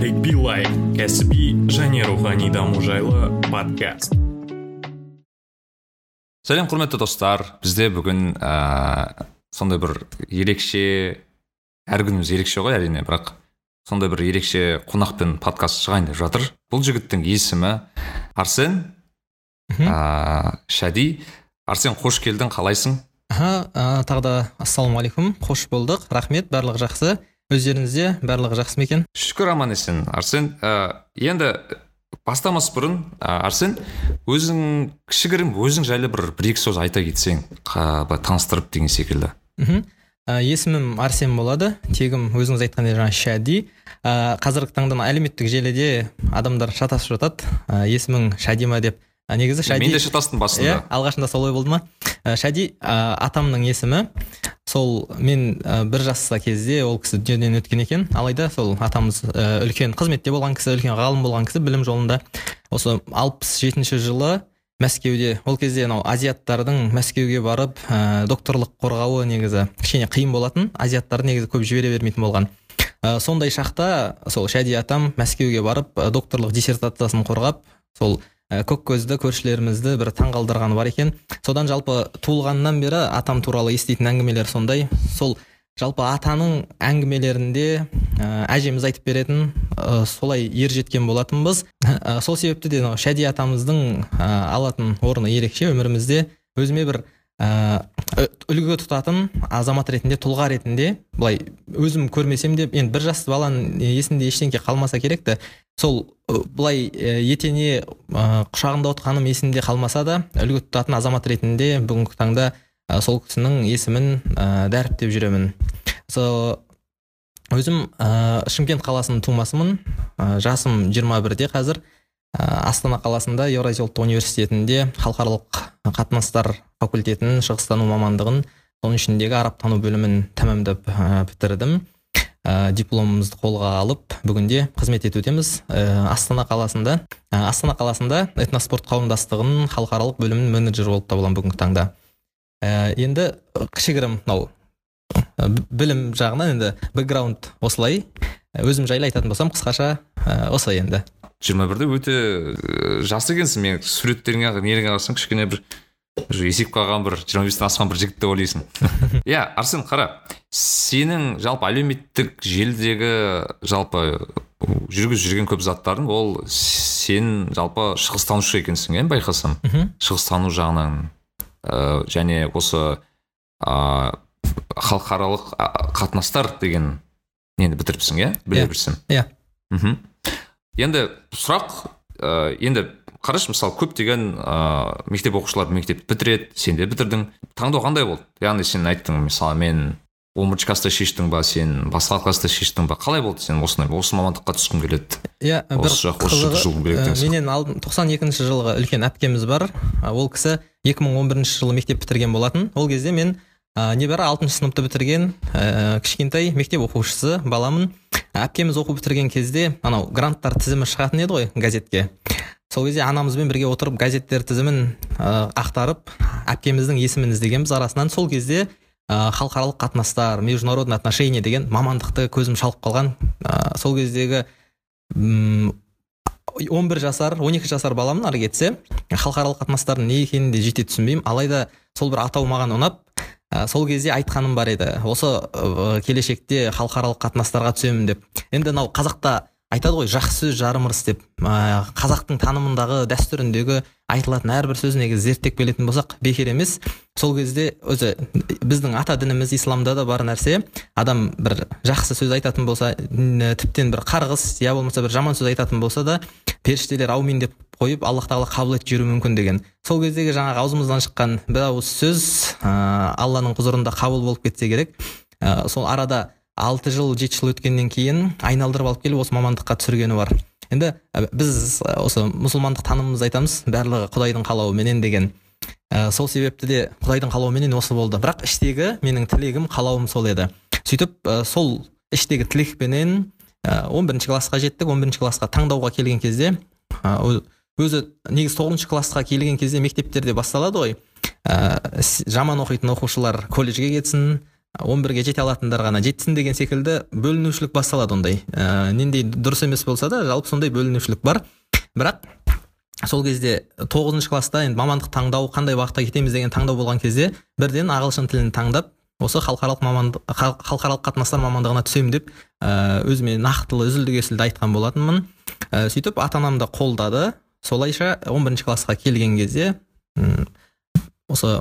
тарик билай кәсіби және рухани даму жайлы подкаст. Сәлем құрметті достар. Бізде бүгін ә, сондай бір ерекше әр күніміз ерекше ғой әрине бірақ сондай бір ерекше қонақпен подкаст шығайын деп жатыр. Бұл жігіттің есімі арсен ә, шәди арсен қош келдің қалайсың? Аха ә, тағы да ассалаумағалейкум қош болдық. Рахмет барлығы жақсы. Өздеріңізде барлығы жақсы ма екен? Шүкір аман есен. Арсен ә, енді бастамас бұрын ә, арсен өзің кішігірім өзің жайлы бір бір екі сөз айта кетсең былай таныстырып деген секілді. Мхм. Ә, есімім арсен болады. Тегім өзіңіз айтқандай жаңағы шәди ә, қазіргі таңда әлеуметтік желіде адамдар шатасып жатады. Ә, есімің шәди ма деп негізі шәди мен де шатастым иә басында алғашында солай болды ма? Ә, шәди ә, атамның есімі. Сол мен ә, бір жаста кезде ол кісі дүниеден өткен екен. Алайда сол атамыз ә, үлкен қызметте болған кісі үлкен ғалым болған кісі білім жолында осы алпыс жетінші жылы мәскеуде. Ол кезде анау азиаттардың мәскеуге барып ә, докторлық қорғауы негізі кішкене қиын болатын азиаттар негізі көп жібере бермейтін болған. Ә, сондай шақта сол шәди атам мәскеуге барып ә, докторлық диссертациясын қорғап сол ә, көк көзді көршілерімізді бір таңғалдырғаны бар екен. Содан жалпы туылғаннан бері атам туралы еститін әңгімелер сондай. Сол жалпы атаның әңгімелерінде ә, әжеміз айтып беретін ә, солай ер жеткен болатынбыз. Ә, сол себепті де шәди атамыздың ә, алатын орны ерекше өмірімізде өзіме бір ә, үлгі тұтатын азамат ретінде тұлға ретінде былай өзім көрмесем де енді бір жас баланың есінде ештеңке қалмаса керек та сол былай етене ә, құшағында отқаным есімде қалмаса да үлгі тұтатын азамат ретінде бүгінгі таңда сол кісінің есімін ә, дәріптеп жүремін. Сол өзім ә, шымкент қаласының тумасымын. Жасым 21-де қазір. Астана қаласында еуразия ұлттық университетінде халықаралық қатынастар факультетін шығыстану мамандығын соның ішіндегі арабтану бөлімін тәмамдап ә, бітірдім. Ә, дипломымызды қолға алып бүгінде қызмет етудеміз ә, астана қаласында ә, астана қаласында этноспорт қауымдастығының халықаралық бөлімінің менеджері болып табыламын бүгінгі таңда. Ә, енді кішігірім мынау ә, білім жағынан енді бэкграунд осылай. Өзім жайлы айтатын болсам қысқаша ә, осы енді. Жиырма бірде өте ә, жас екенсің. Мен суреттеріңе нелеріңе қарасам кішкене бір уже есейіп қалған бір жиырма бестен асқан бір жігіт деп ойлайсың. Иә арсен қара. Сенің жалпы әлеуметтік желідегі жалпы жүргізіп жүрген көп заттарың ол сен жалпы шығыстанушы екенсің иә байқасам. Шығыстану жағынан ә, және осы ә, халықаралық қатынастар деген нені бітіріпсің иә? Біле Иә. білсем иә. Мхм. Енді сұрақ ә, енді қарашы мысалы көптеген ә, мектеп оқушылары мектепті бітіреді сен де бітірдің. Таңдау қандай болды? Яғни сен айттың мысалы мен он бірінші класста шештің ба сен басқа класста шештің ба? Қалай болды сен осындай осы мамандыққа түскім келеді? Иә бір Осы жақ, осы қызығы, жылғым келеді деген ә, менен алдын тоқсан екінші жылғы үлкен әпкеміз бар. Ол кісі 2011 жылы мектеп бітірген болатын. Ол кезде мен ә, небәрі алтыншы сыныпты бітірген ә, кішкентай мектеп оқушысы баламын. Әпкеміз оқу бітірген кезде анау гранттар тізімі шығатын еді ғой газетке. Сол кезде анамызбен бірге отырып газеттер тізімін ә, ақтарып әпкеміздің есімін іздегенбіз. Арасынан сол кезде ә, халықаралық қатынастар международные отношения деген мамандықты көзім шалып қалған. Ә, сол кездегі м, 11 жасар 12 жасар баламын ары кетсе халықаралық қатынастардың не екенін де жете түсінбеймін. Алайда сол бір атау маған ұнап ә, сол кезде айтқаным бар еді. Осы ә, келешекте халықаралық қатынастарға түсемін деп. Енді мынау қазақта айтады ғой жақсы сөз жарым ырыс деп. Ә, қазақтың танымындағы дәстүріндегі айтылатын әрбір сөз негізі зерттеп келетін болсақ бекер емес. Сол кезде өзі біздің ата дініміз исламда да бар нәрсе. Адам бір жақсы сөз айтатын болса тіптен бір қарғыс я болмаса бір жаман сөз айтатын болса да періштелер аумин деп қойып аллах тағала қабыл етіп жіберуі мүмкін деген. Сол кездегі жаңағы аузымыздан шыққан бір ауыз сөз ә, алланың құзырында қабыл болып кетсе керек. Ә, сол арада алты жыл жеті жыл өткеннен кейін айналдырып алып келіп осы мамандыққа түсіргені бар. Енді ә, біз осы мұсылмандық танымымызды айтамыз барлығы құдайдың қалауыменен деген. Ә, сол себепті де құдайдың қалауыменен осы болды. Бірақ іштегі менің тілегім қалауым сол еді. Сөйтіп ә, сол іштегі тілекпенен он бірінші классқа жеттік он бірінші классқа таңдауға келген кезде өзі негізі тоғызыншы классқа келген кезде мектептерде басталады ғой. Ә, жаман оқитын оқушылар колледжге кетсін он бірге жете алатындар ғана жетсін деген секілді бөлінушілік басталады ондай. Ә, нендей дұрыс емес болса да жалпы сондай бөлінушілік бар. Бірақ сол кезде тоғызыншы класста енді мамандық таңдау қандай бағытта кетеміз деген таңдау болған кезде бірден ағылшын тілін таңдап осы халықаралық мамандық халықаралық қатынастар мамандығына түсемін деп ә, өзіме нақтылы үзілді кесілді айтқан болатынмын. Ә, сөйтіп ата анам да қолдады. Солайша 11 классқа келген кезде осы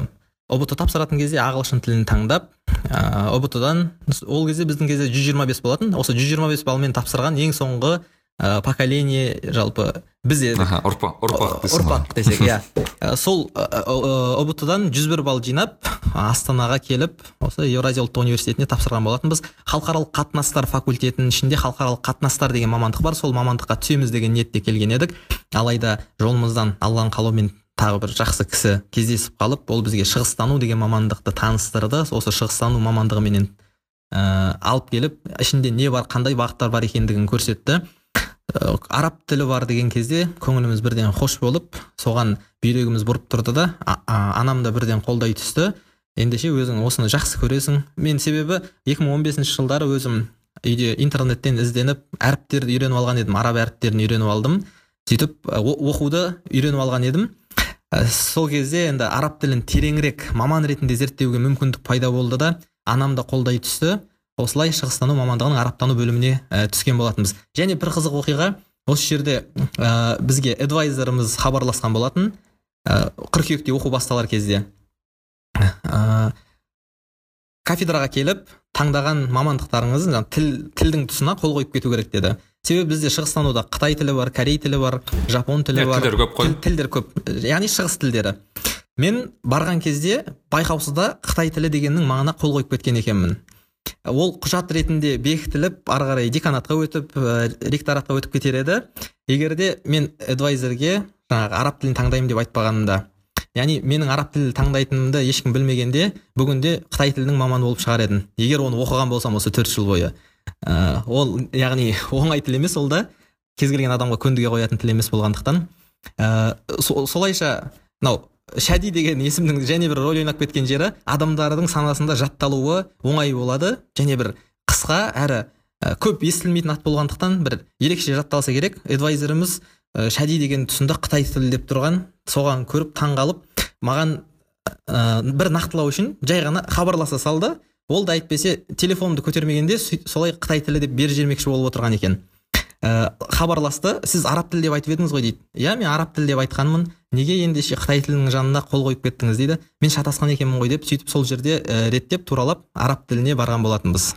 ұбт тапсыратын кезде ағылшын тілін таңдап ә, ұбт дан ол кезде біздің кезде 125 болатын. осы 125 балмен тапсырған ең соңғы ә, поколение жалпы біз ұрпақ ұрпақ ұрпақ десек иә. Сол ұбт дан жүз бір балл жинап астанаға келіп осы еуразия ұлттық университетіне тапсырған болатынбыз. Халықаралық қатынастар факультетінің ішінде халықаралық қатынастар деген мамандық бар. Сол мамандыққа түсеміз деген ниетте келген едік. Алайда жолымыздан алланың қалауымен тағы бір жақсы кісі кездесіп қалып ол бізге шығыстану деген мамандықты таныстырды. Осы шығыстану мамандығыменен ә, алып келіп ішінде не бар қандай бағыттар бар екендігін көрсетті. Араб тілі бар деген кезде көңіліміз бірден хош болып соған бүйрегіміз бұрып тұрды да анам да бірден қолдай түсті. Ендеше өзің осыны жақсы көресің. Мен себебі 2015 жылдары өзім үйде интернеттен ізденіп әріптерді үйреніп алған едім араб әріптерін үйреніп алдым. Сөйтіп оқуды үйреніп алған едім. Ә, сол кезде енді араб тілін тереңірек маман ретінде зерттеуге мүмкіндік пайда болды да анам да қолдай түсті. Осылай шығыстану мамандығының арабтану бөліміне ә, түскен болатынбыз. Және бір қызық оқиға осы жерде ә, бізге эдвайзеріміз хабарласқан болатын. Ә, қыркүйекте оқу басталар кезде. Ә, кафедраға келіп таңдаған мамандықтарыңыз тіл тілдің тұсына қол қойып кету керек деді. Себебі бізде шығыстануда қытай тілі бар корей тілі бар жапон тілі бар. тілдер көп қой. Тілдер көп. Яғни шығыс тілдері. Мен барған кезде байқаусызда қытай тілі дегеннің маңына қол қойып кеткен екенмін. Ол құжат ретінде бекітіліп ары қарай деканатқа өтіп ә, ректоратқа өтіп кетер еді. Егер де мен эдвайзерге жаңағы араб тілін таңдаймын деп айтпағанымда яғни менің араб тілін таңдайтынымды ешкім білмегенде бүгінде қытай тілінің маманы болып шығар едім. Егер оны оқыған болсам осы төрт жыл бойы. Ә, ол яғни оңай тіл емес ол да. Кез келген адамға көндіге қоятын тіл емес болғандықтан. Ә, солайша мынау шәди деген есімнің және бір рөл ойнап кеткен жері адамдардың санасында жатталуы оңай болады. Және бір қысқа әрі ә, көп естілмейтін ат болғандықтан бір ерекше жатталса керек. Эдвайзеріміз ә, шәди деген тұсында қытай тілі деп тұрған соған көріп таңғалып маған ә, бір нақтылау үшін жай ғана хабарласа салды. Ол да әйтпесе телефонымды көтермегенде солай қытай тілі деп бер жібермекші болып отырған екен. Ә, хабарласты. Сіз араб тілі деп айтып едіңіз ғой дейді. Иә мен араб тілі деп айтқанмын неге ендеше қытай тілінің жанына қол қойып кеттіңіз дейді. Мен шатасқан екенмін ғой деп сөйтіп сол жерде ә, реттеп туралап араб тіліне барған болатынбыз.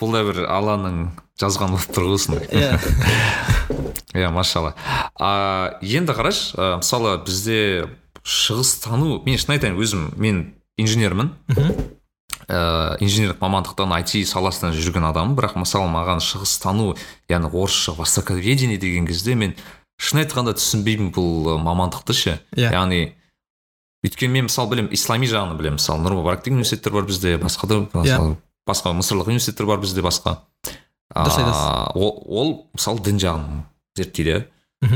Бұл да бір алланың жазған болып тұр ғой осындай иә. Иә машалла. А енді қарашы ә, мысалы бізде шығыстану мен шын айтайын өзім мен инженермін. Ә, инженерлік мамандықтан IT саласында жүрген адаммын. Бірақ мысалы маған шығыстану яғни орысша востоковедение деген кезде мен шын айтқанда түсінбеймін бұл мамандықты ше. Yeah. Иә. яғни өйткені мен мысалы білемін ислами жағын білемін. Мысалы нұр мүбарак деген университеттер бар бізде басқа да yeah. басқа мысырлық университеттер бар бізде басқа. Дұрыс айтасыз. ол, ол мысалы дін жағын зерттейді.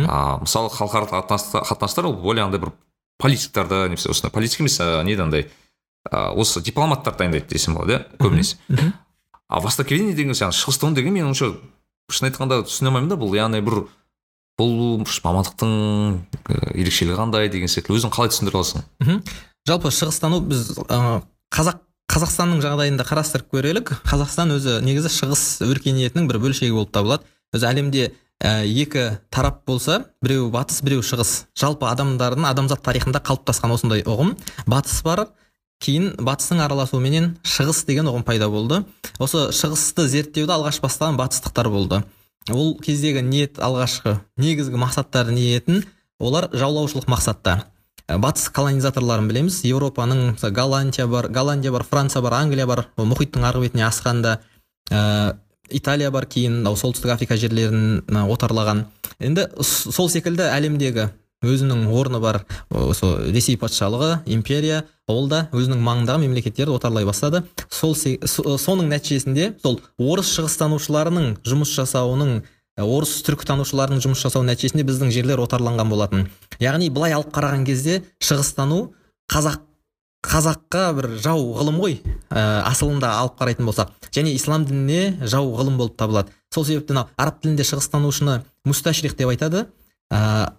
А мысалы халықаралық қатынастар ол более андай бір политиктарды немесе осындай политик емес неден андай? Осы дипломаттар дайындайды десем болады иә көбінесе. А востоковедение деген жаңағы шығыстану деген мен онша шын айтқанда түсіне алмаймын да бұл яғни бір бұл мамандықтың ерекшелігі қандай деген секілді. Өзің қалай түсіндіре аласың? Жалпы шығыстану біз ә, қазақ қазақстанның жағдайында қарастырып көрелік. Қазақстан өзі негізі шығыс өркениетінің бір бөлшегі болып табылады. Өзі әлемде ә, екі тарап болса біреуі батыс біреуі шығыс. Жалпы адамдардың адамзат тарихында қалыптасқан осындай ұғым. Батыс бар кейін батыстың араласуыменен шығыс деген ұғым пайда болды. Осы шығысты зерттеуді алғаш бастаған батыстықтар болды. Ол кездегі ниет алғашқы негізгі мақсаттары ниетін олар жаулаушылық мақсатта. Батыс колонизаторларын білеміз. Еуропаның голландия бар голландия бар франция бар англия бар мұхиттың арғы бетіне асқанда ә, италия бар кейін мынау солтүстік африка жерлерін отарлаған. Енді сол секілді әлемдегі өзінің орны бар осы ресей патшалығы империя ол да өзінің маңындағы мемлекеттерді отарлай бастады. Сол соның нәтижесінде сол орыс шығыстанушыларының жұмыс жасауының орыс түркітанушыларының жұмыс жасау нәтижесінде біздің жерлер отарланған болатын. Яғни былай алып қараған кезде шығыстану қазақ қазаққа бір жау ғылым ғой ә, асылында алып қарайтын болсақ және ислам дініне жау ғылым болып табылады. Сол себепті мынау араб тілінде шығыстанушыны мусташрих деп айтады. Ә,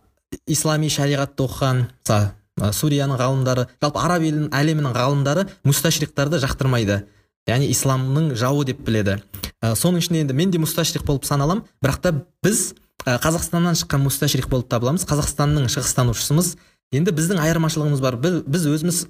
ислами шариғатты оқыған мысалы сурияның ғалымдары жалпы араб елінің әлемінің ғалымдары мусташриқтарды жақтырмайды. Яғни исламның жауы деп біледі. Ә, соның ішінде енді мен де мусташрих болып саналамын бірақ та біз ә, қазақстаннан шыққан мусташрих болып табыламыз. Қазақстанның шығыстанушысымыз енді біздің айырмашылығымыз бар. Біз, біз өзіміз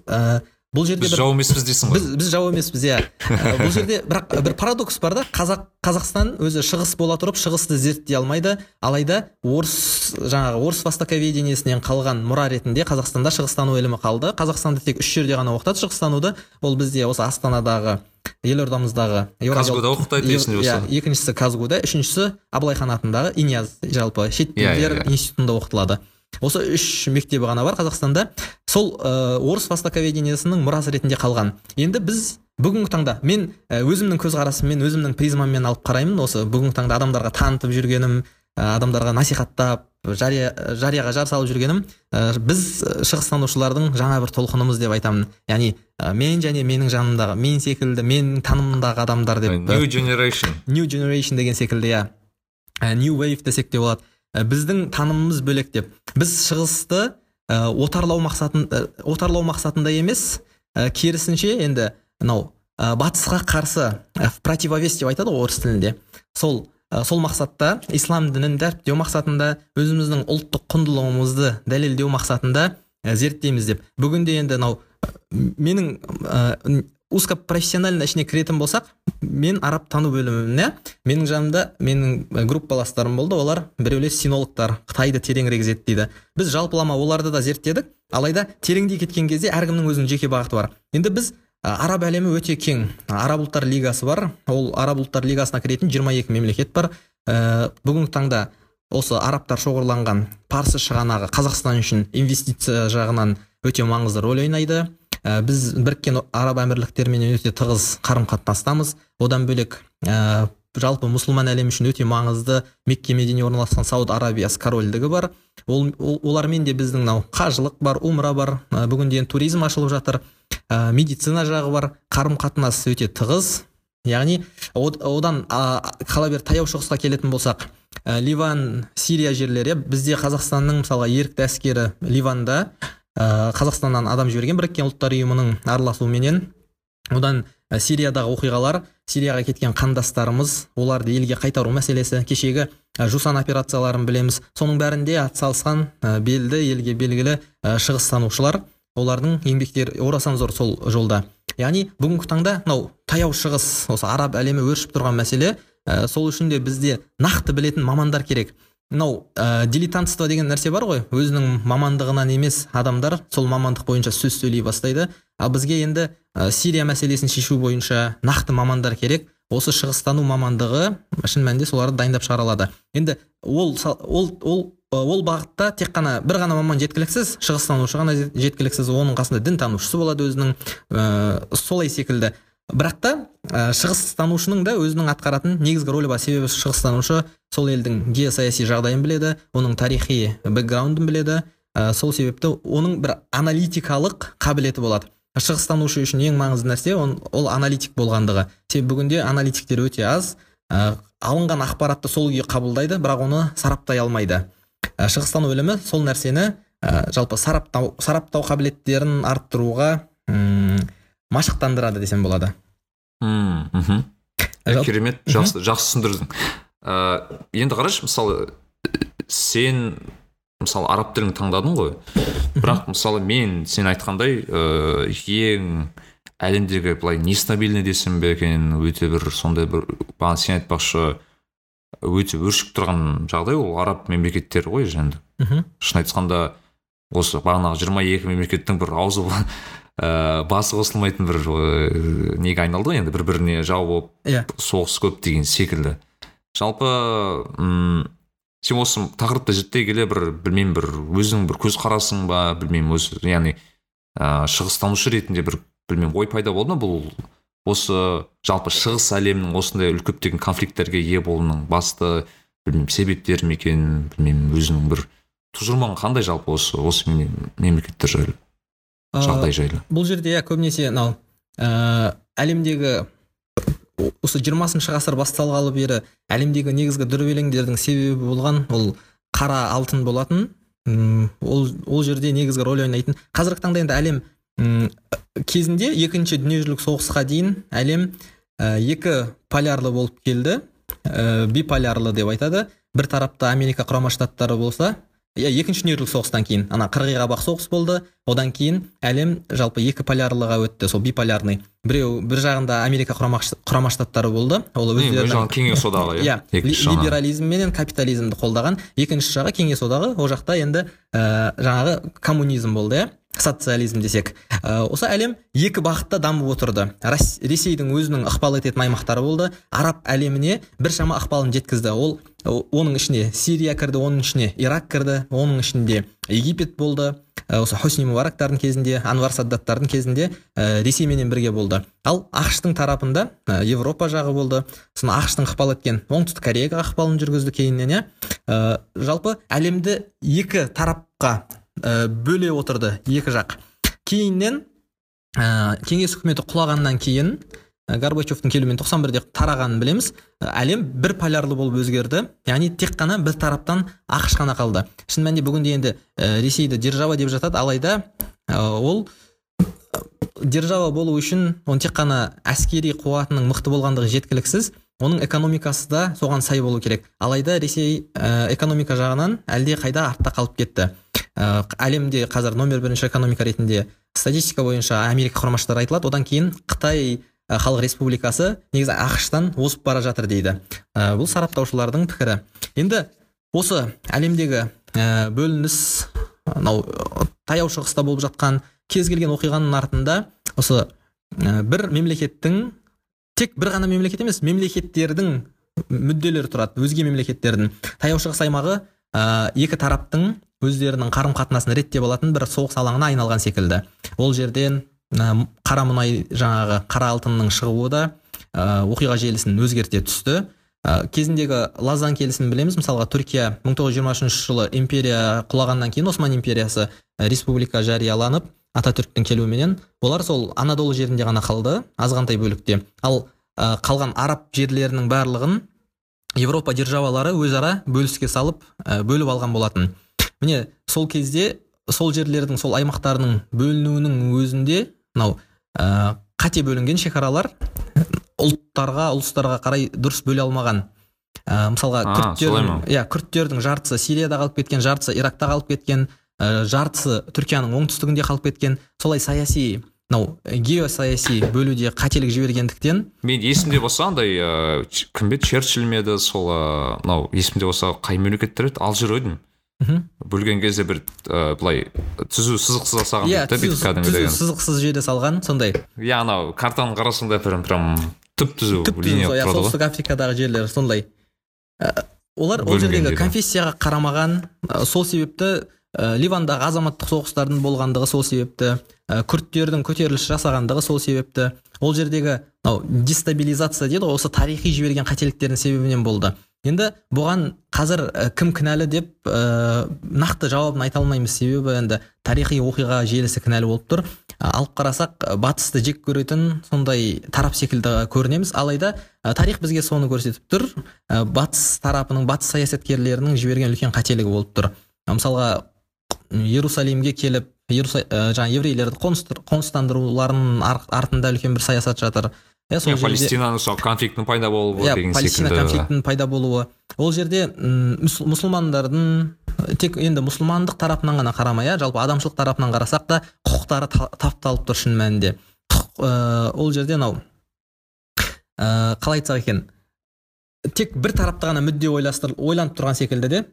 бұл жерде біз бір жау емеспіз дейсің ғой. Біз біз жау емеспіз иә. Ә, бұл жерде бірақ бір парадокс бар да. Қазақ қазақстан өзі шығыс бола тұрып шығысты зерттей алмайды. Алайда орыс жаңағы орыс востоковедениесінен қалған мұра ретінде қазақстанда шығыстану ілімі қалды. Қазақстанда тек үш жерде ғана оқытады шығыстануды. Ол бізде осы астанадағы елордамыздағы казгуда оқытады есімде иә, болса. екіншісі казгуда үшіншісі абылайхан атындағы инияз жалпы шет Иә, тілдер иә, иә. институтында оқытылады. Осы үш мектебі ғана бар қазақстанда. Сол ә, орыс востоковедениесінің мұрасы ретінде қалған. Енді біз бүгінгі таңда мен ә, өзімнің көзқарасыммен өзімнің призмаммен алып қараймын. Осы бүгінгі таңда адамдарға танытып жүргенім ә, адамдарға насихаттап жария жарияға жар салып жүргенім ә, біз шығыстанушылардың жаңа бір толқынымыз деп айтамын. Яғни ә, мен және менің жанымдағы мен секілді менің танымымдағы адамдар деп. New generation. New generation деген секілді иә. New wave десек те болады. Ә, біздің танымымыз бөлек деп. Біз шығысты ә, отарлау мақсатын ә, отарлау мақсатында емес ә, керісінше енді мынау ә, батысқа қарсы ә, противовес деп айтады ғой орыс тілінде. Сол ә, сол мақсатта ислам дінін дәріптеу мақсатында өзіміздің ұлттық құндылығымызды дәлелдеу мақсатында ә, зерттейміз деп. Бүгінде енді мынау менің ә, узкопрофессионально ішіне кіретін болсақ мен араб тану бөліміне менің жанымда менің группаластарым болды. Олар біреулер синологтар қытайды тереңірек зерттейді. Біз жалпылама оларды да зерттедік. Алайда тереңдей кеткен кезде әркімнің өзінің жеке бағыты бар. Енді біз араб әлемі өте кең. Араб ұлттар лигасы бар. Ол араб ұлттар лигасына кіретін 22 мемлекет бар. Ә, бүгінгі таңда осы арабтар шоғырланған парсы шығанағы қазақстан үшін инвестиция жағынан өте маңызды рөл ойнайды. Ә, біз біріккен араб әмірліктерімен өте тығыз қарым қатынастамыз одан бөлек ә, жалпы мұсылман әлемі үшін өте маңызды мекке медине орналасқан сауд арабиясы корольдігі бар. Ол, ол олармен де біздің мынау қажылық бар умра бар ә, бүгінде енді туризм ашылып жатыр. Ә, медицина жағы бар қарым қатынас өте тығыз. Яғни од- одан а, қала бері таяу шығысқа келетін болсақ ә, ливан сирия жерлері бізде қазақстанның мысалға ерікті әскері ливанда ә, қазақстаннан адам жіберген біріккен ұлттар ұйымының араласуыменен. Одан ә, сириядағы оқиғалар сирияға кеткен қандастарымыз оларды елге қайтару мәселесі кешегі ә, жусан операцияларын білеміз. Соның бәрінде атсалысқан ә, белді елге белгілі ә, шығыстанушылар. Олардың еңбектері орасан зор сол жолда. Яғни бүгінгі таңда мынау таяу шығыс осы араб әлемі өршіп тұрған мәселе ә, сол үшін де бізде нақты білетін мамандар керек. Мынау ә, дилетантство деген нәрсе бар ғой. Өзінің мамандығынан емес адамдар сол мамандық бойынша сөз сөйлей бастайды. Ал бізге енді ә, сирия мәселесін шешу бойынша нақты мамандар керек. Осы шығыстану мамандығы шын мәнінде соларды дайындап шығара алады. Енді ол ол ол ол бағытта тек қана бір ғана маман жеткіліксіз шығыстанушы ғана жет- жеткіліксіз оның қасында дінтанушысы болады өзінің. Ә, солай секілді. Бірақ та ә, шығыстанушының да өзінің атқаратын негізгі рөлі бар. Себебі шығыстанушы сол елдің геосаяси жағдайын біледі оның тарихи бэкграундын біледі. Ә, сол себепті оның бір аналитикалық қабілеті болады. Шығыстанушы үшін ең маңызды нәрсе он, ол аналитик болғандығы. Себебі бүгінде аналитиктер өте аз ә, алынған ақпаратты сол күйі қабылдайды бірақ оны сараптай алмайды. Ә, шығыстану ілімі сол нәрсені ә, жалпы сараптау сараптау қабілеттерін арттыруға машықтандырады десем болады. Мм, мхм. Керемет жақсы жақсы түсіндірдің. Ә, енді қарашы мысалы сен мысалы араб тілін таңдадың ғой. Бірақ мысалы мен сен айтқандай ә, ең әлемдегі былай нестабильный десем бе екен өте бір сондай бір бағана сен айтпақшы өте өршіп тұрған жағдай ол араб мемлекеттері ғой енді. Мхм. Шын айтқанда осы бағанағы жиырма екі мемлекеттің бір аузы ә, басы қосылмайтын бір ә, неге айналды ғой енді бір біріне жау болып иә. соғыс көп деген секілді. Жалпы м сен осы тақырыпты зерттей келе бір білмеймін бір өзің бір көзқарасың ба білмеймін өз яғни ә, шығыстанушы ретінде бір білмеймін ой пайда болды ма бұл осы жалпы шығыс әлемінің осындай көптеген конфликттерге ие болуының басты білмеймін себептері ме екен білмеймін өзіңнің бір тұжырымың қандай жалпы осы осы мемлекеттер жайлы? Жағдай жайлы. бұл жерде иә көбінесе мынау ә, әлемдегі осы жиырмасыншы ғасыр басталғалы бері әлемдегі негізгі дүрбелеңдердің себебі болған ол қара алтын болатын. М, ол ол жерде негізгі рөл ойнайтын. Қазіргі таңда енді әлем м, кезінде екінші дүниежүзілік соғысқа дейін әлем ә, екі полярлы болып келді. Ә, биполярлы деп айтады. Бір тарапта америка құрама штаттары болса иә екінші дүниежүзілік соғыстан кейін. Ана қырғиқабақ соғыс болды. Одан кейін әлем жалпы екі полярлыға өтті сол биполярный. Біреу бір жағында америка құрама, штаттары болды. Ол өздерінің жағы кеңес одағы иә жағы либерализм менен капитализмді қолдаған екінші жағы кеңес одағы. Ол жақта енді ә, жаңағы коммунизм болды иә социализм десек. Ә, осы әлем екі бағытта дамып отырды. Рас- ресейдің өзінің ықпал ететін аймақтары болды. Араб әлеміне біршама ықпалын жеткізді. Ол оның ішіне сирия кірді оның ішіне ирак кірді оның ішінде египет болды. Осы хосни мубарактардың кезінде анвар саддаттардың кезінде ә, ресейменен бірге болды. Ал ақштың тарапында ә, европа жағы болды. Сосын ақштың ықпал еткен оңтүстік кореяға ықпалын жүргізді кейіннен иә. Ә, жалпы әлемді екі тарапқа ә, бөле отырды екі жақ. Кейіннен ә, кеңес үкіметі құлағаннан кейін горбачевтың келуімен 91-де тарағанын білеміз. Ә, әлем бір полярлы болып өзгерді. Яғни тек қана бір тараптан ақш қана қалды. Шын мәнінде бүгінде енді ә, ресейді держава деп жатады. Алайда ә, ол держава болу үшін оның тек қана әскери қуатының мықты болғандығы жеткіліксіз. Оның экономикасы да соған сай болу керек. Алайда ресей ә, экономика жағынан әлде қайда артта қалып кетті. Ә, әлемде қазір номер бірінші экономика ретінде. Статистика бойынша америка құрама штаттары айтылады. Одан кейін қытай халық республикасы негізі ақштан озып бара жатыр дейді. Ә, бұл сараптаушылардың пікірі. Енді осы әлемдегі ә, бөлініс мынау таяу шығыста болып жатқан кез келген оқиғаның артында осы ә, бір мемлекеттің тек бір ғана мемлекет емес мемлекеттердің мүдделері тұрады өзге мемлекеттердің. Таяу шығыс аймағы ә, екі тараптың өздерінің қарым қатынасын реттеп алатын бір соғыс алаңына айналған секілді. Ол жерден қара мұнай жаңағы қара алтынның шығуы да ә, оқиға желісін өзгерте түсті. Ә, кезіндегі лазан келісімін білеміз. Мысалға түркия 1923 жылы империя құлағаннан кейін осман империясы республика жарияланып ататүріктің келуіменен олар сол анадолы жерінде ғана қалды азғантай бөлікте. Ал ә, қалған араб жерлерінің барлығын европа державалары өзара бөліске салып ә, бөліп алған болатын. Міне сол кезде сол жерлердің сол аймақтарының бөлінуінің өзінде мынау ә, қате бөлінген шекаралар ұлттарға ұлыстарға қарай дұрыс бөле алмаған. Ә, мысалға А, күрттердің иә күрттердің жартысы сирияда қалып кеткен жартысы иракта қалып кеткен ә, жартысы түркияның оңтүстігінде қалып кеткен. Солай саяси мынау геосаяси бөлуде қателік жібергендіктен мен есімде болса андай ыыы кім еді черчилль ме еді сол мынау есімде болса қай мемлекеттер еді алжир ой деймін. Бөлген кезде бір ыыы былай түзу сызықсыз жасаған иә түзу сызықсыз жүйеде салған сондай. Иә анау картаны қарасаң да прям прям түп түзу түп түзу иә солтүстік африкадағы жерлер сондай. Ә, олар ол жердегі конфессияға қарамаған сол себепті ә, ливандағы азаматтық соғыстардың болғандығы сол себепті ә, күрттердің көтеріліс жасағандығы сол себепті. Ол жердегі мынау дестабилизация дейді ғой осы тарихи жіберген қателіктердің себебінен болды. Енді бұған қазір ә, кім кінәлі деп ә, нақты жауабын айта алмаймыз. Себебі енді тарихи оқиға желісі кінәлі болып тұр. Алып қарасақ батысты жек көретін сондай тарап секілді көрінеміз. Алайда ә, тарих бізге соны көрсетіп тұр. Ә, батыс тарапының батыс саясаткерлерінің жіберген үлкен қателігі болып тұр. Мысалға иерусалимге келіп ә, жаңағы еврейлерді қоныстандыруларының ар- артында үлкен бір саясат жатыр. Иә сол палестинаның сол конфликтің пайда болуы иә палестина конфликтінің пайда болуы. Ол жерде мұсылмандардың тек енді мұсылмандық тарапынан ғана қарамай иә жалпы адамшылық тарапынан қарасақ та құқықтары та- тапталып тұр шын мәнінде. Ол жерде мынау ә, қалай айтсақ екен? Тек бір тарапты ғана мүдде ойластыр ойланып тұрған секілді де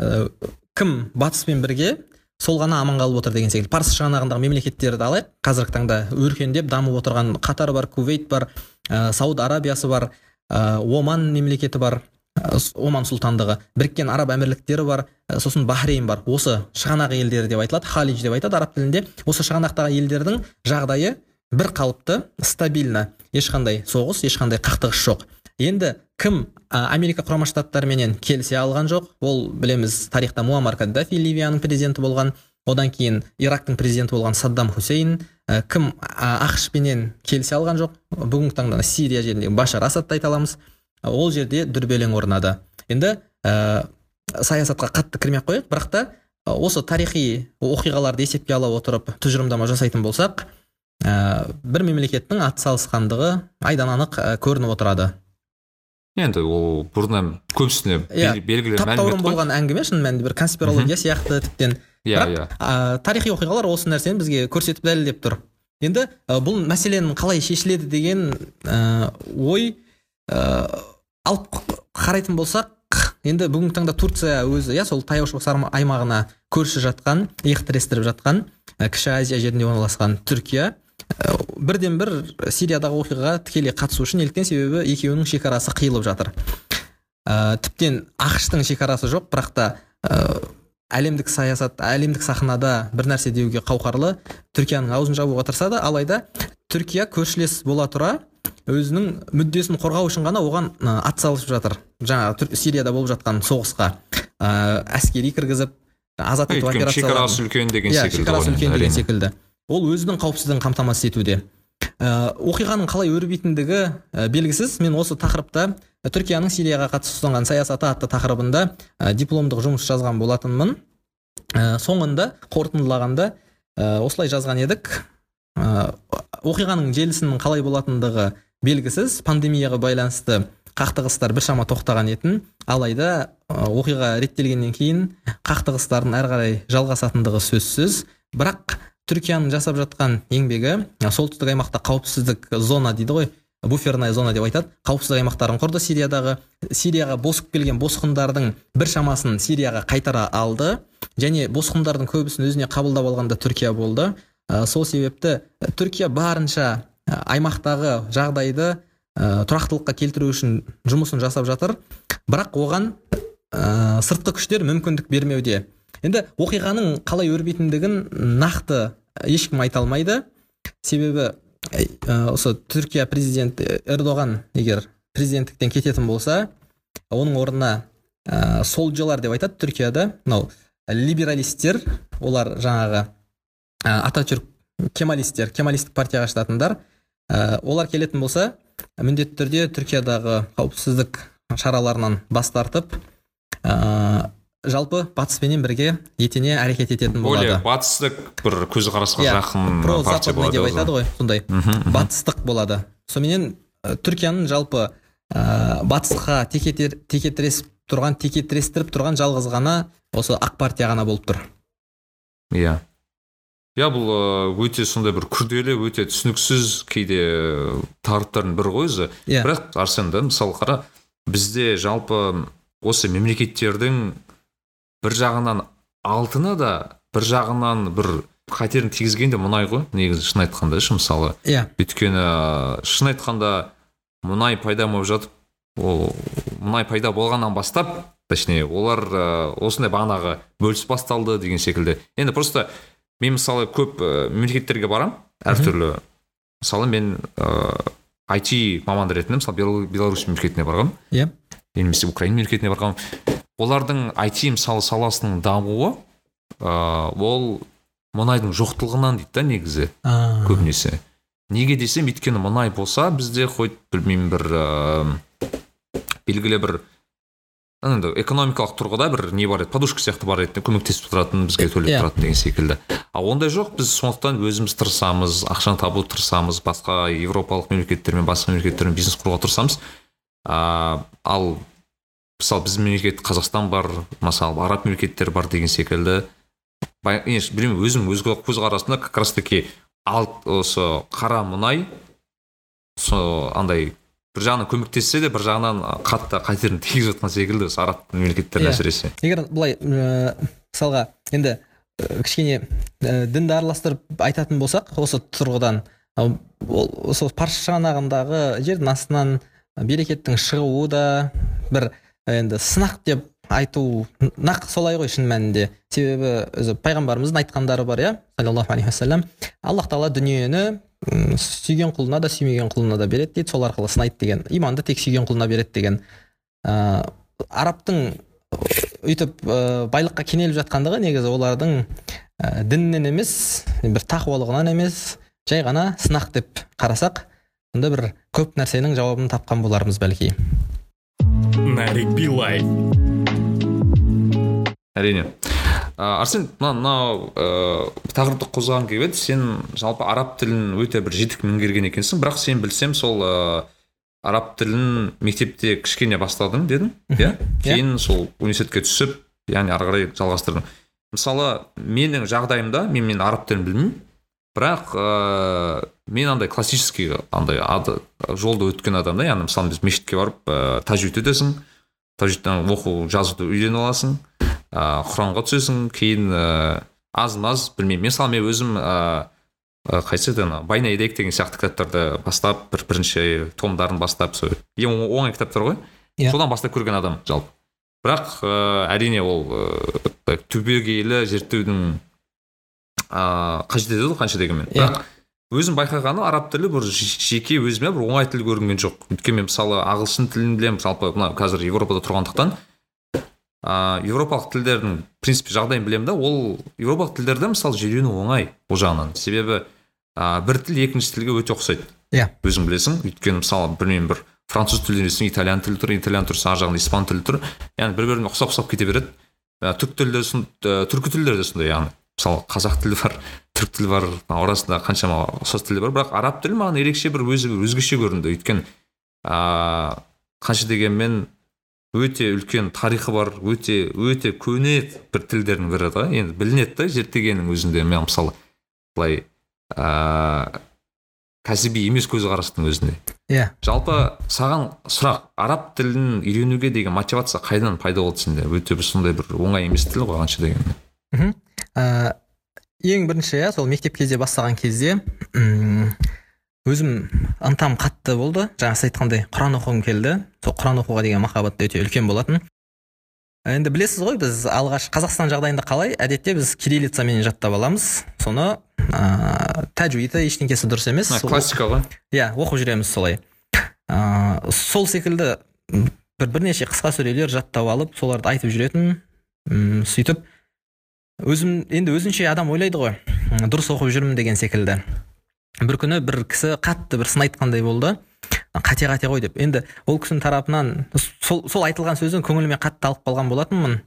ә, кім батыспен бірге сол ғана аман қалып отыр деген секілді. Парсы шығанағындағы мемлекеттерді алайық. Қазіргі таңда өркендеп дамып отырған қатар бар кувейт бар ә, сауд арабиясы бар ә, оман мемлекеті бар ә, оман сұлтандығы біріккен араб әмірліктері бар ә, сосын бахрейн бар. Осы шығанақ елдері деп айтылады халидж деп айтады араб тілінде. Осы шығанақтағы елдердің жағдайы бір қалыпты стабильно. Ешқандай соғыс ешқандай қақтығыс жоқ. Енді кім ә, америка құрама штаттарыменен келісе алған жоқ. Ол білеміз тарихта муаммар каддафи ливияның президенті болған. Одан кейін ирактың президенті болған саддам хусейн ә, кім ақш пенен келісе алған жоқ. Бүгінгі таңда сирия жеріндегі башар асадты айта аламыз. Ол жерде дүрбелең орнады. Енді ә, саясатқа қатты кірмей ақ қояйық бірақ та осы тарихи оқиғаларды есепке ала отырып тұжырымдама жасайтын болсақ ә, бір мемлекеттің атсалысқандығы айдан анық ә, көрініп отырады. Енді ол бұрыннан көбісіне иә белгілі таптаурын болған әңгіме шын мәнінде бір конспирология сияқты тіптен. Иә иә. ә, тарихи оқиғалар осы нәрсені бізге көрсетіп дәлелдеп тұр. Енді ә, бұл мәселенің қалай шешіледі деген ә, ой ә, алып қарайтын болсақ енді бүгінгі таңда турция өзі иә сол таяу шығыс аймағына көрші жатқан иық тірестіріп жатқан ә, кіші азия жерінде орналасқан түркия. Бірден бір сириядағы оқиғаға тікелей қатысушы неліктен себебі екеуінің шекарасы қиылып жатыр. Ә, тіптен ақштың шекарасы жоқ бірақ та ә, әлемдік саясат әлемдік сахнада бір нәрсе деуге қауқарлы түркияның аузын жабуға тырысады. Алайда түркия көршілес бола тұра өзінің мүддесін қорғау үшін ғана оған ә, атсалысып жатыр. Жаңағы сирияда болып жатқан соғысқа ә, әскери кіргізіп азат ету операцияларын шекарасы үлкен деген иә секілді шекарасы үлкен деген секілді. Ол өзінің қауіпсіздігін қамтамасыз етуде. Ә, оқиғаның қалай өрбитіндігі ә, белгісіз. Мен осы тақырыпта ә, түркияның сирияға қатысты ұстанған саясаты атты тақырыбында ә, дипломдық жұмыс жазған болатынмын. Ә, соңында қорытындылағанда ә, осылай жазған едік. Ә, оқиғаның желісінің қалай болатындығы белгісіз. Пандемияға байланысты қақтығыстар біршама тоқтаған етін. Алайда оқиға реттелгеннен кейін қақтығыстардың әрі қарай жалғасатындығы сөзсіз. Бірақ түркияның жасап жатқан еңбегі солтүстік аймақта қауіпсіздік зона дейді ғой буферная зона деп айтады. Қауіпсіздік аймақтарын құрды сириядағы сирияға босып келген босқындардың бір шамасын сирияға қайтара алды. Және босқындардың көбісін өзіне қабылдап алғанда түркия болды. Ә, сол себепті түркия барынша аймақтағы жағдайды ә, тұрақтылыққа келтіру үшін жұмысын жасап жатыр. Бірақ оған ә, сыртқы күштер мүмкіндік бермеуде. Енді оқиғаның қалай өрбитіндігін нақты ешкім айта алмайды. Себебі осы түркия президенті эрдоған егер президенттіктен кететін болса оның орнына ә, солджалар деп айтады түркияда. Мынау либералистер олар жаңағы ә, ататүрк кемалистер кемалистік партияға жататындар. Ә, олар келетін болса міндетті түрде түркиядағы қауіпсіздік шараларынан бас тартып жалпы батыспенен бірге етене әрекет ететін болады. Более батыстық бір көзқарасқа Иә, жақын партия прозападный болады деп айтады ғой сондай. Батыстық болады. Соменен ә, түркияның жалпы ә, батысқа текетер, текетіресіп тұрған текетірестіріп тұрған жалғыз ғана осы ақ партия ғана болып тұр. Иә. Иә бұл ы, өте сондай бір күрделі өте түсініксіз кейде ы, тақырыптардың бірі ғой өзі. Иә. Бірақ арсен да мысалы қара бізде жалпы осы мемлекеттердің бір жағынан алтыны да бір жағынан бір қатерін тигізген де мұнай ғой негізі шын айтқанда ше мысалы. Иә. Өйткені ы, шын айтқанда мұнай пайда болып жатып ол мұнай пайда болғаннан бастап точнее олар ы, осындай бағанағы бөліс басталды деген секілді. Енді просто мен мысалы көп ы, мемлекеттерге барамын әртүрлі. Мысалы мен ыыы IT маман ретінде мысалы беларусь мемлекетіне барғанмын иә. Немесе украина мемлекетіне барғанмын олардың IT мысалы саласының дамуы ыыы ол мұнайдың жоқтылығынан дейді да негізі көбінесе. Неге десем өйткені мұнай болса бізде хоть білмеймін бір ыыы белгілі бір енді экономикалық тұрғыда бір не бар еді подушка сияқты бар еді көмектесіп тұратын бізге төлеп Иә. тұратын деген секілді. Ал ондай жоқ біз сондықтан өзіміз тырысамыз ақшаны табуға тырысамыз басқа европалық мемлекеттермен басқа мемлекеттермен бизнес құруға тырысамыз. А, ал мысалы біздің мемлекет қазақстан бар мысалы араб мемлекеттер бар деген секілді білмеймін өзім өз көзқарасымда как раз таки ал осы қара мұнай со андай бір жағынан көмектессе де бір жағынан қатты қатерін тигізіп жатқан секілді осы араб мемлекеттеріне Иә. әсіресе егер былай мысалға енді кішкене ә, дінді араластырып айтатын болсақ осы тұрғыдан ол осы паршығанағындағы жердің астынан берекеттің шығуы да бір енді сынақ деп айту нақ солай ғой шын мәнінде. Себебі өзі пайғамбарымыздың айтқандары бар иә? Саллаллаху алейхи уассалам аллах тағала дүниені сүйген құлына да сүймеген құлына да береді дейді сол арқылы сынайды деген. Иманды тек сүйген құлына береді деген. Ә, арабтың өйтіп ә, байлыққа кенеліп жатқандығы негізі олардың ә, емес бір тақуалығынан емес жай ғана сынақ деп қарасақ сонда бір көп нәрсенің жауабын тапқан болармыз бәлки нарик билай әрине. Ә, арсен мына мынау ә, тақырыпты қозғағым келіп еді сен жалпы араб тілін өте бір жетік меңгерген екенсің. Бірақ сен білсем сол ә, араб тілін мектепте кішкене бастадың дедің иә. Кейін сол университетке түсіп яғни ары қарай жалғастырдың. Мысалы менің жағдайымда мен мен араб тілін білмеймін. Бірақ ыыы мен андай классический андай ады, жолды өткен адам да яғни мысалы біз мешітке барып ыыы тажвид өтесің тажвидтан оқу жазуды үйреніп аласың ыыы құранға түсесің кейін ыыы аз маз білмеймін мысалы мен өзім ыыы қайсы еді ана деген сияқты кітаптарды бастап бір бірінші томдарын бастап сол ең оң- оңай кітаптар ғой. Иә. содан бастап көрген адам жалпы. Бірақ ыыы әрине ол ыыы түбегейлі зерттеудің ыыы қажет етеді ғой қанша дегенмен. Иә. бірақ өзім байқағаным араб тілі бір жеке өзіме бір оңай тіл көрінген жоқ. Өйткені мен мысалы ағылшын тілін білемін. Жалпы мына қазір европада тұрғандықтан. Ыыы еуропалық тілдердің в принципе жағдайын білемін да ол еуропалық тілдерді мысалы үйрену оңай ол жағынан. Себебі ыыы бір тіл екінші тілге өте ұқсайды. Иә. Өзің білесің. Өйткені мысалы білмеймін бір француз тілін үйренсең итальян тілі тұр итальян тұрса ар жағында испан тілі тұр. Яғни бір біріне ұқсап ұқсап кете береді. Ә, түрік ә, түркі тілдері де сондай яғни. Мысалы қазақ тілі бар түрік тілі бар арасында қаншама ұқсас тілдер бар. Бірақ араб тілі маған ерекше бір өзі өзгеше көрінді. Өйткені ыыы қанша дегенмен өте үлкен тарихы бар өте өте көне бір тілдердің бірі да. Енді білінеді да зерттегеннің өзінде. Мен мысалы былай ыыы кәсіби емес көзқарастың өзінде. Иә. Жалпы саған сұрақ араб тілін үйренуге деген мотивация қайдан пайда болды сенде? Өте бір сондай бір оңай емес тіл ғой қанша дегенмен. Мхм. Ә, ең бірінші иә сол мектеп кезде бастаған кезде м, өзім ынтам қатты болды. Жаңа сіз айтқандай құран оқығым келді. Сол құран оқуға деген махаббат өте үлкен болатын. Енді білесіз ғой біз алғаш қазақстан жағдайында қалай? Әдетте біз кириллицамен жаттап аламыз. Соны ыыы тәжвиді ештеңкесі дұрыс емес. Классика ғой иә оқып жүреміз солай. Ыыы сол секілді бір бірнеше қысқа сүрелер жаттап алып соларды айтып жүретін м, сөйтіп өзім енді өзінше адам ойлайды ғой дұрыс оқып жүрмін деген секілді. бір күні бір кісі қатты бір сын айтқандай болды. Қате қате ғой деп. Енді ол кісінің тарапынан сол, сол айтылған сөзден көңіліме қатты алып қалған болатынмын.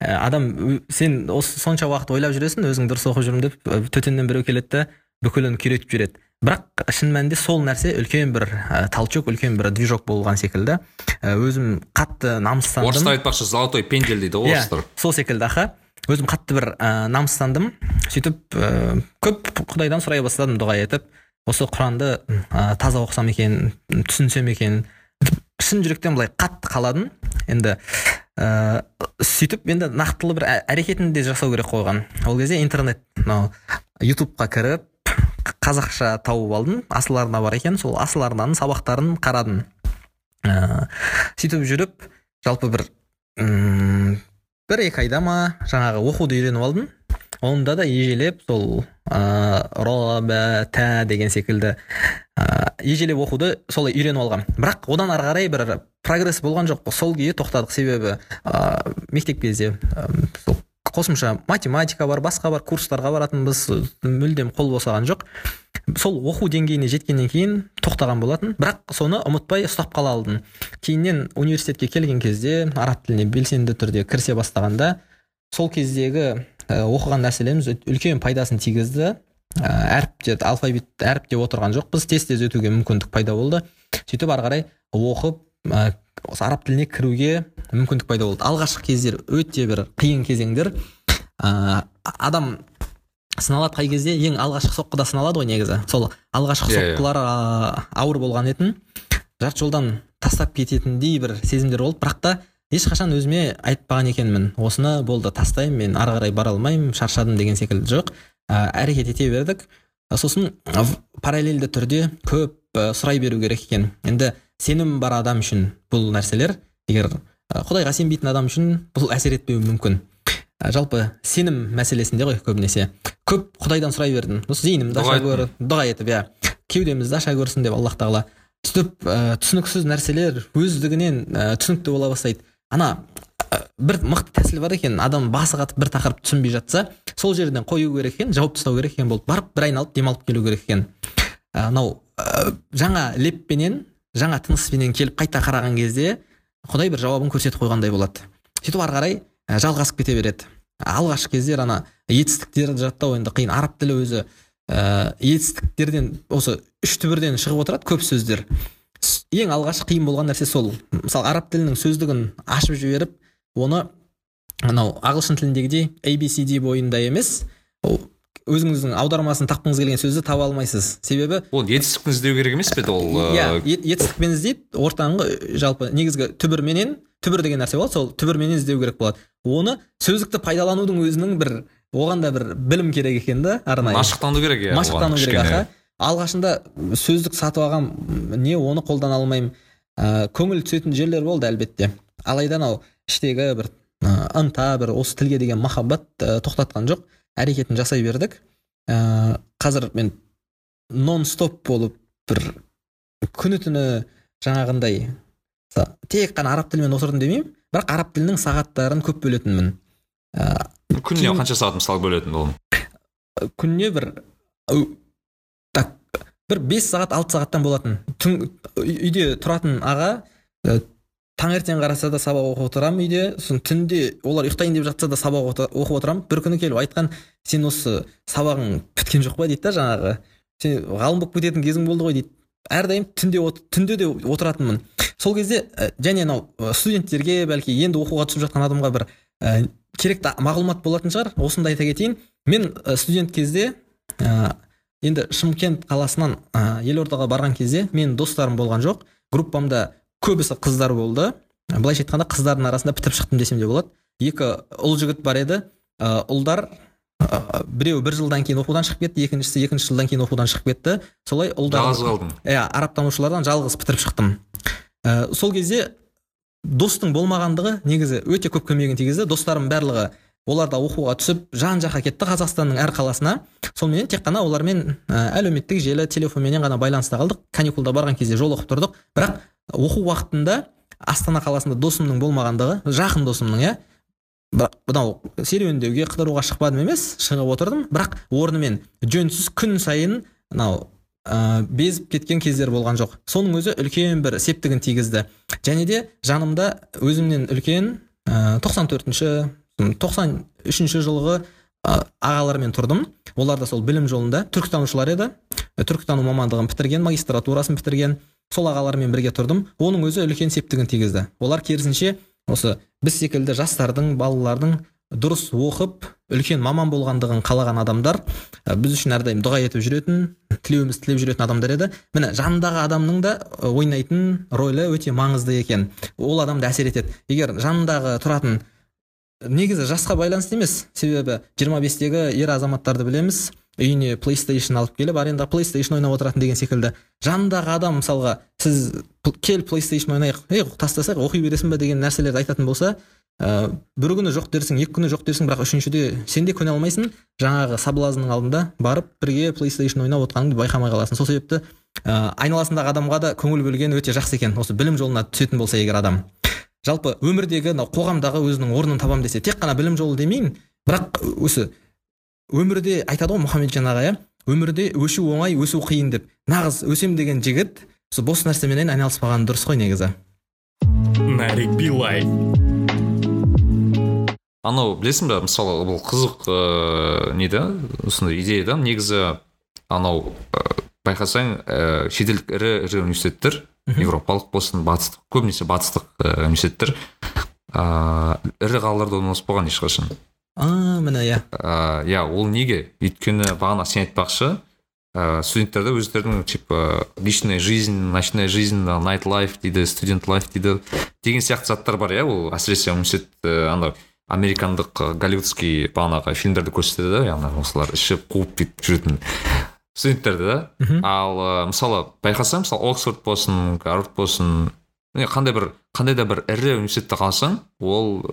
Ә, адам сен осы сонша уақыт ойлап жүресің өзің дұрыс оқып жүрмін деп төтеннен біреу келеді бүкілін күйретіп жібереді. Бірақ шын мәнінде сол нәрсе үлкен бір ә, толчок үлкен бір движок болған секілді. Өзім қатты намыстандым. Орыста айтпақшы золотой пендель дейді ғой иә орыстар. сол секілді аха. Өзім қатты бір ә, намыстандым. Сөйтіп ә, көп құдайдан сұрай бастадым дұға етіп. Осы құранды ә, таза оқысам екен түсінсем екен. Шын жүректен былай қатты қаладым. Енді ә, сөйтіп енді нақтылы бір ә- әрекетін де жасау керек қойған ол кезде интернет мынау ютубқа кіріп қазақша тауып алдым. Асыл арна бар екен сол асыл арнаның сабақтарын қарадым. Ә, сөйтіп жүріп жалпы бір бір екі айда ма жаңағы оқуды үйреніп алдым. Онда да ежелеп сол ыыы ро тә деген секілді ыыы ежелеп оқуды солай үйреніп алғам. Бірақ одан ары қарай бір прогресс болған жоқ сол күйі тоқтадық. Себебі ыыы мектеп кезде сол қосымша математика бар басқа бар курстарға баратынбыз мүлдем қол босаған жоқ. Сол оқу деңгейіне жеткеннен кейін тоқтаған болатын. Бірақ соны ұмытпай ұстап қала алдым кейіннен университетке келген кезде араб тіліне белсенді түрде кірісе бастағанда сол кездегі ә, оқыған нәрселеріміз үлкен пайдасын тигізді. Ә, әріптер алфавит әріп деп отырған жоқпыз. Тез тез өтуге мүмкіндік пайда болды. Сөйтіп ары қарай оқып ә, осы араб тіліне кіруге мүмкіндік пайда болды. Алғашқы кездер өте бір қиын кезеңдер. Ә, адам сыналады қай кезде? Ең алғашқы соққыда сыналады ғой негізі. Сол алғашқы Иә, иә. соққылар ә, ауыр болған етін жарты жолдан тастап кететіндей бір сезімдер болды. Бірақ та ешқашан өзіме айтпаған екенмін. Осыны болды тастаймын мен ары қарай бара алмаймын шаршадым деген секілді. Жоқ ә, әрекет ете бердік. Сосын параллельді түрде көп ә, сұрай беру керек екен. Енді сенім бар адам үшін бұл нәрселер егер құдайға сенбейтін адам үшін бұл әсер етпеуі мүмкін. Жалпы сенім мәселесінде ғой көбінесе. Көп құдайдан сұрай бердім. Осы зейінімді аша гөр дұға етіп иә. Кеудемізді аша көрсін деп аллах тағала сөйтіп ә, түсініксіз нәрселер өздігінен ә, түсінікті бола бастайды. Ана ә, бір мықты тәсіл бар екен. Адам басы қатып бір тақырып түсінбей жатса сол жерден қою керек екен жауып тастау керек екен болып барып бір айналып демалып келу керек екен. Анау ә, жаңа леппенен жаңа тыныспенен келіп қайта қараған кезде құдай бір жауабын көрсетіп қойғандай болады. Сөйтіп ары қарай ә, жалғасып кете береді. Алғашқы кездер ана етістіктерді жаттау енді қиын. Араб тілі өзі ә, етістіктерден осы үш түбірден шығып отырады көп сөздер. Ең алғаш қиын болған нәрсе сол. Мысалы араб тілінің сөздігін ашып жіберіп оны анау ағылшын тіліндегідей abcd бойында емес өзіңіздің аудармасын тапқыңыз келген сөзді таба алмайсыз. Себебі ол жетістікті іздеу керек емес пе еді ол иә етістікпен іздейді ортаңғы жалпы негізгі түбірменен түбір деген нәрсе болады сол түбірменен іздеу керек болады. Оны сөздікті пайдаланудың өзінің бір оған да бір білім керек екен да арнайы. Машықтану керек иә машықтану керек аха. алғашында сөздік сатып алғам не оны қолдана алмаймын. Ә, көңіл түсетін жерлер болды әлбетте. Алайда анау іштегі бір ынта бір осы тілге деген махаббат ә, тоқтатқан жоқ. Әрекетін жасай бердік. Ә, қазір мен нон стоп болып бір күні түні жаңағындай тек қана араб тілімен отырдым демеймін бірақ араб тілінің сағаттарын көп бөлетінмін. Ә, күніне қанша сағат мысалы бөлетін оны күніне бір так бір бес сағат алты сағаттан болатын. Түн үй- үйде тұратын аға таңертең қараса да сабақ оқып отырамын үйде. Сосын түнде олар ұйықтайын деп жатса да сабақ оқып отырамын бір күні келіп айтқан сен осы сабағың біткен жоқ па? дейді да жаңағы. Сен ғалым болып кететін кезің болды ғой? дейді. Әрдайым түнде түнде де отыратынмын. Сол кезде ә, және анау ә, студенттерге бәлки енді оқуға түсіп жатқан адамға бір ә, керекті мағлұмат болатын шығар. Осында айта кетейін. Мен студент кезде ә, енді шымкент қаласынан ә, елордаға барған кезде менің достарым болған жоқ. Группамда көбісі қыздар болды. Былайша айтқанда қыздардың арасында бітіп шықтым десем де болады. Екі ұл жігіт бар еді. Ә, ұлдар ә, біреуі бір жылдан кейін оқудан шығып кетті екіншісі екінші жылдан кейін оқудан шығып кетті. Солай ұлдар жалғыз қалдың. Иә арабтанушылардан жалғыз бітіріп шықтым. Ә, сол кезде достың болмағандығы негізі өте көп көмегін тигізді. Достарым барлығы олар да оқуға түсіп жан жаққа кетті қазақстанның әр қаласына. Сонымен тек қана олармен ә, әлеуметтік желі телефонменен ғана байланыста қалдық. Каникулда барған кезде жолығып тұрдық. Бірақ оқу уақытында астана қаласында досымның болмағандығы жақын досымның иә? Бірақ мынау серуендеуге қыдыруға шықпадым емес шығып отырдым. Бірақ орнымен жөнсіз күн сайын мынау ә, безіп кеткен кездер болған жоқ. Соның өзі үлкен бір септігін тигізді. Және де жанымда өзімнен үлкен ә, 94-ші 93-ші жылғы ә, ағалармен тұрдым. Олар да сол білім жолында түркітанушылар еді. Түркітану мамандығын бітірген магистратурасын бітірген сол ағалармен бірге тұрдым. Оның өзі үлкен септігін тигізді. Олар керісінше осы біз секілді жастардың балалардың дұрыс оқып үлкен маман болғандығын қалаған адамдар ә, біз үшін әрдайым дұға етіп жүретін тілеуіміз тілеп жүретін адамдар еді. Міне жанындағы адамның да ә, ойнайтын рөлі өте маңызды екен. Ол адамды әсер етеді. Егер жанындағы тұратын негізі жасқа байланысты емес себебі 25-тегі ер азаматтарды білеміз. Үйіне плейстейшн алып келіп арендаға плейстейшн ойнап отыратын деген секілді. Жанындағы адам мысалға сіз кел плейстейшн ойнайық ей тастасақ оқи бересің ба деген нәрселерді айтатын болса ә, бір күні жоқ дерсің екі күні жоқ дерсің бірақ үшіншіде сен де көне алмайсың. Жаңағы соблазнның алдында барып бірге плейстейшн ойнап отырғаныңды байқамай қаласың. Сол себепті ә, айналасындағы адамға да көңіл бөлген өте жақсы екен. Осы білім жолына түсетін болса егер адам. Жалпы өмірдегі мынау қоғамдағы өзінің орнын табамын десе тек қана білім жолы демеймін бірақ осы өмірде айтады ғой мұхамеджан аға иә? өмірде өшу оңай өсу қиын деп. Нағыз өсем деген жігіт осы бос нәрсеменен айналыспаған дұрыс қой негізі. Нарик билай. Анау білесің ба мысалы бұл қызық ыыы не да осындай идея да? Негізі анау ә, байқасаң ә, шетелдік ірі ірі университеттер европалық болсын батыстық көбінесе батыстық ә, университеттер ыыы ірі қалаларда орналаспаған ешқашан. А міне иә. Ә, иә ол неге? Өйткені бағана сен айтпақшы ә, студенттерді өздерінің типа личная жизнь ночная жизнь найт лайф дейді студент лайф дейді деген сияқты заттар бар иә ол әсіресе университет ә, ана американдық голливудский бағанағы фильмдерді көрсетеді да яғни осылар ішіп қуып бүйтіп жүретін студенттерді да ал ә, мысалы байқасаң мысалы оксфорд болсын гарвард болсын қандай бір қандай да бір ірі университетте қалсаң ол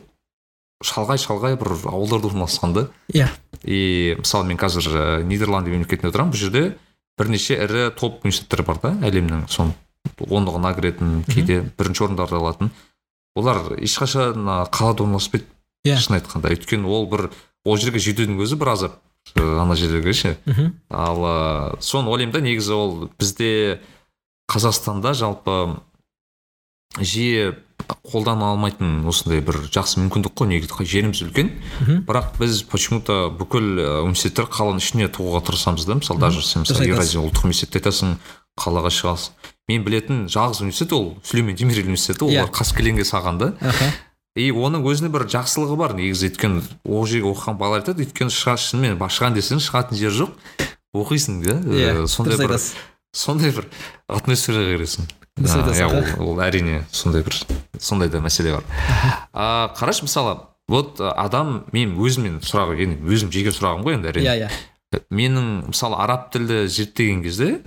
шалғай шалғай бір ауылдарда орналасқан да. Иә. И мысалы мен қазір ә, нидерланды мемлекетінде отырамын. Бұл жерде бірнеше ірі топ университеттер бар да әлемнің. Соның ондығына кіретін кейде бірінші орындарды алатын. Олар ешқашан қалада орналаспайды Иә. шын айтқанда. Өйткені ол бір ол жерге жетудің өзі бір азап ы, ана жерлерге ше. Ал ы, соны ойлаймын да негізі ол бізде қазақстанда жалпы жиі қолдана алмайтын осындай бір жақсы мүмкіндік қой. Негізі жеріміз үлкен. Бірақ біз почему то бүкіл университеттер қаланың ішіне тығуға тырысамыз да. Мысалы даже сен мысалы евразия ұлттық университетті айтасың қалаға шығасың. Мен білетін жалғыз университет ол сүлеймен демирел университеті Иә. олар қаскелеңге салған да. И оның өзіне бір жақсылығы бар. Негізі өйткені ол жерге оқыған балалар айтады өйткені шынымен шығайын десең шығатын жер жоқ оқисың да иә сондай бір сондай бір атмосфераға кіресің. Дұрыс айтасың, ол, әрине сондай бір сондай да мәселе бар. А қарашы мысалы вот адам мен өзімнен сұрақ енді өзім жеке сұрағым ғой енді әрине. Иә иә. Менің мысалы араб тілді зерттеген кезде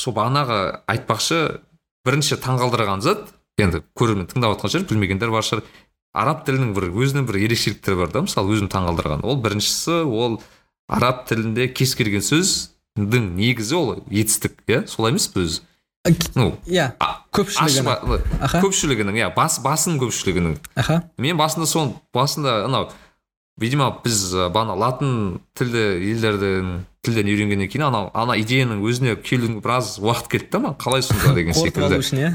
сол бағанағы айтпақшы бірінші таңғалдырған зат енді көрермен тыңдап жатқан шығар білмегендер бар шығар. Араб тілінің бір өзінің бір ерекшеліктері бар да мысалы өзім таңғалдырған. Ол біріншісі ол араб тілінде кез келген сөздің негізі ол етістік иә? Солай емес пе өзі? Ну иә а- көпшілігі ашық аха. көпшілігінің иә бас басым көпшілігінің. Аха. Мен басында сол басында анау видимо біз бағана латын тілді елдердің тілден үйренгеннен кейін анау ана идеяның өзіне келуіне біраз уақыт кетті да маған қалай сонда деген секілді. үшін иә?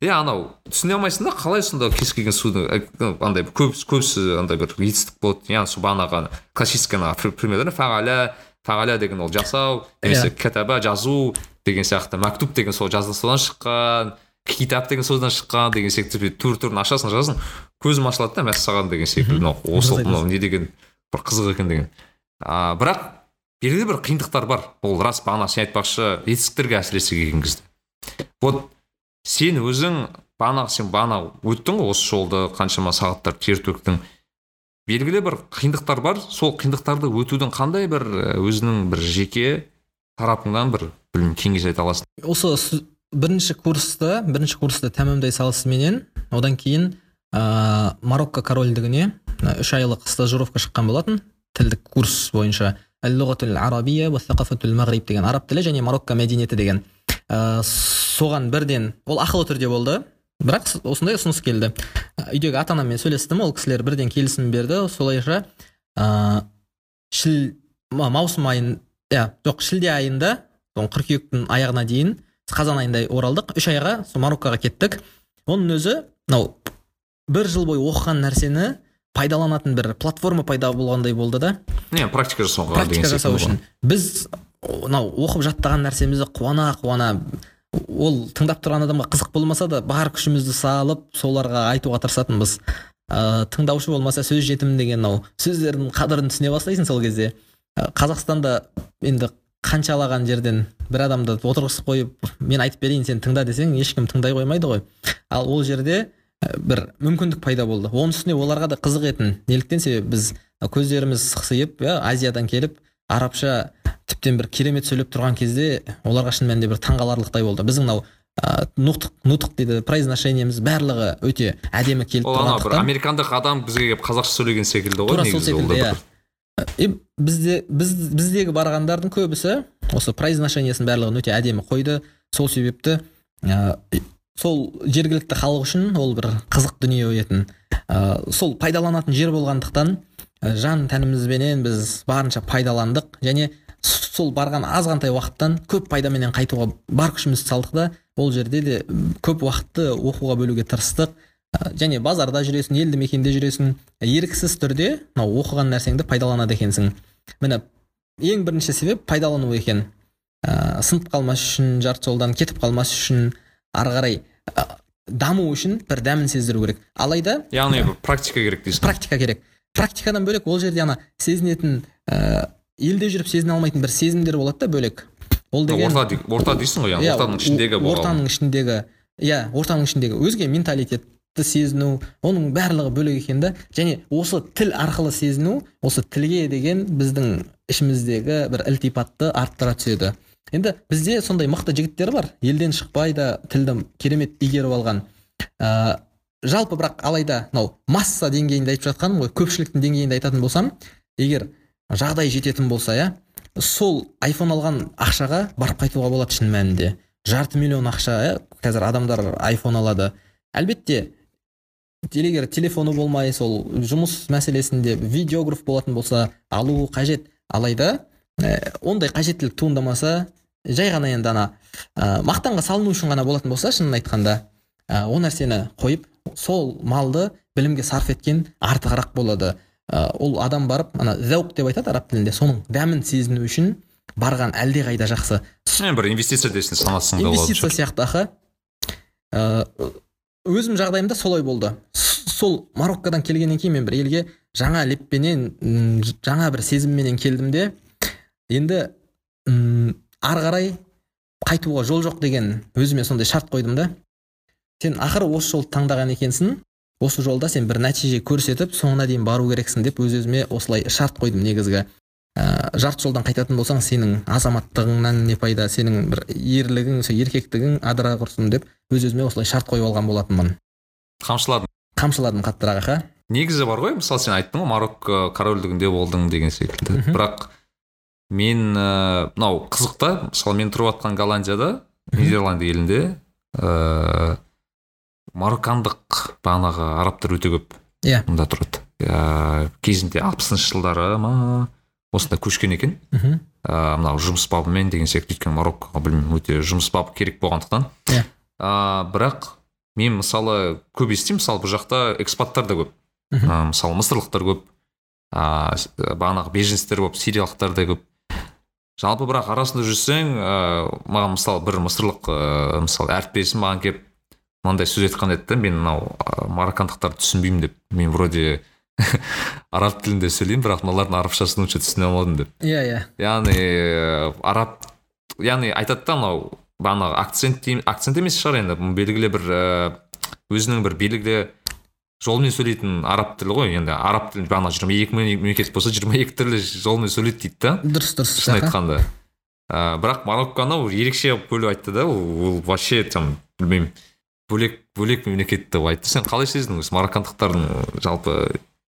Иә анау түсіне алмайсың да қалай сонда кез келген судың ә, андай көп көбісі андай бір етістік болады яғни сол бағанағы классический ана пр- пример фағаля фағаля деген ол жасау немесе Иә. кәтаба жазу деген сияқты мәктуб деген сол жазда содан шыққан китап деген содан шыққан деген секілді түр түрін ашасың жазасың көзім ашылады да мәссаған деген секілді мынау осы мынау не деген бір қызық екен деген. А бірақ белгілі бір қиындықтар бар. Ол рас бағана сен айтпақшы етістіктерге әсіресе келген кезде. Вот сен өзің бағанағы сен бағана өттің ғой осы жолды қаншама сағаттар тер төктің. Белгілі бір қиындықтар бар. Сол қиындықтарды өтудің қандай бір өзінің бір жеке тарапыңнан бір білмеймін кеңес айта аласың. Осы бірінші курсты бірінші курсты тәмамдай салысыменен одан кейін ә, марокко корольдігіне үш айлық стажировка шыққан болатын. Тілдік курс бойынша мағриб деген араб тілі және марокко мәдениеті деген. Ә, соған бірден ол ақылы түрде болды бірақ осындай ұсыныс келді. Үйдегі ата анаммен сөйлестім ол кісілер бірден келісім берді. Солайша ә, шіл ма- маусым айын иә жоқ шілде айында қыркүйектің аяғына дейін қазан айында оралдық. Үш айға сол мароккоға кеттік. Оның өзі мынау бір жыл бойы оқыған нәрсені пайдаланатын бір платформа пайда болғандай болды да. Не практика жасауға практика жасау үшін. біз мынау оқып жаттаған нәрсемізді қуана қуана ол тыңдап тұрған адамға қызық болмаса да бар күшімізді салып соларға айтуға тырысатынбыз. Ә, тыңдаушы болмаса сөз жетім деген мынау сөздердің қадірін түсіне бастайсың сол кезде. Қазақстанда енді қаншалаған жерден бір адамды отырғызып қойып мен айтып берейін сен тыңда десең ешкім тыңдай қоймайды ғой. Ал ол жерде бір мүмкіндік пайда болды. Оның үстіне оларға да қызық етін неліктен себебі біз көздеріміз сықсиып иә азиядан келіп арабша тіптен бір керемет сөйлеп тұрған кезде оларға шын мәнінде бір таңғаларлықтай болды. Біздің мынау ә, нутық нутық дейді произношениеміз барлығы өте әдемі келіп ол ана бір американдық адам бізге келіп қазақша сөйлеген секілді ғой тура сол секілді иә. И бізде біз біздегі барғандардың көбісі осы произношениесін барлығын өте әдемі қойды. Сол себепті ә, сол жергілікті халық үшін ол бір қызық дүние етін ә, сол пайдаланатын жер болғандықтан ә, жан тәнімізбенен біз барынша пайдаландық. Және сол барған азғантай уақыттан көп пайдаменен қайтуға бар күшімізді салдық та ол жерде де көп уақытты оқуға бөлуге тырыстық. Және базарда жүресің елді мекенде жүресің еріксіз түрде мынау оқыған нәрсеңді пайдаланады екенсің. Міне ең бірінші себеп пайдалану екен. Ә, сынып қалмас үшін жарты жолдан кетіп қалмас үшін ары қарай ә, даму үшін бір дәмін сездіру керек. Алайда яғни бір практика керек дейсің практика керек. Практикадан бөлек ол жерде ана сезінетін ә, елде жүріп сезіне алмайтын бір сезімдер болады да бөлек. Ол деген орта орта дейсің ғой яғни Иә, ортаның ішіндегі ортаның ішіндегі иә ортаның ішіндегі өзге менталитетті сезіну оның барлығы бөлек екен да. Және осы тіл арқылы сезіну осы тілге деген біздің ішіміздегі бір ілтипатты арттыра түседі. Енді бізде сондай мықты жігіттер бар. Елден шықпай да тілді керемет игеріп алған. Ә, жалпы бірақ алайда мынау масса деңгейінде айтып жатқаным ғой көпшіліктің деңгейінде айтатын болсам егер жағдай жететін болса иә сол айфон алған ақшаға барып қайтуға болады шын мәнінде. Жарты миллион ақша иә қазір адамдар айфон алады. Әлбетте егер телефоны болмай сол жұмыс мәселесінде видеограф болатын болса алуы қажет. Алайда ә, ондай қажеттілік туындамаса жай ғана енді ана ә, мақтанға салыну үшін ғана болатын болса шынын айтқанда ә, ол нәрсені қойып сол малды білімге сарп еткен артығырақ болады. Ә, ол адам барып ана заук деп айтады араб тілінде соның дәмін сезіну үшін барған әлдеқайда жақсы. Бір инвестиция десін санатсың да болады инвестиция сияқты аха. Ә, өзім жағдайымда солай болды. Сол мароккодан келгеннен кейін мен бір елге жаңа леппенен жаңа бір сезімменен келдім де енді м, ары қарай қайтуға жол жоқ деген өзіме сондай шарт қойдым да. Сен ақыры осы жолды таңдаған екенсің осы жолда сен бір нәтиже көрсетіп соңына дейін бару керексің деп өз өзіме осылай шарт қойдым негізгі. Ә, жарты жолдан қайтатын болсаң сенің азаматтығыңнан не пайда сенің бір ерлігің сол еркектігің адыра құрсын деп өз өзіме осылай шарт қойып алған болатынмын. Қамшыладың? Қамшыладым қаттырақ аха негізі бар ғой мысалы сен айттың ғой марокко корольдігінде болдың деген секілді. Бірақ мен ыыы мынау қызық та мысалы мен тұрып жатқан голландияда нидерланд елінде ыыы мароккандық бағанағы арабтар өте көп Иә. мұнда тұрады. Иә кезінде алпысыншы жылдары ма осында көшкен екен. Мхм. Ыыы мынау жұмыс бабымен деген секілді өйткені мароккоға білмеймін өте жұмыс бабы керек болғандықтан. Иә. бірақ мен мысалы көп естимін мысалы бұл жақта экспаттар да көп. Мхм. Мысалы мысырлықтар көп. Ыыы бағанағы беженецтер көп сириялықтар да көп. Жалпы бірақ арасында жүрсең ыыы маған мысалы бір мысырлық ыыы мысалы әріптесім маған келіп мынандай сөз айтқан еді да мен мынау мароккандықтарды түсінбеймін деп. Мен вроде араб тілінде сөйлеймін бірақ мыналардың арабшасын онша түсіне алмадым деп. Иә иә. Яғни э, араб яғни айтады да мынау бағанағы акцент акцент емес шығар енді белгілі бір э, өзінің бір белгілі жолмен сөйлейтін араб тілі ғой енді. Араб тілі бағана жиырма екі мемлекет болса жиырма екі түрлі жолмен сөйлейді дейді да. Дұрыс дұрыс шын айтқанда. Ә, бірақ марокконы ол ерекше бөліп айтты да ол, ол вообще там білмеймін бөлек бөлек мемлекет деп айтты. Сен қалай сездің осы мароккандықтардың жалпы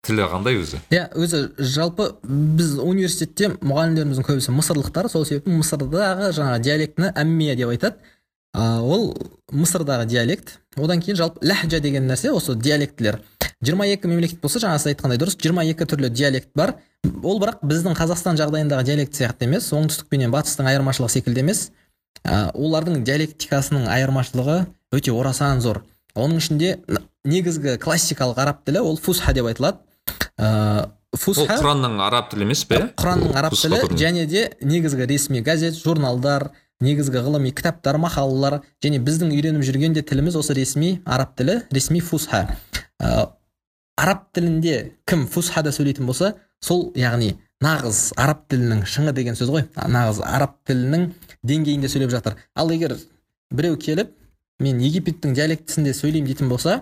тілі қандай өзі. Иә өзі. Жалпы біз университетте мұғалімдеріміздің көбісі мысырлықтар сол себепті мысырдағы жаңағы диалектіні әммия деп айтады. А, ол мысырдағы диалект. Одан кейін жалпы ләхжа деген нәрсе осы диалектілер. 22 мемлекет болса жаңа сіз айтқандай дұрыс 22 түрлі диалект бар. Ол бірақ біздің қазақстан жағдайындағы диалект сияқты емес оңтүстік пенен батыстың айырмашылығы секілді емес. Ә, олардың диалектикасының айырмашылығы өте орасан зор. Оның ішінде негізгі классикалық араб тілі ол фусха деп айтылады. Ә, ол фусха құранның араб тілі емес пе құранның араб Фусха тілі және де негізгі ресми газет журналдар негізгі ғылыми кітаптар мақалалар. Және біздің үйреніп жүрген де тіліміз осы ресми араб тілі ресми фусха ә, араб тілінде кім фусхада сөйлейтін болса сол яғни нағыз араб тілінің шыңы деген сөз ғой. Нағыз араб тілінің деңгейінде сөйлеп жатыр. Ал егер біреу келіп мен египеттің диалектісінде сөйлеймін дейтін болса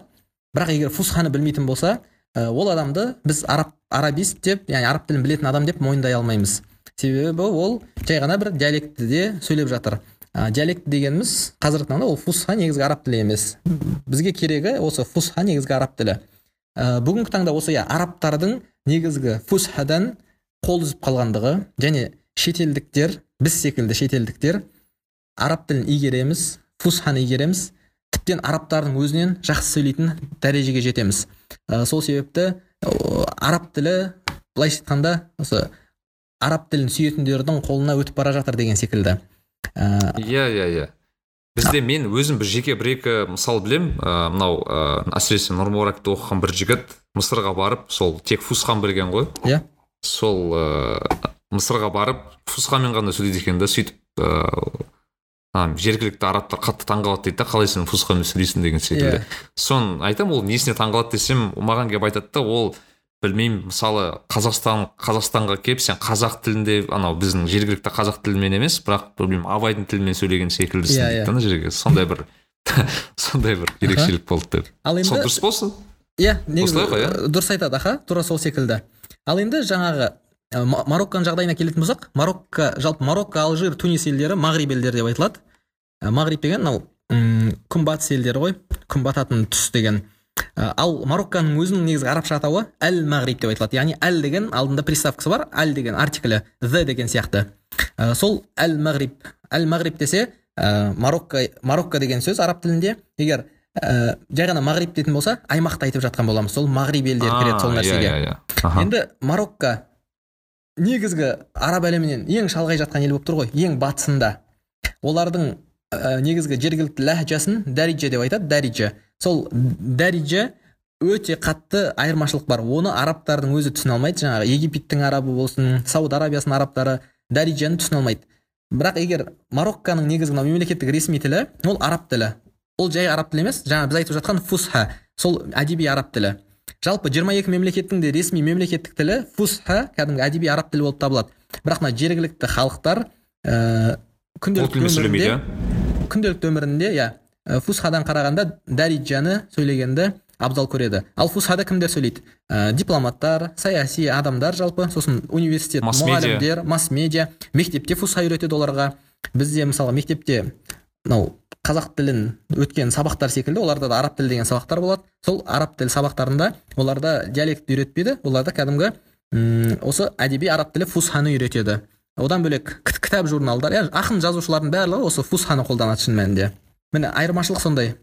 бірақ егер фусханы білмейтін болса ол адамды біз араб арабист деп яғни араб тілін білетін адам деп мойындай алмаймыз. Себебі ол жай ғана бір диалектіде сөйлеп жатыр. Ә, диалект дегеніміз қазіргі таңда ол фусха негізгі араб тілі емес. Бізге керегі осы фусха негізгі араб тілі. Ә, бүгінгі таңда осы иә арабтардың негізгі фусхадан қол үзіп қалғандығы және шетелдіктер біз секілді шетелдіктер араб тілін игереміз фусханы игереміз тіптен арабтардың өзінен жақсы сөйлейтін дәрежеге жетеміз. Ә, сол себепті ә, араб тілі былайша айтқанда осы араб тілін сүйетіндердің қолына өтіп бара жатыр деген секілді. Ә, иә иә иә. Бізде мен өзім бір жеке бір екі мысал білем. Ә, мынау ә, әсіресе нұрмұбаракты оқыған бір жігіт мысырға барып сол тек фусхан білген ғой. Иә. Сол ә, мысырға барып фусхамен ғана сөйлейді екен да сөйтіп ә, а, жергілікті арабтар қатты таңқалады дейді да қалай сен фусхамен сөйлейсің деген секілді. Иә. соны айтамын ол несіне таңқалады десем маған келіп айтады да ол білмеймін мысалы қазақстан қазақстанға келіп сен қазақ тілінде анау біздің жергілікті қазақ тілімен емес бірақ білмеймін абайдың тілімен сөйлеген секілдісің Иә, дейді иә. да жерге. Сондай бір сондай бір ерекшелік болды деп. Ал сол енді дұрыс болсын. Иә негізі ә, дұрыс айтады аха тура сол секілді. Ал енді жаңағы марокконың жағдайына келетін болсақ марокко жалпы марокко алжир тунис елдері мағриб елдері деп айтылады. Ә, мағриб деген мынау күнбатыс елдері ғой күн бататын тұс деген. Ә, ал марокконың өзінің негізгі арабша атауы әл мағриб деп айтылады. Яғни әл деген алдында приставкасы бар әл деген артиклі the деген сияқты. Ә, сол әл мағриб әл мағриб десе ә, марокко марокко деген сөз араб тілінде. Егер ә, жай ғана мағриб дейтін болса аймақты айтып жатқан боламыз. Сол мағриб елдері кіреді сол А, нәрсеге. иә иә. Иә енді марокко негізгі араб әлемінен ең шалғай жатқан ел болып тұр ғой ең батысында. Олардың ә, негізгі жергілікті ләхжасын дәриджа деп айтады дәриджа сол дәриджа өте қатты айырмашылық бар. Оны арабтардың өзі түсіне алмайды жаңағы египеттің арабы болсын сауд арабиясының арабтары дәриджаны түсіне алмайды. Бірақ егер марокконың негізгі мынау мемлекеттік ресми тілі ол араб тілі. Ол жай араб тілі емес жаңа біз айтып жатқан фусха сол әдеби араб тілі. Жалпы 22 мемлекеттің де ресми мемлекеттік тілі фусха кәдімгі әдеби араб тілі болып табылады. Бірақ мына жергілікті халықтар ә, күнделікті өмірінде иә? күнделікті өмірінде иә ә, фусхадан қарағанда дәриджаны сөйлегенді абзал көреді. Ал фусхада кімдер сөйлейді? Ә, дипломаттар саяси адамдар жалпы сосын университет мұғалімдер масс медиа мектепте фусха үйретеді оларға. Бізде мысалы мектепте мынау қазақ тілін өткен сабақтар секілді оларда да араб тілі деген сабақтар болады. Сол араб тілі сабақтарында оларда диалект үйретпейді оларда кәдімгі осы әдеби араб тілі фусханы үйретеді. Одан бөлек кіт- кітап журналдар иә ақын жазушылардың барлығы осы фусханы қолданады шын мәнінде. Міне айырмашылық сондай.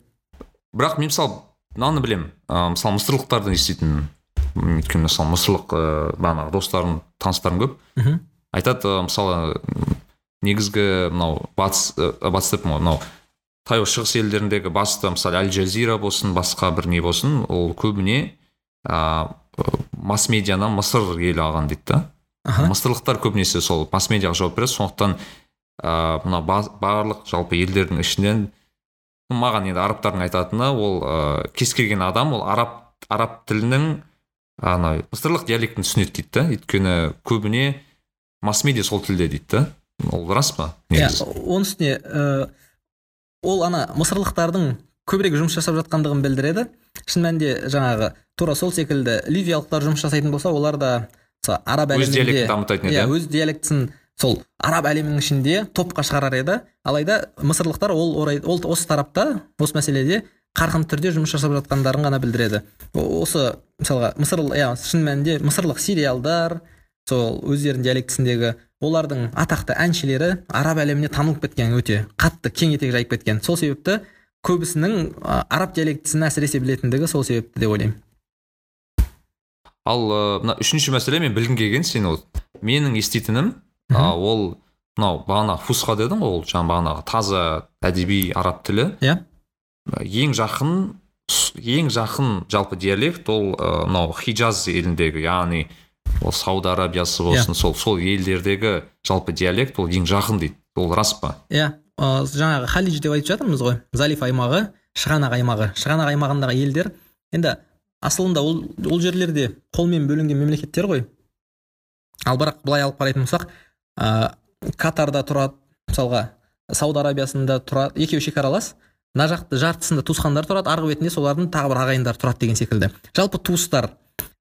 Бірақ мен мысалы мынаны білемін. Ә, мысалы мысырлықтардың еститінін м, өйткені мысалы мысырлық ә, бағанағы достарым таныстарым көп. Мхм. Айтады мысалы негізгі мынау батыс ә, батыс деп мынау? Таяу шығыс елдеріндегі басты мысалы әл жазира болсын басқа бір не болсын ол көбіне ә, масс медианы мысыр елі алған дейді да. Мысырлықтар көбінесе сол масс медиаға жауап береді. Сондықтан ә, мына ба- барлық жалпы елдердің ішінен маған енді арабтардың айтатыны ол ә, кез келген адам ол араб араб тілінің ана мысырлық диалектін түсінеді дейді да. Өйткені көбіне масс медиа сол тілде дейді да. Ол рас па? Иә оның үстіне ол ана мысырлықтардың көбірек жұмыс жасап жатқандығын білдіреді. Шын мәнінде жаңағы тура сол секілді ливиялықтар жұмыс жасайтын болса олар да мысалы араб өз әлемінде диалектін дамытатын еді иә иә? өз диалектісін сол араб әлемінің ішінде топқа шығарар еді. Алайда мысырлықтар ол орай ол осы тарапта осы мәселеде қарқынды түрде жұмыс жасап жатқандарын ғана білдіреді. Осы мысалға мысыр иә шын мәнінде мысырлық сериалдар сол өздерінің диалектісіндегі олардың атақты әншілері араб әлеміне танылып кеткен өте қатты кең етек жайып кеткен. Сол себепті көбісінің араб диалектісін әсіресе білетіндігі сол себепті деп ойлаймын. Ал ә, мына үшінші мәселе мен білгім келген сен ол. Менің еститінім а, ол мынау бағана фусха дедің ғой ол жаңағы бағанағы таза әдеби араб тілі. Иә. Ең жақын ең жақын жалпы диалект ол ә, мынау хиджаз еліндегі яғни ол сауд арабиясы болсын сол сол елдердегі жалпы диалект ол ең жақын дейді. Ол рас па? Иә. Ә, жаңағы халидж деп айтып жатырмыз ғой. Залиф аймағы шығанақ аймағы. Шығанақ аймағындағы елдер енді асылында ол ол жерлерде қолмен бөлінген мемлекеттер ғой. Ал бірақ былай алып қарайтын болсақ ә, катарда тұрады мысалға сауд арабиясында тұрады екеуі шекаралас мына жақты жартысында туысқандар тұрады арғы бетінде солардың тағы бір ағайындары тұрады деген секілді. Жалпы туыстар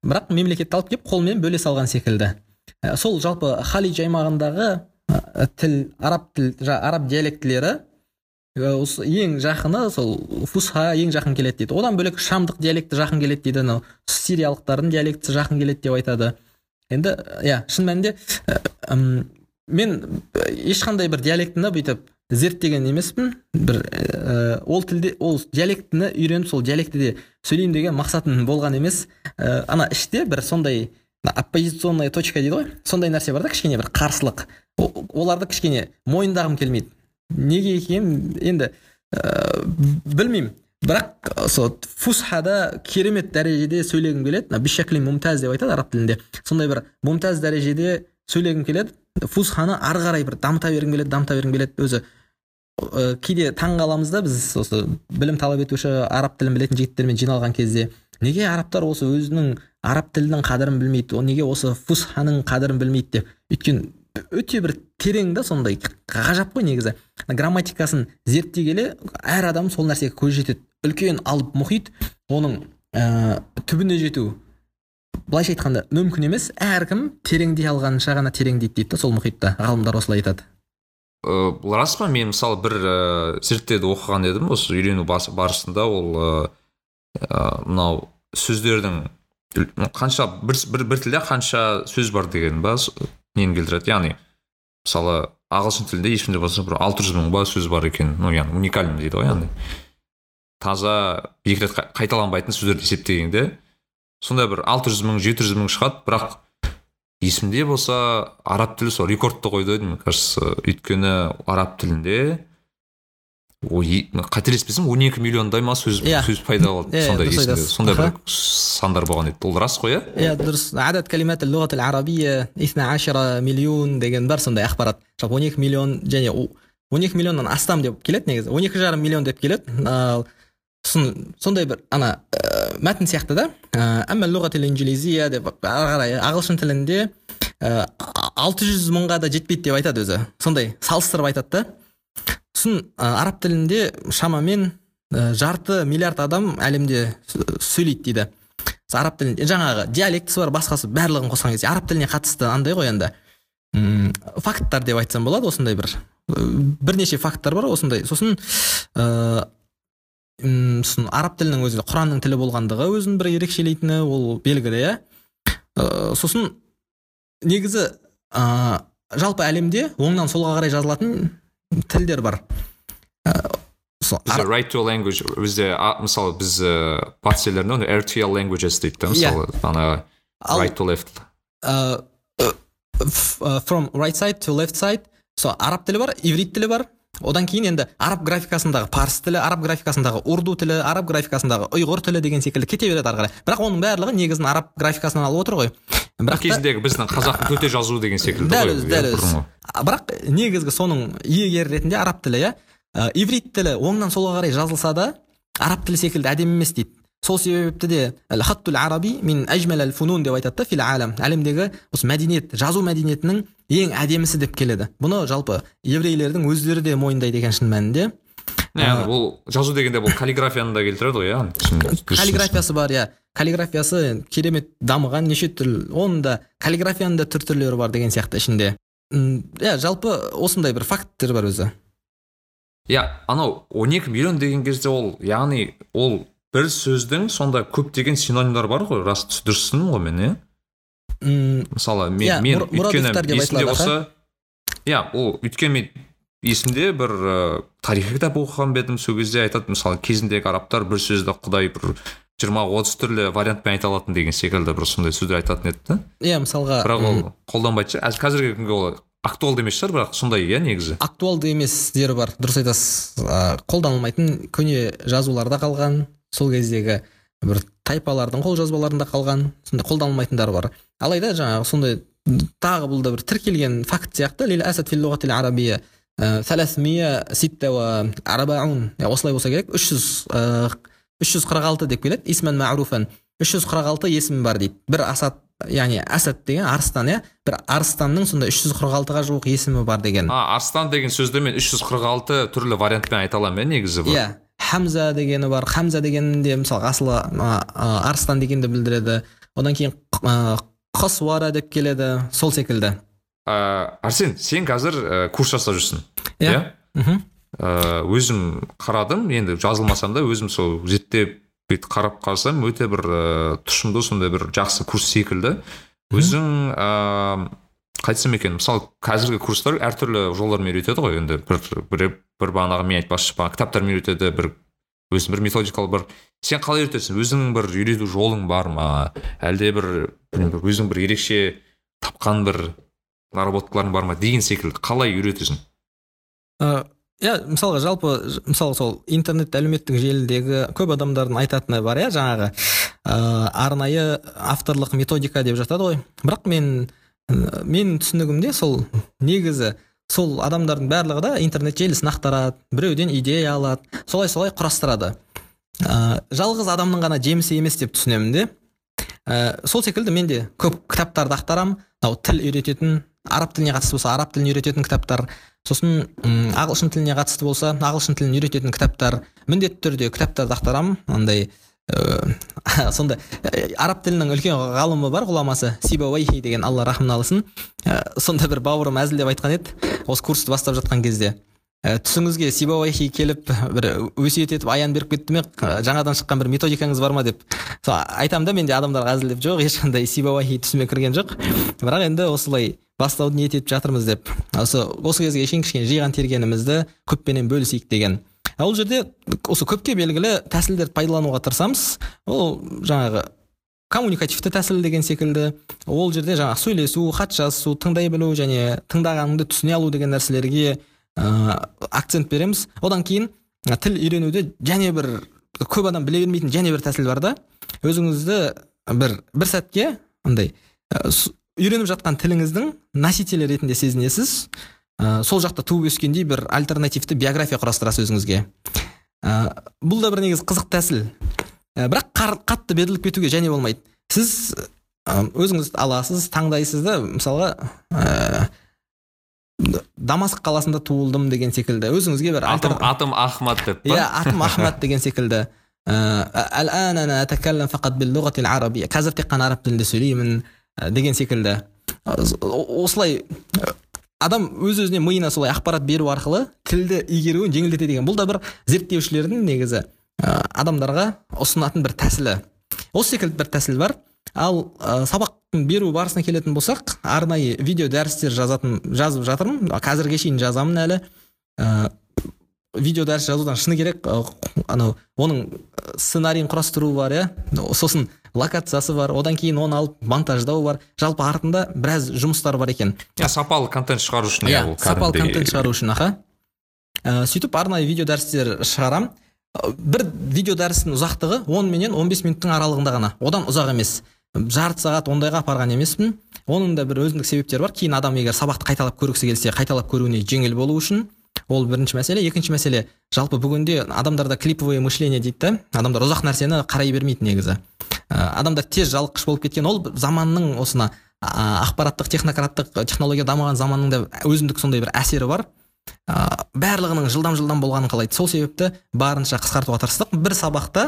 бірақ мемлекетті алып келіп қолмен бөле салған секілді. Ә, сол жалпы халидж аймағындағы ә, тіл араб тіл жа- араб диалектілері ә, ең жақыны сол фусха ең жақын келеді дейді. Одан бөлек шамдық диалекті жақын келеді дейді анау сириялықтардың диалектісі жақын келеді деп айтады. Енді иә шын мәнінде ә, мен ешқандай бір диалектіні бүйтіп зерттеген емеспін. Бір ә, ол тілде ол диалектіні үйреніп сол диалектіде сөйлеймін деген мақсатым болған емес. Ә, ана іште бір сондай оппозиционная точка дейді ғой. Сондай нәрсе бар да кішкене бір қарсылық. Оларды кішкене мойындағым келмейді. Неге екенін енді ә, білмеймін. Бірақ сол фусхада керемет дәрежеде сөйлегім келеді. Мына бишаклин мумтаз деп айтады араб тілінде. Сондай бір мумтаз дәрежеде сөйлегім келеді. Фусханы ары қарай бір дамыта бергім келеді дамыта бергім келеді өзі. Ә, кейде таң қаламыз да біз осы білім талап етуші араб тілін білетін жігіттермен жиналған кезде. Неге арабтар осы өзінің араб тілінің қадірін білмейді неге осы фусханың қадірін білмейді деп? Өйткені өте бір терең да сондай ғажап қой негізі. Грамматикасын зерттей келе әр адам сол нәрсеге көз жетеді. Үлкен алып мұхит оның ә, түбіне жету. Былайша айтқанда мүмкін емес. Әркім тереңдей алғанынша ғана тереңдейді дейді да сол мұхитта. Ғалымдар осылай айтады. Э, бұл рас па мен мысалы бір ә, зерттеуді оқыған едім осы үйрену барысында. Ол ә, мынау сөздердің қанша бір, бір, бір тілде қанша сөз бар деген ба нені келтіреді? Яғни мысалы ағылшын тілінде ешкімде болса бір алты жүз мың ба сөз бар екен. Ну яғни уникальный дейді ғой яғни. Таза екі рет қай- қайталанбайтын сөздерді есептегенде сондай бір алты жүз мың жеті жүз мың шығады бірақ есімде болса араб тілі сол рекордты қойды мне кажется өйткені араб тілінде ой қателеспесем он екі миллиондай ма сөз Иә. сөз пайда болды Иә, сондай дұрыс есімде айтасыз. сондай бір Аха. сандар болған еді ол рас қой иә иә дұрыс عدد كلمات اللغة العربية 12 миллион деген бар сондай ақпарат жалпы 12 миллион және о- 12 миллионнан астам деп келеді негізі 12 жарым миллион деп келеді ал сосын сондай бір ана ә, мәтін сияқты да? Ә, әмма лұғат инжелизия деп ары қарай ағылшын тілінде ә, 600 мыңға да жетпейді деп айтады өзі. Сондай салыстырып айтады да. Сосын араб тілінде шамамен жарты миллиард адам әлемде сөйлейді дейді. Араб тілінде. Жаңағы диалектісі бар басқасы барлығын қосқан кезде. Араб тіліне қатысты андай ғой енді. Факттар деп айтсам болады осындай бір. Бірнеше факттар бар осындай. Сосын м, сосын араб тілінің өзі құранның тілі болғандығы өзін бір ерекшелейтіні ол белгілі иә. Ә, сосын негізі ә, жалпы әлемде оңнан солға қарай жазылатын тілдер бар. Ә, сол бізде right to language бізде а, мысалы біз батыс елдерінде оны RTL languages дейді да Иә. мысалы ана right to left. From right side to left side. Сол араб тілі бар иврит тілі бар. Одан кейін енді араб графикасындағы парсы тілі араб графикасындағы урду тілі араб графикасындағы ұйғыр тілі деген секілді кете береді ары қарай. Бірақ оның барлығы негізін араб графикасынан алып отыр ғой. Бірақ кезіндегі біздің қазақтың төте жазуы деген секілді дәл өзі иә, дәл өзі. бірақ негізгі соның иегері ретінде араб тілі иә. Ә, иврит тілі оңнан солға қарай жазылса да араб тілі секілді әдемі емес дейді. Сол себепті де әл хаттул араби мин әжмәл әл фунун деп айтады да фил әлем әлемдегі осы мәдениет жазу мәдениетінің ең әдемісі деп келеді бұны жалпы еврейлердің өздері де мойындайды екен шын мәнінде яғни бұл жазу дегенде бұл каллиграфияны да келтіреді ғой иә каллиграфиясы бар иә каллиграфиясы керемет дамыған неше түрлі оның да каллиграфияның да түр түрлері бар деген сияқты ішінде М, иә жалпы осындай бір факттер бар өзі иә анау 12 миллион деген кезде ол яғни ол бір сөздің сонда көптеген синонимдер бар ғой рас дұрыс түсіндім ғой мен иә мысалы мен, Иә, мен өйткені есімде болса иә ол өйткені мен есімде бір ә, тарихи кітап оқыған ба едім сол кезде айтады мысалы кезіндегі арабтар бір сөзді құдай бір жиырма отыз түрлі вариантпен айта алатын деген секілді бір сондай сөздер айтатын еді да. Иә мысалға бірақ ол қолданбайтын шығар. Қазіргі күнге ол актуалды емес шығар бірақ сондай иә негізі. Актуалды еместері бар дұрыс айтасыз. Ә, қолданылмайтын көне жазуларда қалған сол кездегі бір тайпалардың қолжазбаларында қалған сондай қолданылмайтындар бар. Алайда жаңағы сондай тағы бұл да бір тіркелген факт сияқты. Э, э, осылай болса керек. Үш жүз э, үш жүз қырық алты деп келеді. Исман маруфан үш жүз қырық алты есім бар дейді. Бір асад яғни асад деген арыстан иә? бір арыстанның сондай үш жүз қырық алтыға жуық есімі бар деген. А арыстан деген сөзді мен үш жүз қырық алты түрлі вариантпен айта аламын иә негізі иә хамза дегені бар хамза дегенде мысалы асылы арыстан дегенді білдіреді. Одан кейін қосуара деп келеді сол секілді. Ә, арсен сен қазір ә, курс жасап жүрсің Иә. иә? Мхм. Ә, өзім қарадым енді жазылмасам да өзім сол зерттеп бүйтіп қарап қарасам өте бір ә, тұшымды сондай бір жақсы курс секілді. Өзің ә, қайтсам екен. Мысалы қазіргі курстар әртүрлі жолдармен үйретеді ғой енді. Бір бір, бір бағанағы мен айтпақшы бағана кітаптармен үйретеді бір өзің бір методикалы бір сен қалай үйретесің? Өзіңнің бір үйрету жолың бар ма? Әлде бір өзің бір ерекше тапқан бір наработкаларың бар ма деген секілді. Қалай үйретесің? Иә мысалға жалпы мысалы сол интернет әлеуметтік желідегі көп адамдардың айтатыны бар иә жаңағы ә, арнайы авторлық методика деп жатады ғой. Бірақ мен менің түсінігімде сол негізі сол адамдардың барлығы да интернет желісін ақтарады біреуден идея алады солай солай құрастырады. Ә, жалғыз адамның ғана жемісі емес деп түсінемін де. Ә, сол секілді мен де көп кітаптарды ақтарамын. Мынау тіл үйрететін араб тіліне қатысты болса араб тілін үйрететін кітаптар. Сосын ағылшын тіліне қатысты болса ағылшын тілін үйрететін кітаптар. Міндетті түрде кітаптарды ақтарамын. Андай ә, сонда ә, араб тілінің үлкен ғалымы бар ғұламасы сибауайхи деген алла рахымын алсын. Ә, сонда бір бауырым әзілдеп айтқан еді осы курсты бастап жатқан кезде. Ә, түсіңізге сибауайхи келіп бір өсиет етіп аян беріп кетті ме? Жаңадан шыққан бір методикаңыз бар ма деп. Сол айтамын да менде адамдарға әзілдеп жоқ ешқандай сибауайхи түсіме кірген жоқ. Бірақ енді осылай бастауды ниет етіп жатырмыз деп. Осы осы кезге шейін кішкене жиған тергенімізді көппенен бөлісейік деген. Ол жерде осы көпке белгілі тәсілдерді пайдалануға тырысамыз. Ол жаңағы коммуникативті тәсіл деген секілді. Ол жерде жаңағы сөйлесу хат жазысу тыңдай білу және тыңдағаныңды түсіне алу деген нәрселерге ә, акцент береміз. Одан кейін ә, тіл үйренуде және бір көп адам біле бермейтін және бір тәсіл бар да. Өзіңізді бір бір сәтке андай үйреніп жатқан тіліңіздің носителі ретінде сезінесіз. Ә, сол жақта туып өскендей бір альтернативті биография құрастырасыз өзіңізге. Ә, бұл да бір негізі қызық тәсіл. Ә, бірақ қар- қатты беріліп кетуге және болмайды. Сіз ә, өзіңіз аласыз таңдайсыз да мысалға ә, дамаск қаласында туылдым деген секілді. Өзіңізге бір атым, альтер- атым ахмад деп па? Иә атым ахмад деген секілді. Қазір тек қана араб тілінде сөйлеймін деген секілді. Осылай адам өз өзіне миына солай ақпарат беру арқылы тілді игеруін жеңілдетеді деген бұл да бір зерттеушілердің негізі ә, адамдарға ұсынатын бір тәсілі. Осы секілді бір тәсіл бар. Ал ә, сабақтың беру барысына келетін болсақ арнайы видео дәрістер жазатын жазып жатырмын. Қазірге шейін жазамын әлі. Видео дәріс жазудан шыны керек. Анау оның сценарийін құрастыру бар иә. Сосын локациясы бар одан кейін оны алып монтаждау бар. Жалпы артында біраз жұмыстар бар екен. Иә сапалы контент шығару үшін иә ол сапалы контент шығару үшін аха. Ә, сөйтіп арнайы видео дәрістер шығарамын Ә, бір видео дәрістің ұзақтығы 10 менен 15 минуттың аралығында ғана. Одан ұзақ емес. Жарты сағат ондайға апарған емеспін. Оның да бір өзіндік себептері бар. Кейін адам егер сабақты қайталап көргісі келсе қайталап көруіне жеңіл болу үшін. Ол бірінші мәселе. Екінші мәселе жалпы бүгінде адамдарда клиповое мышление дейді да? Адамдар ұзақ нәрсені қарай бермейді негізі. Ә, адамдар тез жалыққыш болып кеткен. Ол заманның осына ақпараттық технократтық технология дамыған заманның да өзіндік сондай бір әсері бар. Ә, барлығының жылдам жылдам болғанын қалайды. Сол себепті барынша қысқартуға тырыстық. Бір сабақта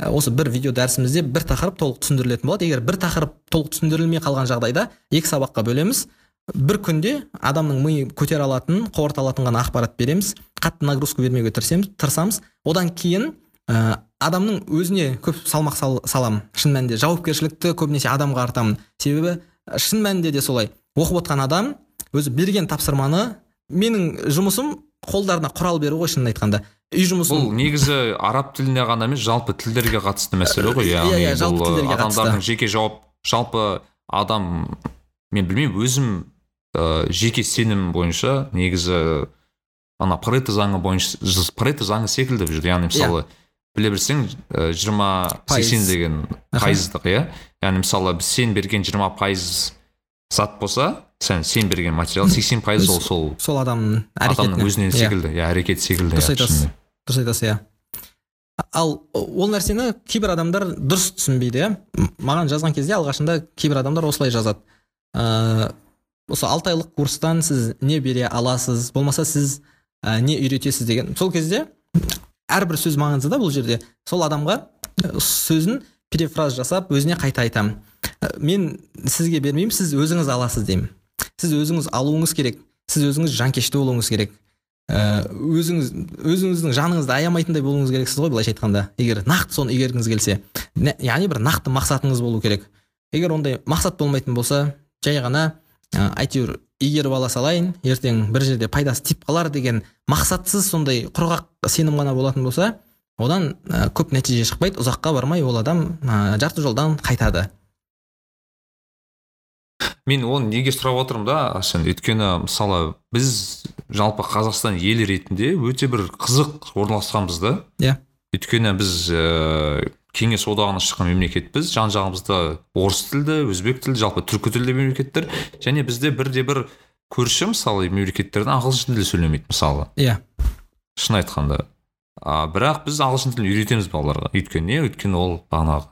ә, осы бір видео дәрісімізде бір тақырып толық түсіндірілетін болады. Егер бір тақырып толық түсіндірілмей қалған жағдайда екі сабаққа бөлеміз. Бір күнде адамның миы көтере алатын қорыта алатын ғана ақпарат береміз қатты нагрузка бермеуге тырысамыз. Одан кейін ә, адамның өзіне көп салмақ сал, саламын шын мәнінде жауапкершілікті көбінесе адамға артамын. Себебі ә, шын мәнінде де солай. Оқып отқан адам өзі берген тапсырманы менің жұмысым қолдарына құрал беру ғой шынын айтқанда. Үй жұмысын бұл негізі араб тіліне ғана емес жалпы тілдерге қатысты мәселе ғой Иә, яғни иә, жалпы бұл тілдерге адамдардың жеке жауап жалпы адам мен білмеймін өзім ә, жеке сенім бойынша негізі ана парето заңы бойынша парето заңы секілді бұл жерде яғни мысалы біле білсең жиырма сексен деген пайыздық иә. Яғни мысалы біз сен берген жиырма пайыз зат болса сен сен берген материал сексен пайыз ол сол сол адамның адамның өзінен Иә. секілді иә әрекеті секілді дұрыс иә, айтасыз. дұрыс айтасыз иә. Ал ол нәрсені кейбір адамдар дұрыс түсінбейді иә. Маған жазған кезде алғашында кейбір адамдар осылай жазады. Ыыы осы алты айлық курстан сіз не бере аласыз? Болмаса сіз ә, не үйретесіз деген. Сол кезде әрбір сөз маңызды да бұл жерде. Сол адамға сөзін перефраз жасап өзіне қайта айтамын мен сізге бермеймін сіз өзіңіз аласыз деймін. Сіз өзіңіз алуыңыз керек. Сіз өзіңіз жанкешті болуыңыз керек. Ә, өзіңіз өзіңіздің жаныңызды аямайтындай болуыңыз керексіз ғой былайша айтқанда. Егер нақты соны игергіңіз келсе яғни бір нақты мақсатыңыз болу керек. Егер ондай мақсат болмайтын болса жай ғана әйтеуір игеріп ала салайын ертең бір жерде пайдасы тиіп қалар деген мақсатсыз сондай құрғақ сенім ғана болатын болса одан ә, көп нәтиже шықпайды ұзаққа бармай ол адам ә, жарты жолдан қайтады. Мен оны неге сұрап отырмын да арсен өйткені мысалы біз жалпы қазақстан елі ретінде өте бір қызық орналасқанбыз да. Иә. Өйткені біз ііі кеңес одағынан шыққан мемлекетпіз. Жан жағымызда орыс тілді өзбек тілді жалпы түркі тілді мемлекеттер. Және бізде бірде бір көрші мысалы мемлекеттердің ағылшын тілі сөйлемейді мысалы. Иә. Шын айтқанда. А, бірақ біз ағылшын тілін үйретеміз балаларға. Өйткені не өйткені ол бағанағы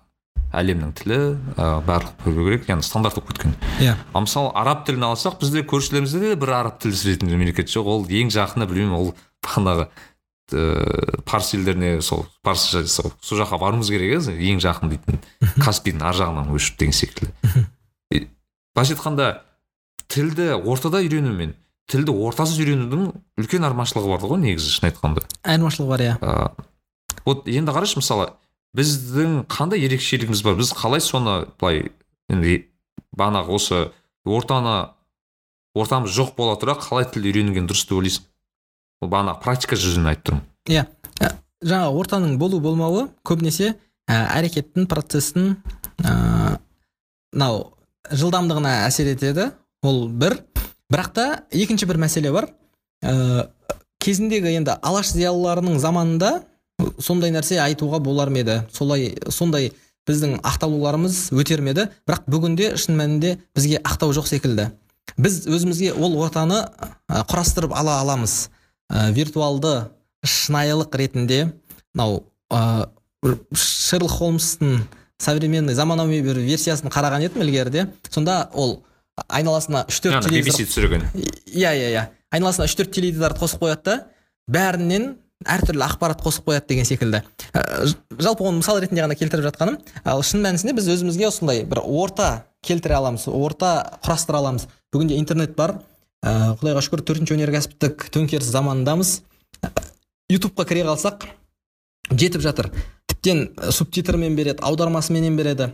әлемнің тілі ә, барлық білу керек яғни стандарт болып кеткен. Иә. Ал мысалы араб тілін алсақ бізде көршілерімізде де бір араб тілі сөйлейтін мемлекет жоқ. Ол ең жақыны білмеймін ол бағанағы ыыы парсы елдеріне сол парсыша сол сол жаққа баруымыз керек ең жақын дейтін каспийдің ар жағынан өшіп деген секілді. Былайша айтқанда тілді ортада үйрену мен тілді ортасыз үйренудің үлкен айырмашылығы бар ғой негізі шын айтқанда. Айырмашылығы бар иә. Вот енді қарашы мысалы біздің қандай ерекшелігіміз бар? Біз қалай соны былай енді бағанағы осы ортаны ортамыз жоқ бола тұра қалай тіл үйренген дұрыс деп ойлайсың? Ол бағанағы практика жүзінен айтып тұрмын. Иә. Ә, жаңағы ортаның болу болмауы көбінесе ә, әрекеттің процестің ә, мынау жылдамдығына әсер етеді. Ол бір. Бірақ та екінші бір мәселе бар. Ә, кезіндегі енді алаш зиялыларының заманында сондай нәрсе айтуға болар ма еді? Солай сондай біздің ақталуларымыз өтер ме еді? Бірақ бүгінде шын мәнінде бізге ақтау жоқ секілді. Біз өзімізге ол ортаны ә, құрастырып ала аламыз. Ә, виртуалды шынайылық ретінде мынау ә, шерлок холмстың современный заманауи бір версиясын қараған едім ілгеріде. Сонда ол айналасына үш төрт BBC түсірген. Иә иә иә. Айналасына үш төрт теледидарды қосып қояды да бәрінен әртүрлі ақпарат қосып қояды деген секілді. Ә, жалпы оны мысал ретінде ғана келтіріп жатқаным. Ал шын мәнісінде біз өзімізге осындай бір орта келтіре аламыз орта құрастыра аламыз. Бүгінде интернет бар ә, құдайға шүкір төртінші өнеркәсіптік төңкеріс заманындамыз. Ютубқа кіре қалсақ жетіп жатыр. Тіптен субтитрмен береді аудармасыменен береді.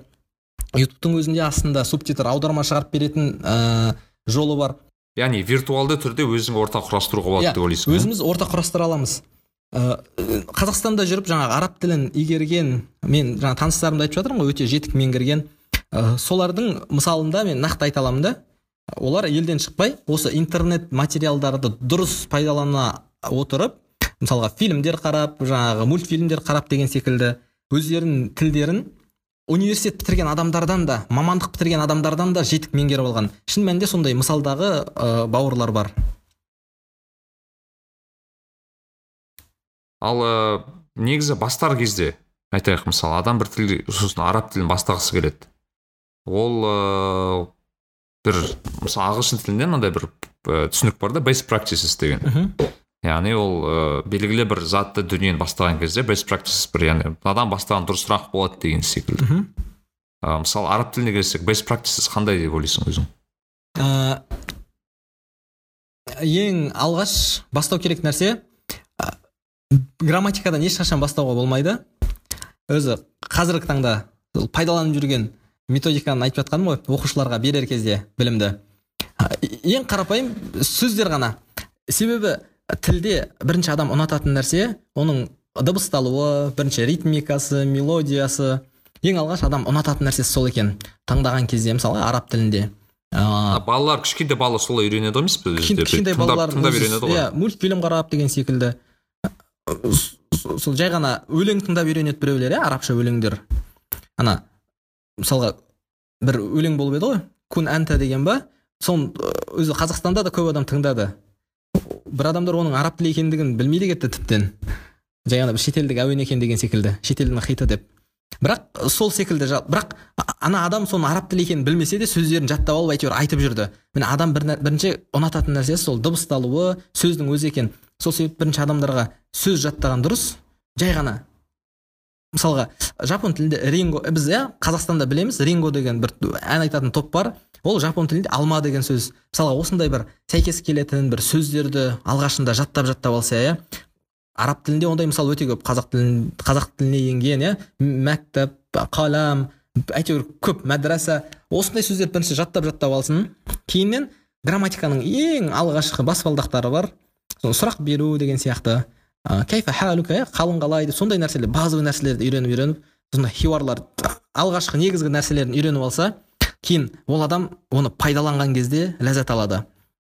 Ютубтың өзінде астында субтитр аударма шығарып беретін ә, жолы бар. Яғни виртуалды түрде өзің орта құрастыруға болады Иә, деп ойлайсың өзіміз орта құрастыра аламыз. Ә, қазақстанда жүріп жаңағы араб тілін игерген мен жаңа таныстарымды айтып жатырмын ғой өте жетік меңгерген. Ә, солардың мысалында мен нақты айта аламын да. Олар елден шықпай осы интернет материалдарды дұрыс пайдалана отырып мысалға фильмдер қарап жаңағы мультфильмдер қарап деген секілді өздерінің тілдерін университет бітірген адамдардан да мамандық бітірген адамдардан да жетік меңгеріп алған. Шын мәнінде сондай мысалдағы ә, бауырлар бар. Ал ә, негізі бастар кезде айтайық мысалы адам бір тіл сосын араб тілін бастағысы келеді. Ол бір мысалы ағылшын тілінде мынандай бір ә, түсінік бар да best practices деген. Мхм. Яғни ол ә, белгілі бір затты дүниені бастаған кезде best practices бір яғни мынадан бастаған дұрысырақ болады деген секілді. Мхм. Ә, мысалы араб тіліне келсек best practices қандай деп ойлайсың өзің? Ә, ең алғаш бастау керек нәрсе ә, грамматикадан ешқашан бастауға болмайды. Өзі қазіргі таңда пайдаланып жүрген методиканы айтып жатқаным ғой оқушыларға берер кезде білімді. Ең қарапайым сөздер ғана. Себебі тілде бірінші адам ұнататын нәрсе оның дыбысталуы бірінші ритмикасы мелодиясы. Ең алғаш адам ұнататын нәрсесі сол екен. Таңдаған кезде мысалы араб тілінде. А, балалар кішкентай бала солай үйренеді ғой емес пе Кішкен- кішкентай балалар тыңдап үйренеді ғой. иә мультфильм қарап деген секілді. Сол жай ғана өлең тыңдап үйренеді біреулер иә арабша өлеңдер. Ана мысалға бір өлең болып еді ғой. Кун әнта деген ба? Соны э, өзі қазақстанда да көп адам тыңдады. Бір адамдар оның араб тілі екендігін білмей де кетті тіптен. Жай бір шетелдік әуен екен деген секілді. Шетелдің хиты деп. Бірақ сол секілді бірақ ана адам соның араб тілі екенін білмесе де сөздерін жаттап алып әйтеуір айтып жүрді. Міне адам бірінші ұнататын нәрсесі сол дыбысталуы сөздің өзі екен. Сол себепті бірінші адамдарға сөз жаттаған дұрыс. Жай ғана мысалға жапон тілінде ринго э, біз иә қазақстанда білеміз ринго деген бір ән айтатын топ бар. Ол жапон тілінде алма деген сөз. Мысалға осындай бір сәйкес келетін бір сөздерді алғашында жаттап жаттап алса иә араб тілінде ондай мысал өте көп. Қазақ тілін қазақ тіліне енген иә мәктәп қалам әйтеуір көп мәдраса осындай сөздерді бірінші жаттап жаттап алсын. Кейіннен грамматиканың ең алғашқы баспалдақтары бар. Сұрақ беру деген сияқты. Кайфа халука иә қалың қалай деп сондай нәрселер базовый нәрселерді үйреніп үйреніп сондай хиуарлар алғашқы негізгі нәрселерін үйреніп алса кейін ол адам оны пайдаланған кезде ләззат алады.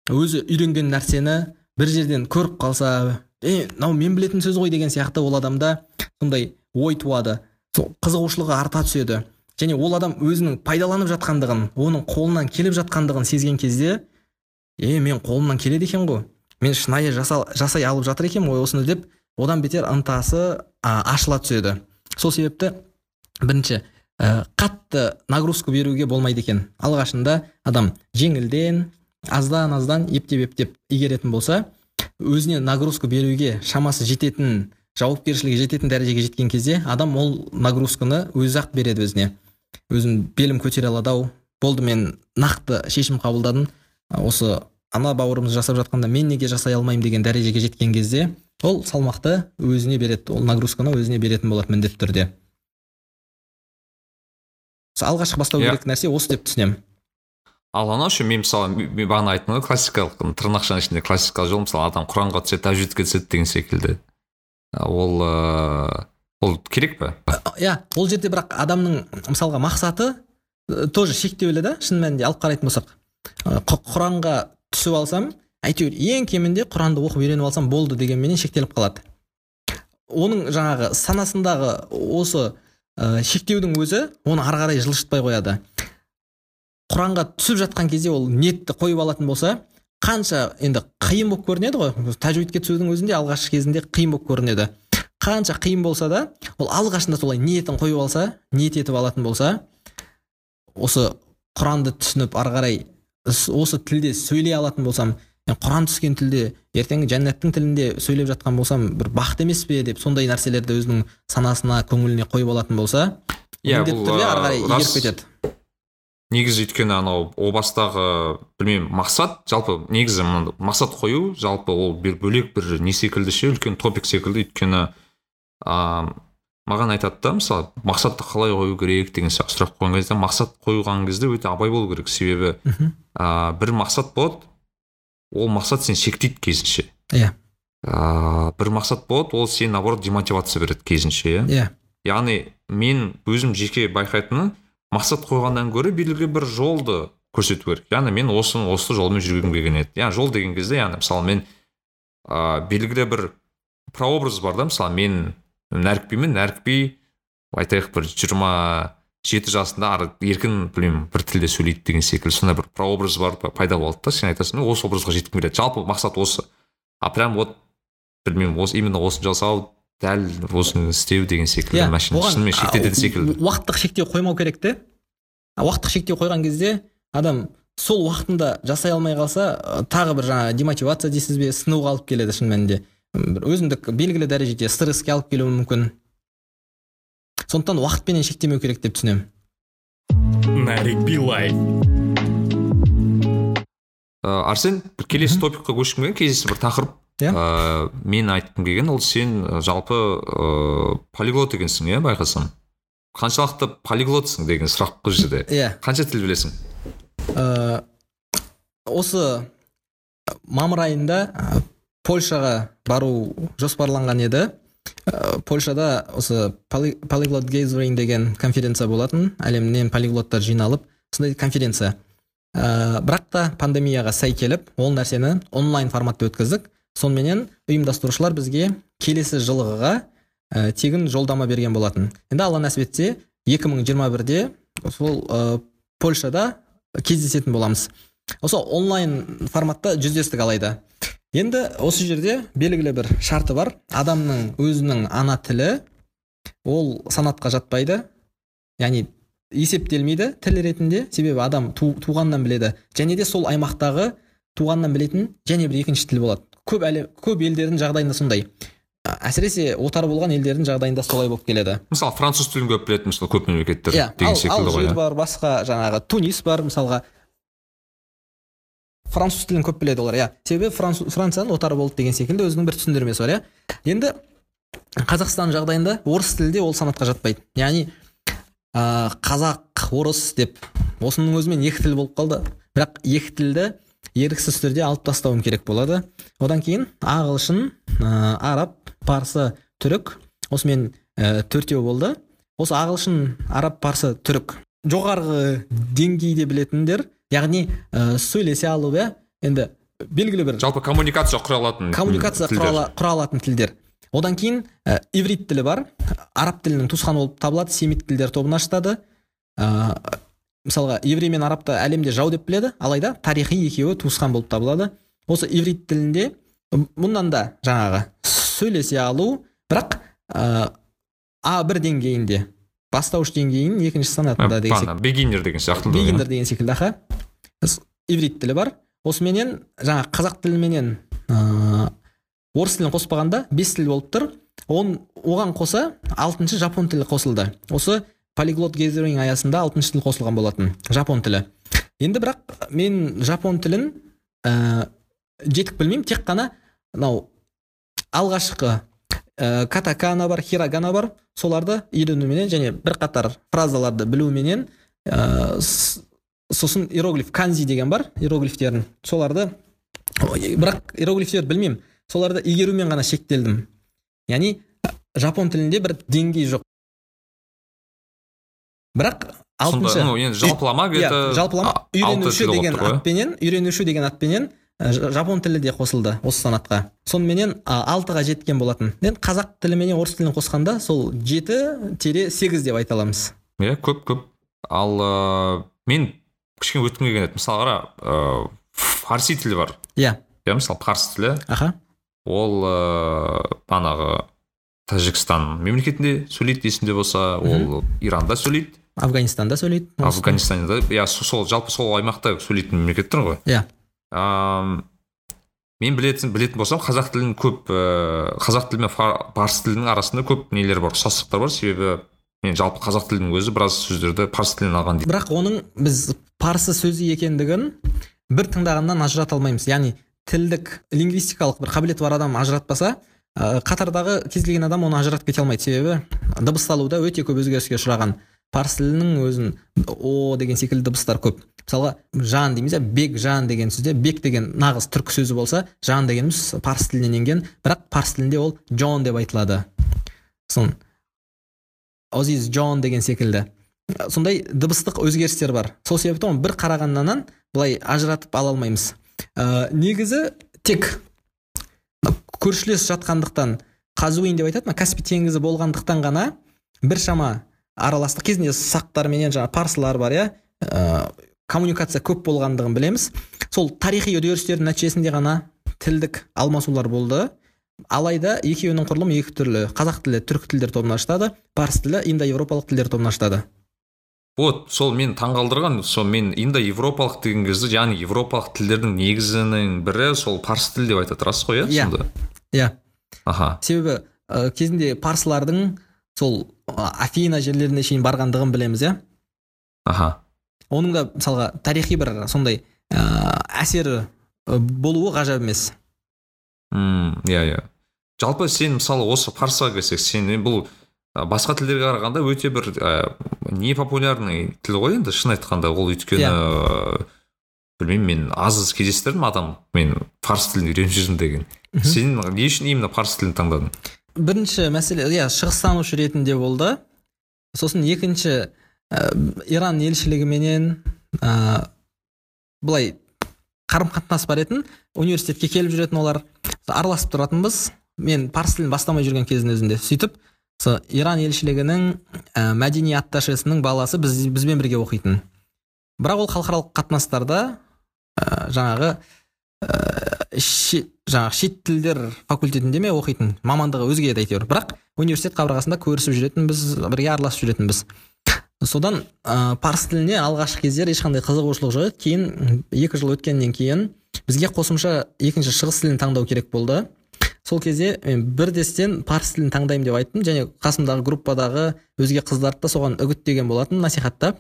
Өзі үйренген нәрсені бір жерден көріп қалса е мынау мен білетін сөз ғой деген сияқты ол адамда сондай ой туады сол қызығушылығы арта түседі. Және ол адам өзінің пайдаланып жатқандығын оның қолынан келіп жатқандығын сезген кезде е мен қолымнан келеді екен ғой мен шынайы жаса, жасай алып жатыр екенмін ғой осыны деп. Одан бетер ынтасы а, ашыла түседі. Сол себепті бірінші ә, қатты нагрузка беруге болмайды екен. Алғашында адам жеңілден аздан аздан ептеп ептеп игеретін болса өзіне нагрузка беруге шамасы жететін жауапкершілігі жететін дәрежеге жеткен кезде адам ол нагрузканы өзі ақ береді өзіне. Өзім белім көтере алады ау. Болды мен нақты шешім қабылдадым. Осы ана бауырымыз жасап жатқанда мен неге жасай алмаймын деген дәрежеге жеткен кезде ол салмақты өзіне береді ол нагрузканы өзіне беретін болады міндетті түрде. Алғашқы бастау Иә. керек нәрсе осы деп түсінемін. Ал анау ше мен мысалы мен бағана айттым ғой классикалық тырнақшаның ішінде классикалық жол мысалы адам құранға түседі тәжвидке түседі деген секілді. Ол ыыы ол керек па иә ол жерде бірақ адамның мысалға мақсаты тоже шектеулі да шын мәнінде алып қарайтын болсақ. Құ- құранға түсіп алсам әйтеуір ең кемінде құранды оқып үйреніп алсам болды дегенменен шектеліп қалады. Оның жаңағы санасындағы осы ә, шектеудің өзі оны ары қарай жылжытпай қояды. Құранға түсіп жатқан кезде ол ниетті қойып алатын болса қанша енді қиын болып көрінеді ғой. Тәжуидке түсудің өзінде алғашқы кезінде қиын болып көрінеді. Қанша қиын болса да ол алғашында солай ниетін қойып алса ниет етіп алатын болса осы құранды түсініп ары қарай осы тілде сөйлей алатын болсам мен құран түскен тілде ертең жәннаттың тілінде сөйлеп жатқан болсам бір бақыт емес пе деп сондай нәрселерді өзінің санасына көңіліне қойып алатын болса Иә, міндетті бұл, түрде ары қарай игеріп кетеді. Негізі өйткені анау о бастағы білмеймін мақсат жалпы негізі мақсат қою жалпы ол бір бөлек бір не секілді ше үлкен топик секілді. Өйткені а маған айтады да мысалы мақсатты қалай қою керек деген сияқты сұрақ қойған кезде мақсат қойған кезде өте абай болу керек. Себебі а, бір мақсат болады ол мақсат сені шектейді кезінше. Иә. А, бір мақсат болады ол сені наоборот демотивация береді кезінше иә. Иә. Яғни мен өзім жеке байқайтыны мақсат қойғаннан гөрі белгілі бір жолды көрсету керек. Яғни мен осы осы жолмен жүргім келген еді. Яғни жол деген кезде яғни мысалы мен ә, белгілі бір прообраз бар да мысалы мен нәрікбимен нәрікби айтайық бір жиырма жеті жасында еркін білмеймін бір тілде сөйлейді деген секілді. Сондай бір прообраз бар пайда болды да сен айтасың мен осы образға жеткім келеді. Жалпы мақсат осы. А прям вот білмеймін осы именно осыны жасау дәл осыны істеу деген секілді иә машина. шынымен шектететін секілді. уақыттық шектеу қоймау керек те? Уақыттық шектеу қойған кезде адам сол уақытында жасай алмай қалса тағы бір жаңағы демотивация дейсіз бе сынуға алып келеді шын мәнінде. Бір өзіндік белгілі дәрежеде стресске алып келуі мүмкін. Сондықтан уақытпенен шектемеу керек деп түсінемін. Нарик билай. Ә, арсен бір келесі топикқа көшкім келген келесі бір тақырып. Иә. ә, мен айтқым келген ол сен ә, жалпы ә, полиглот екенсің иә байқасам қаншалықты полиглотсың деген сұрақ бұл жерде. Иә. Қанша тіл білесің? Ә, осы мамыр айында польшаға бару жоспарланған еді. Ә, польшада осы polyglot gathering деген конференция болатын. Әлемнен полиглоттар жиналып сондай конференция. Ә, бірақ та пандемияға сай келіп ол нәрсені онлайн форматта өткіздік. Сонымен ұйымдастырушылар бізге келесі жылғыға ә, тегін жолдама берген болатын. Енді алла нәсіп етсе 2021-де сол ә, польшада кездесетін боламыз. Осы онлайн форматта жүздестік алайда. Енді осы жерде белгілі бір шарты бар. Адамның өзінің ана тілі ол санатқа жатпайды яғни есептелмейді тіл ретінде. Себебі адам ту, туғаннан біледі. Және де сол аймақтағы туғаннан білетін және бір екінші тіл болады. Көп әле көп елдердің жағдайында сондай. Әсіресе отар болған елдердің жағдайында солай болып келеді. Мысалы француз тілін көп білетін мысалы көп мемлекеттер иә деген секілді ғой иә. бар басқа жаңағы тунис бар мысалға. Француз тілін көп біледі олар. Иә себебі францияның отары болды деген секілді өзінің бір түсіндірмесі бар иә. Енді қазақстан жағдайында орыс тілі де ол санатқа жатпайды. Яғни ә, қазақ орыс деп. Осының өзімен екі тіл болып қалды. Бірақ екі тілді еріксіз түрде алып тастауым керек болады. Одан кейін ағылшын ә, араб парсы түрік. Осымен ә, төртеу болды. Осы ағылшын араб парсы түрік. Жоғарғы деңгейде білетіндер яғни ә, сөйлесе алу иә енді белгілі бір жалпы коммуникация құра алатын коммуникация құра, ала- құра алатын тілдер. Одан кейін ә, иврит тілі бар. Араб тілінің туысқаны болып табылады семит тілдер тобына жатады. Ә, мысалға еврей мен арабты әлемде жау деп біледі. Алайда тарихи екеуі туысқан болып табылады. Осы иврит тілінде мұнан да жаңағы сөйлесе алу бірақ ә, а бір деңгейінде бастауыш деңгейін екінші санатында деген бегинер деген сияқты да, бигендер деген секілді аха. Иврит тілі бар. Осыменен жаңа қазақ тіліменен ыыы орыс тілін қоспағанда бес тіл болып тұр. Он, оған қоса алтыншы жапон тілі қосылды. Осы полиглот гейзеринг аясында алтыншы тіл қосылған болатын жапон тілі. Енді бірақ мен жапон тілін ә, жетік білмеймін. Тек қана мынау алғашқы ә, катакана бар хирагана бар. Соларды үйренуменен және бірқатар фразаларды білуменен ә, сосын иероглиф канзи деген бар иероглифтерін. Соларды бірақ иероглифтерді білмеймін. Соларды игерумен ғана шектелдім. Яғни жапон тілінде бір деңгей жоқ. Бірақ алтыншы ну енді жалпылама иә, жалпылама. үйренуші деген атпен атпенен үйренуші деген атпенен ә, ж- жапон тілі де қосылды осы санатқа. Соныменен алтыға жеткен болатын. Енді қазақ тілі менен орыс тілін қосқанда сол жеті тире сегіз деп айта аламыз. Иә көп көп. Ал ыыы мен кішкене өткім келген еді. Мысалы қара ыыы фарси тілі бар. Иә. Иә мысалы парсы тілі. Аха. Ол ыыы манағы тәжікстан мемлекетінде сөйлейді есімде болса ол иранда сөйлейді. Афганистанда сөйлейді афганистанда иә со- сол жалпы сол аймақта сөйлейтін мемлекеттер ғой. Иә. Мен білетін білетін болсам қазақ тілін көп ііі қазақ тілі мен парсы тілінің арасында көп нелер бар ұқсастықтар бар. Себебі мен жалпы қазақ тілінің өзі біраз сөздерді парсы тілінен алған дейді. Бірақ оның біз парсы сөзі екендігін бір тыңдағаннан ажырата алмаймыз. Яғни тілдік лингвистикалық бір қабілеті бар адам ажыратпаса ә, қатардағы кез келген адам оны ажыратып кете алмайды. Себебі дыбысталуда өте көп өзгеріске ұшыраған парсы тілінің өзін о деген секілді дыбыстар көп. Мысалға жан дейміз иә бек жан деген сөзде бек деген нағыз түркі сөзі болса жан дегеніміз парсы тілінен енген бірақ парсы тілінде ол джон деп айтылады. Сон озиз джон деген секілді. Сондай дыбыстық өзгерістер бар. Сол себептен бір қарағаннан былай ажыратып ала алмаймыз. Ә, негізі тек көршілес жатқандықтан қазуин деп айтады ма каспий теңізі болғандықтан ғана біршама араластық кезінде сақтар менен жаңағы парсылар бар иә? Ә, коммуникация көп болғандығын білеміз. Сол тарихи үдерістердің нәтижесінде ғана тілдік алмасулар болды. Алайда екеуінің құрылымы екі түрлі. Қазақ тілі түркі тілдер тобына жатады парсы тілі индоевропалық тілдер тобына жатады вот сол мен таңғалдырған сол мен индоевропалық деген кезде яғни европалық тілдердің негізінің бірі сол парсы тілі деп айтады рас қой иә Иә. иә. Аха. Себебі ә, кезінде парсылардың сол ә, афина жерлеріне шейін барғандығын білеміз иә? Аха. Оның да мысалға тарихи бір сондай ә, әсері болуы ғажап емес. Мм иә иә. Жалпы сен мысалы осы парсыға келсек сен бұл басқа тілдерге қарағанда өте бір ә, не популярный тіл ғой енді шын айтқанда. Ол өйткені Иә. ә, білмеймін мен аз кездестірдім адам мен парсы тілін үйреніп жүрмін деген. Сен не үшін именно парсы тілін таңдадың? Бірінші мәселе иә шығыстанушы ретінде болды. Сосын екінші ә, иран елшілігіменен ә, былай қарым қатынас бар етін университетке келіп жүретін олар. Араласып тұратынбыз. Мен парсы тілін бастамай жүрген кездің өзінде сөйтіп сол иран елшілігінің ә, мәдени атташесінің баласы біз, бізбен бірге оқитын. Бірақ ол халықаралық қатынастарда ә, жаңағы ә, жаңағы шет тілдер факультетінде ме оқитын мамандығы өзге еді әйтеуір. Бірақ университет қабырғасында көрісіп жүретінбіз бірге араласып жүретінбіз. Содан ә, парсы тіліне алғашқы кездері ешқандай қызығушылық жоқ еді. Кейін екі жыл өткеннен кейін бізге қосымша екінші шығыс тілін таңдау керек болды. Сол кезде мен бірдестен парсы тілін таңдаймын деп айттым және қасымдағы группадағы өзге қыздарды да соған үгіттеген болатын насихаттап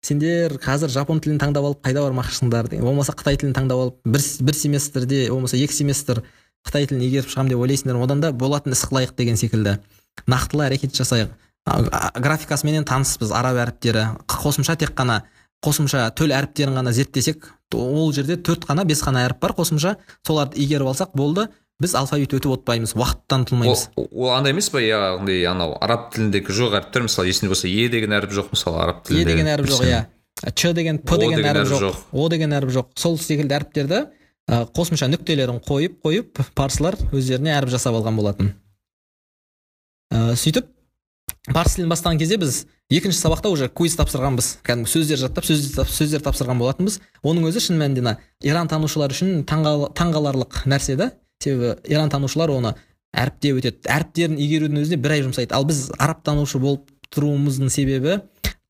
сендер қазір жапон тілін таңдап алып қайда бармақшысыңдар деген. Болмаса қытай тілін таңдап алып бір, бір семестрде болмаса екі семестр қытай тілін игеріп шығамын деп ойлайсыңдар одан да болатын іс қылайық деген секілді. Нақтылы әрекет жасайық графикасыменен таныспыз араб әріптері. Қосымша тек қана қосымша төл әріптерін ғана зерттесек ол жерде төрт қана бес қана әріп бар. Қосымша соларды игеріп алсақ болды. Біз алфавит өтіп отпаймыз уақыттан ұтылмаймыз ол андай емес па? Яғни анау араб тіліндегі жоқ әріптер мысалы есіңде болса е деген әріп жоқ мысалы араб е тілінде. деген әріп жоқ иә. Ч деген п деген әріп жоқ. о деген әріп жоқ. Сол секілді әріптерді қосымша нүктелерін қойып қойып парсылар өздеріне әріп жасап алған болатын. Ә, сөйтіп парсы тілін бастаған кезде біз екінші сабақта уже квиз тапсырғанбыз. Кәдімгі сөздер жаттап сөздер, сөздер тапсырған болатынбыз. Оның өзі шын мәнінде мына иран танушылар үшін таңғал- таңғаларлық нәрсе да. Себебі иран танушылар оны әріптеп өтеді. Әріптерін игерудің өзіне бір ай жұмсайды. Ал біз араб танушы болып тұруымыздың себебі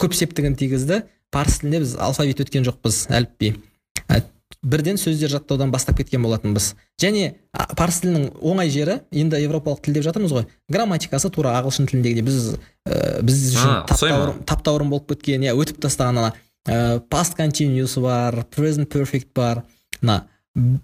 көп септігін тигізді. Парсы тілінде біз алфавит өткен жоқпыз әліпби. Бірден сөздер жаттаудан бастап кеткен болатынбыз. Және парсы тілінің оңай жері индоевропалық тіл деп жатырмыз ғой. Грамматикасы тура ағылшын тіліндегідей біз ә, біз үшін таптауырын болып кеткен иә өтіп тастаған ана. Ә, past continuous бар present perfect бар. Мына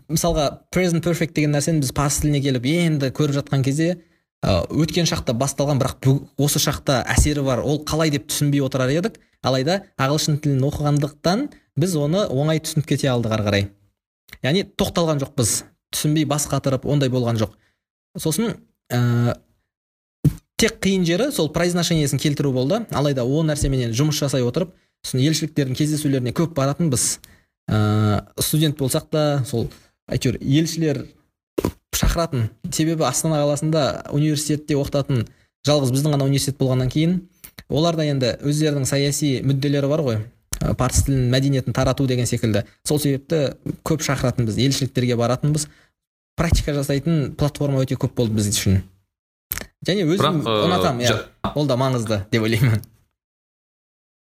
мысалға present perfect деген нәрсені біз парсы тіліне келіп енді көріп жатқан кезде ә, өткен шақта басталған бірақ осы шақта әсері бар. Ол қалай деп түсінбей отырар едік. Алайда ағылшын тілін оқығандықтан біз оны оңай түсініп кете алдық ары қарай. Яғни тоқталған жоқпыз. Түсінбей бас қатырып ондай болған жоқ. Сосын ә, тек қиын жері сол произношениесін келтіру болды. Алайда ол нәрсеменен жұмыс жасай отырып сосын елшіліктердің кездесулеріне көп баратынбыз. Ыыы студент болсақ та сол әйтеуір елшілер шақыратын. Себебі астана қаласында университетте оқытатын жалғыз біздің ғана университет болғаннан кейін оларда енді өздерінің саяси мүдделері бар ғой. ә, парсы тілін мәдениетін тарату деген секілді. Сол себепті көп шақыратынбыз елшіліктерге баратынбыз. Практика жасайтын платформа өте көп болды біз үшін. Және өзім ә, ұнатамын иә. ол да маңызды деп ойлаймын.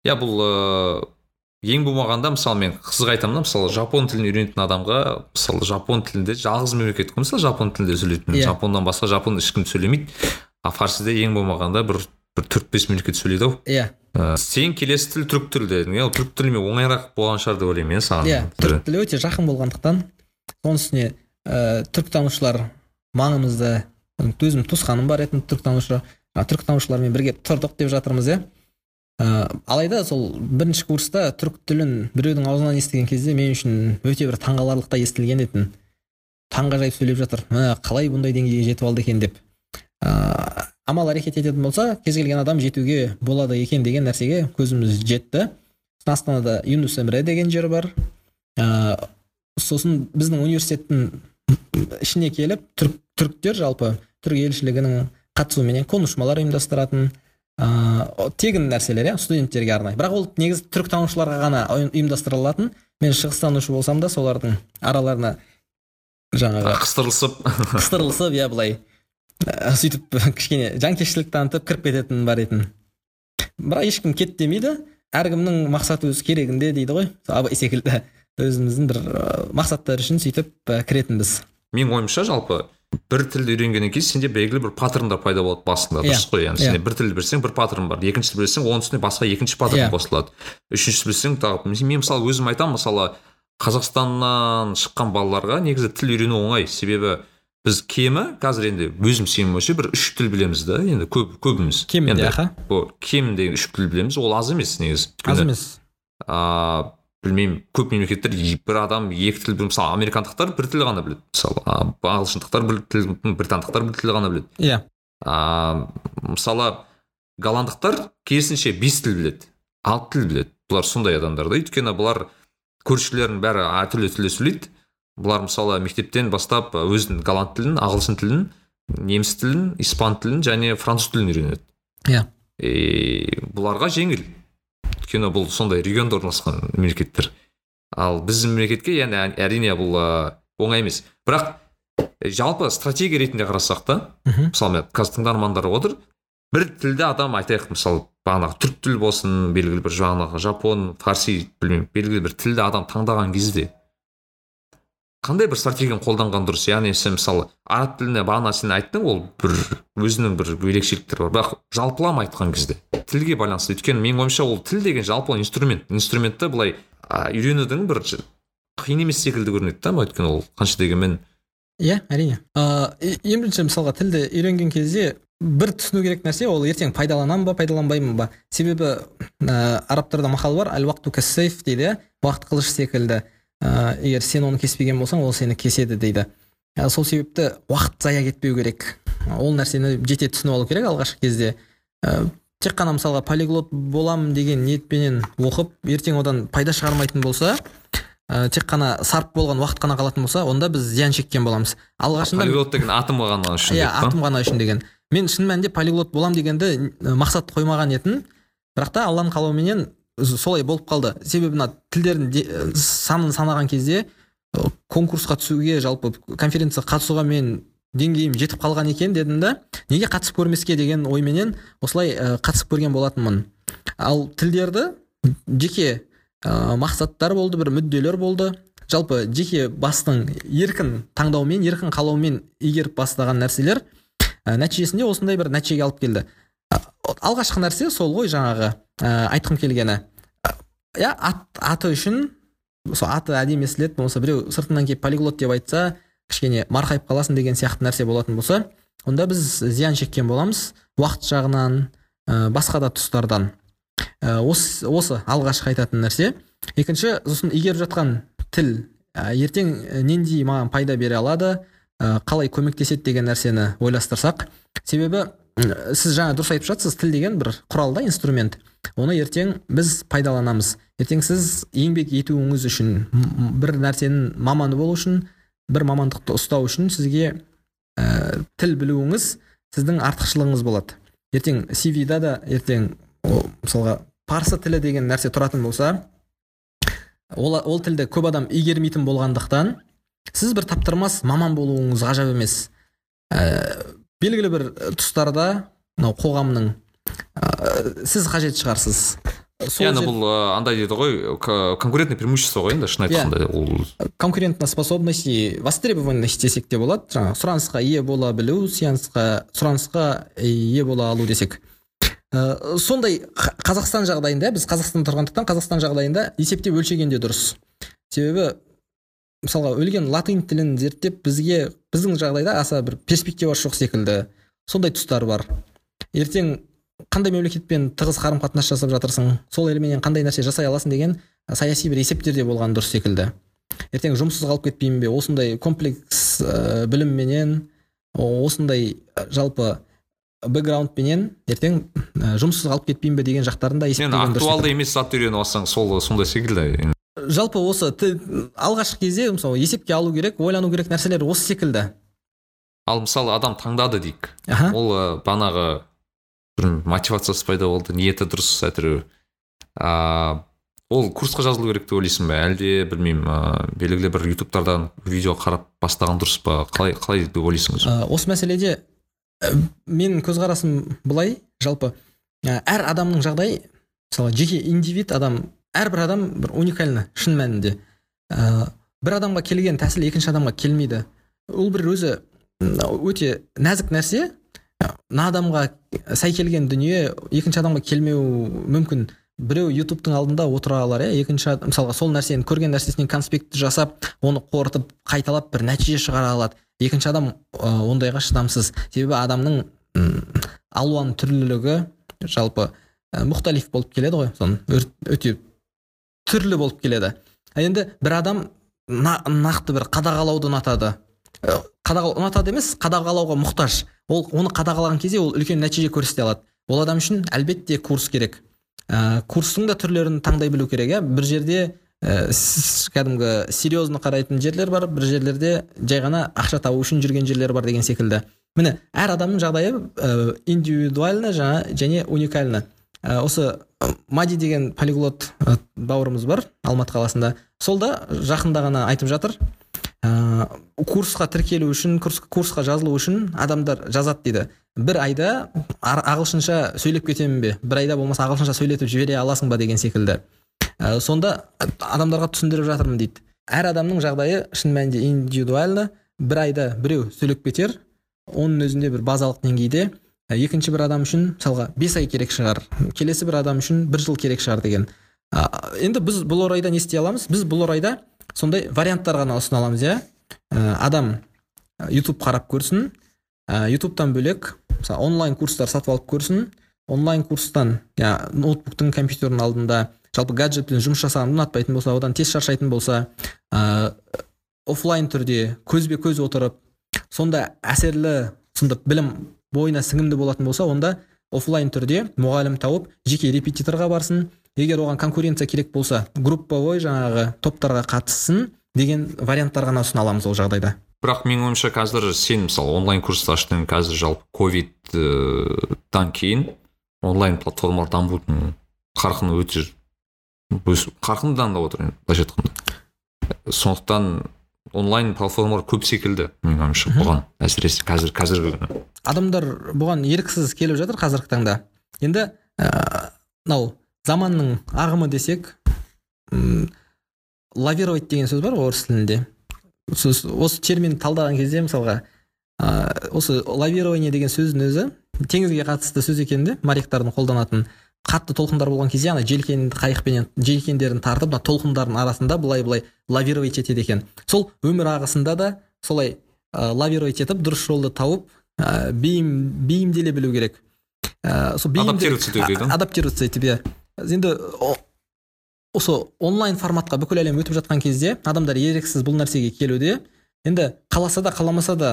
Иә бұл ыыы ең болмағанда мысалы мен қызық айтамын да мысалы жапон тілін үйренетін адамға мысалы жапон тілінде жалғыз мемлекет қой. Мысалы жапон тілінде сөйлейтін Иә. жапоннан басқа жапон ешкім сөйлемейді. А фарсиде ең болмағанда бір бір төрт бес мемлекет сөйлейді ау. Иә. Ә, сен келесі тіл түрік тілі дедің. Иә ол түрік тілімен оңайырақ болған шығар деп ойлаймын иә саған. Иә түрі. түрік тілі өте жақын болғандықтан оның үстіне ә, түркітанушылар маңымызда өзім туысқаным бар еді түркітанушы а, түркітанушылармен бірге тұрдық деп жатырмыз иә. Ә, алайда сол бірінші курста түрік тілін біреудің аузынан естіген кезде мен үшін өте бір таңғаларлықтай естілген еді таңғажайып сөйлеп жатыр. Мә қалай бұндай деңгейге жетіп алды екен деп. Ә, амал әрекет ететін болса кез келген адам жетуге болады екен деген нәрсеге көзіміз жетті. Астанада юнус эмре деген жер бар. Ә, сосын біздің университеттің ішіне келіп түрк, түріктер жалпы түрік елшілігінің қатысуыменен конушмалар ұйымдастыратын ыыы тегін нәрселер иә студенттерге арнайы. Бірақ ол негізі түріктанушыларға ғана ұйым- ұйымдастырылатын. Мен шығыстанушы болсам да солардың араларына жаңағы қыстырылысып. қыстырылысып иә былай. ә, сөйтіп кішкене жанкештілік танытып кіріп кететін бар етін. Бірақ ешкім кет демейді. Әркімнің мақсаты өз керегінде дейді ғой. Абай секілді. Өзіміздің бір мақсаттар үшін сөйтіп кіретінбіз. Менің ойымша жалпы бір тілді үйренгеннен кейін сенде белгілі бір паттерндар пайда болады басында Иә, дұрыс қой? Яғни иә. сен бір тілді білсең бір паттерн бар екіншісі білсең оның үстіне басқа екінші паттерн Иә. қосылады. Үшіншісі білсең тағы мен мысалы өзім айтамын мысалы қазақстаннан шыққан балаларға негізі тіл үйрену оңай. Себебі біз кемі қазір енді өзім сенім ойымша бір үш тіл білеміз да енді көп көбіміз. Кемінде Енді аха? ол кемінде үш тіл білеміз ол аз емес негізі. Аз емес. а білмеймін көп мемлекеттер бір адам екі тіл мысалы американдықтар бір тіл ғана біледі. Мысалы ағылшындықтар бір тіл британдықтар бір тіл ғана біледі. Иә. А, мысалы голландықтар керісінше бес тіл біледі алты тіл біледі. Бұлар сондай адамдар да. Өйткені бұлар көршілерінің бәрі әртүрлі тілде сөйлейді. Бұлар мысалы мектептен бастап өзінің голланд тілін ағылшын тілін неміс тілін испан тілін және француз тілін үйренеді. Иә. И бұларға жеңіл. Өйткені бұл сондай регионда орналасқан мемлекеттер. Ал біздің мемлекетке ә- әрине бұл оңай емес. Бірақ жалпы стратегия ретінде қарасақ та мхм. мысалы мен қазір тыңдармандар отыр. бір тілді адам айтайық мысалы бағанағы түрік тілі болсын белгілі бір жаңағы жапон фарси білмеймін белгілі бір тілді адам таңдаған кезде қандай бір стратегияны қолданған дұрыс? Яғни сен мысалы араб тіліне бағана сен айттың ол бір өзінің бір ерекшеліктері бар. Бірақ жалпылама айтқан кезде тілге байланысты. Өйткені менің ойымша ол тіл деген жалпы инструмент. Инструментті былай үйренудің бір қиын емес секілді көрінеді да өйткені ол қанша дегенмен иә әрине. Ыыы ең бірінші мысалға тілді үйренген кезде бір түсіну керек нәрсе ол ертең пайдаланамын ба пайдаланбаймын ба? Себебі ә, арабтарда мақал бар әл уақту кассейф дейді уақыт қылыш секілді. Ә, егер сен оны кеспеген болсаң ол сені кеседі дейді. Ә, сол себепті уақыт зая кетпеу керек. Ол нәрсені жете түсініп алу керек алғашқы кезде. Ә, тек қана мысалға полиглот боламын деген ниетпенен оқып ертең одан пайда шығармайтын болса ә, тек қана сарп болған уақыт қана қалатын болса онда біз зиян шеккен боламыз. Алғашында полиглот деген атом ғана үшін иә атом ғана үшін деген. Мен шын мәнінде полиглот болам дегенді мақсат қоймаған едім бірақ та алланың қалауыменен солай болып қалды. Себебі мына тілдердің де- санын санаған кезде конкурсқа түсуге жалпы конференцияға қатысуға мен деңгейім жетіп қалған екен дедім да неге қатысып көрмеске деген ойменен осылай қатысып көрген болатынмын. Ал тілдерді жеке ә, мақсаттар болды бір мүдделер болды. Жалпы жеке бастың еркін таңдауымен еркін қалауымен игеріп бастаған нәрселер ә, нәтижесінде осындай бір нәтижеге алып келді. Алғашқы нәрсе сол ғой жаңағы ә, айтқым келгені. Иә ат, аты үшін сол аты әдемі естіледі болмаса біреу сыртынан келіп полиглот деп айтса кішкене марқайып қаласың деген сияқты нәрсе болатын болса онда біз зиян шеккен боламыз уақыт жағынан ә, басқа да тұстардан. Ә, осы, осы алғашқы айтатын нәрсе. Екінші сосын игеріп жатқан тіл. Ә, ертең ә, нендей маған пайда бере алады? Ә, қалай көмектеседі деген нәрсені ойластырсақ. Себебі сіз жаңа дұрыс айтып жатсыз тіл деген бір құрал да инструмент. Оны ертең біз пайдаланамыз. Ертең сіз еңбек етуіңіз үшін бір нәрсенің маманы болу үшін бір мамандықты ұстау үшін сізге ә, тіл білуіңіз сіздің артықшылығыңыз болады. Ертең cv да да ертең о, мысалға парсы тілі деген нәрсе тұратын болса ол, ол тілді көп адам игермейтін болғандықтан сіз бір таптырмас маман болуыңыз ғажап емес. Ә, белгілі бір тұстарда мынау қоғамның ә, сіз қажет шығарсыз. Сол яғни бұл андай дейді ғой конкурентное преимущество ғой енді шын Иә. айтқанда ол. Конкурентная способность и востребованность десек те болады. Жаңағы сұранысқа ие бола білу сұранысқа сұранысқа ие бола алу десек. Ә, сондай қазақстан жағдайында біз қазақстанда тұрғандықтан қазақстан жағдайында есептеп өлшегенде дұрыс. Себебі мысалға өлген латынь тілін зерттеп бізге біздің жағдайда аса бір перспективасы жоқ секілді. Сондай тұстар бар. Ертең қандай мемлекетпен тығыз қарым қатынас жасап жатырсың сол елменен қандай нәрсе жасай аласың деген саяси бір есептер де болған дұрыс секілді. Ертең жұмыссыз қалып кетпеймін бе? Осындай комплекс ә, білімменен осындай жалпы бэкграундпенен ертең ә, жұмыссыз қалып кетпеймін бе деген жақтарын да есептеген дұрыс актуалды емес затты үйреніп алсаң сол сондай секілді. Жалпы осы алғашқы кезде мысалы есепке алу керек ойлану керек нәрселер осы секілді. Ал мысалы адам таңдады дейік. Аха. Ол ә, бағанағы бір мотивациясы пайда болды ниеті дұрыс әйтеуір а, ол курсқа жазылу керек деп ойлайсың ба? Әлде білмеймін ә, белгілі бір ютубтардан видео қарап бастаған дұрыс па? Қалай қалай деп ойлайсың өзің? Ә, осы мәселеде ә, менің көзқарасым былай. Жалпы ә, әр адамның жағдайы мысалы жеке индивид адам әрбір адам бір уникальны шын мәнінде. Ә, бір адамға келген тәсіл екінші адамға келмейді. Ол бір өзі өте нәзік нәрсе. Ә, мына адамға сай келген дүние екінші адамға келмеуі мүмкін. Біреу ютубтың алдында отыра алар иә. Екінші ад- мысалға сол нәрсені көрген нәрсесінен конспект жасап оны қорытып қайталап бір нәтиже шығара алады. Екінші адам ә, ондайға шыдамсыз. Себебі адамның м, алуан түрлілігі жалпы ә, мұхталиф болып келеді ғой. Соны өте түрлі болып келеді. Енді бір адам на- нақты бір қадағалауды ұнатады. Ә, қадағалау ұнатады емес қадағалауға мұқтаж. Ол оны қадағалаған кезде ол үлкен нәтиже көрсете алады. Ол адам үшін әлбетте курс керек. Ә, курстың да түрлерін таңдай білу керек иә. Бір жерде ә, кәдімгі серьезно қарайтын жерлер бар бір жерлерде жай ғана ақша табу үшін жүрген жерлер бар деген секілді. Міне әр адамның жағдайы ә, индивидуально және уникальны. Ә, осы ә, мади деген полиглот ә, бауырымыз бар алматы қаласында. Сол да жақында ғана айтып жатыр. Ә, курсқа тіркелу үшін курс, курсқа жазылу үшін адамдар жазады дейді. Бір айда ағылшынша сөйлеп кетемін бе? Бір айда болмаса ағылшынша сөйлетіп жібере аласың ба деген секілді. Ә, сонда адамдарға түсіндіріп жатырмын дейді. Әр адамның жағдайы шын мәнінде индивидуально. Бір айда біреу сөйлеп кетер оның өзінде бір базалық деңгейде екінші бір адам үшін мысалға бес ай керек шығар. Келесі бір адам үшін бір жыл керек шығар деген. Ә, енді біз бұл орайда не істей аламыз? Біз бұл орайда сондай варианттар ғана ұсына аламыз иә? Ә, адам ютуб қарап көрсін. Ә, ютубтан бөлек мысалы онлайн курстар сатып алып көрсін. Онлайн курстан я ноутбуктың компьютердің алдында жалпы гаджетпен жұмыс жасағанды ұнатпайтын болса одан тез шаршайтын болса ә, офлайн түрде көзбе көз отырып сонда әсерлі сонда білім бойына сіңімді болатын болса онда офлайн түрде мұғалім тауып жеке репетиторға барсын. Егер оған конкуренция керек болса групповой жаңағы топтарға қатыссын деген варианттар ғана ұсына аламыз ол жағдайда. Бірақ менің ойымша қазір сен мысалы онлайн курсты аштың қазір жалпы ковидтан кейін онлайн платформалар дамудың қарқыны өте өс- қарқынды дамып отыр енді былайша айтқанда. Сондықтан онлайн платформалар көп секілді. Менің ойымша бұған әсіресе қазір қазіргі күні. Адамдар бұған еріксіз келіп жатыр қазіргі таңда. Енді ә, мынау заманның ағымы десек лавировать деген сөз бар ғой орыс тілінде. Сөз осы терминді талдаған кезде мысалға ә, осы лавирование деген сөздің өзі теңізге қатысты сөз екен де моряктардың қолданатын. Қатты толқындар болған кезде ана желкенді қайықпенен желкендерін тартып мына толқындардың арасында былай былай лавировать етеді екен. Сол өмір ағысында да солай ә, лавировать етіп дұрыс жолды тауып ә, бейім бейімделе білу керек. Ә, сол Адаптироваться ету керек, адаптироваться етіп иә енді осы онлайн форматқа бүкіл әлем өтіп жатқан кезде адамдар еріксіз бұл нәрсеге келуде. Енді қаласа да қаламаса да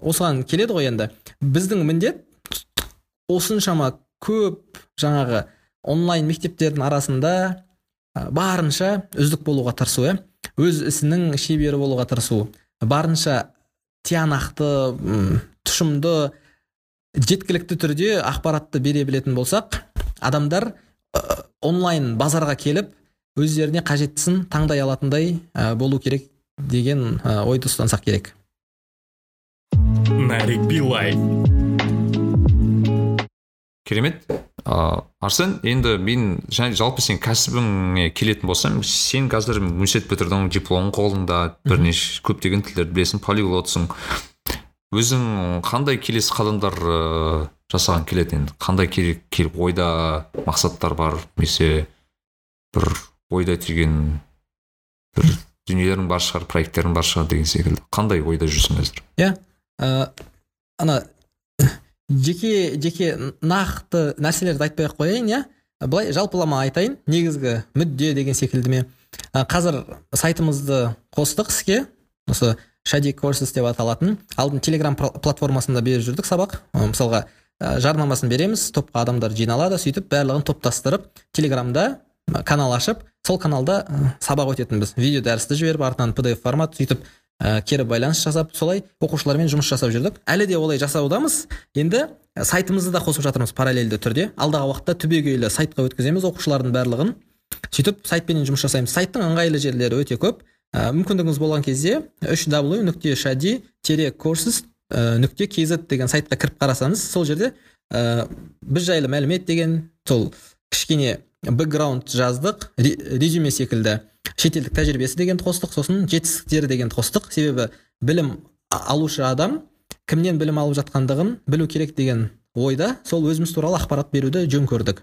осыған келеді ғой енді. Біздің міндет осыншама көп жаңағы онлайн мектептердің арасында барынша үздік болуға тырысу иә. Өз ісінің шебері болуға тырысу. Барынша тиянақты тұшымды жеткілікті түрде ақпаратты бере білетін болсақ адамдар онлайн базарға келіп өздеріне қажеттісін таңдай алатындай болу керек деген ойды ұстансақ керек. Нарик билай. Керемет. Ыыы арсен енді мен және жалпы сен кәсібіңе келетін болсам сен қазір университет бітірдің дипломың қолыңда бірнеше көптеген тілдерді білесің полиглотсың өзің қандай келесі қадамдар ыыы жасаған келеді енді? Қандай керек келіп ойда мақсаттар бар? Немесе бір ойда түйген бір дүниелерің бар шығар проекттерің бар шығар деген секілді. Қандай ойда жүрсің қазір? Иә ә, ана жеке жеке нақты нәрселерді айтпай ақ қояйын иә? Былай жалпылама айтайын. Негізгі мүдде деген секілді ме? Қазір сайтымызды қостық іске. Осы шади courses деп аталатын. Алдын телеграм платформасында беріп жүрдік сабақ. Мысалға жарнамасын береміз топқа адамдар жиналады сөйтіп барлығын топтастырып телеграмда канал ашып сол каналда сабақ өтетінбіз. Видео дәрісті жіберіп артынан pdf формат сөйтіп ә, кері байланыс жасап солай оқушылармен жұмыс жасап жүрдік. Әлі де олай жасаудамыз. Енді ә, сайтымызды да қосып жатырмыз параллельді түрде. Алдағы уақытта түбегейлі сайтқа өткіземіз оқушылардың барлығын. Сөйтіп сайтпенен жұмыс жасаймыз. Сайттың ыңғайлы жерлері өте көп. Ә, мүмкіндігіңіз болған кезде үш w нүкте шади тире courses нүкте kz деген сайтқа кіріп қарасаңыз сол жерде ә, біз жайлы мәлімет деген сол кішкене бэкграунд жаздық ре- резюме секілді. Шетелдік тәжірибесі дегенді қостық сосын жетістіктері дегенді қостық себебі білім алушы адам кімнен білім алып жатқандығын білу керек деген ойда сол өзіміз туралы ақпарат беруді жөн көрдік.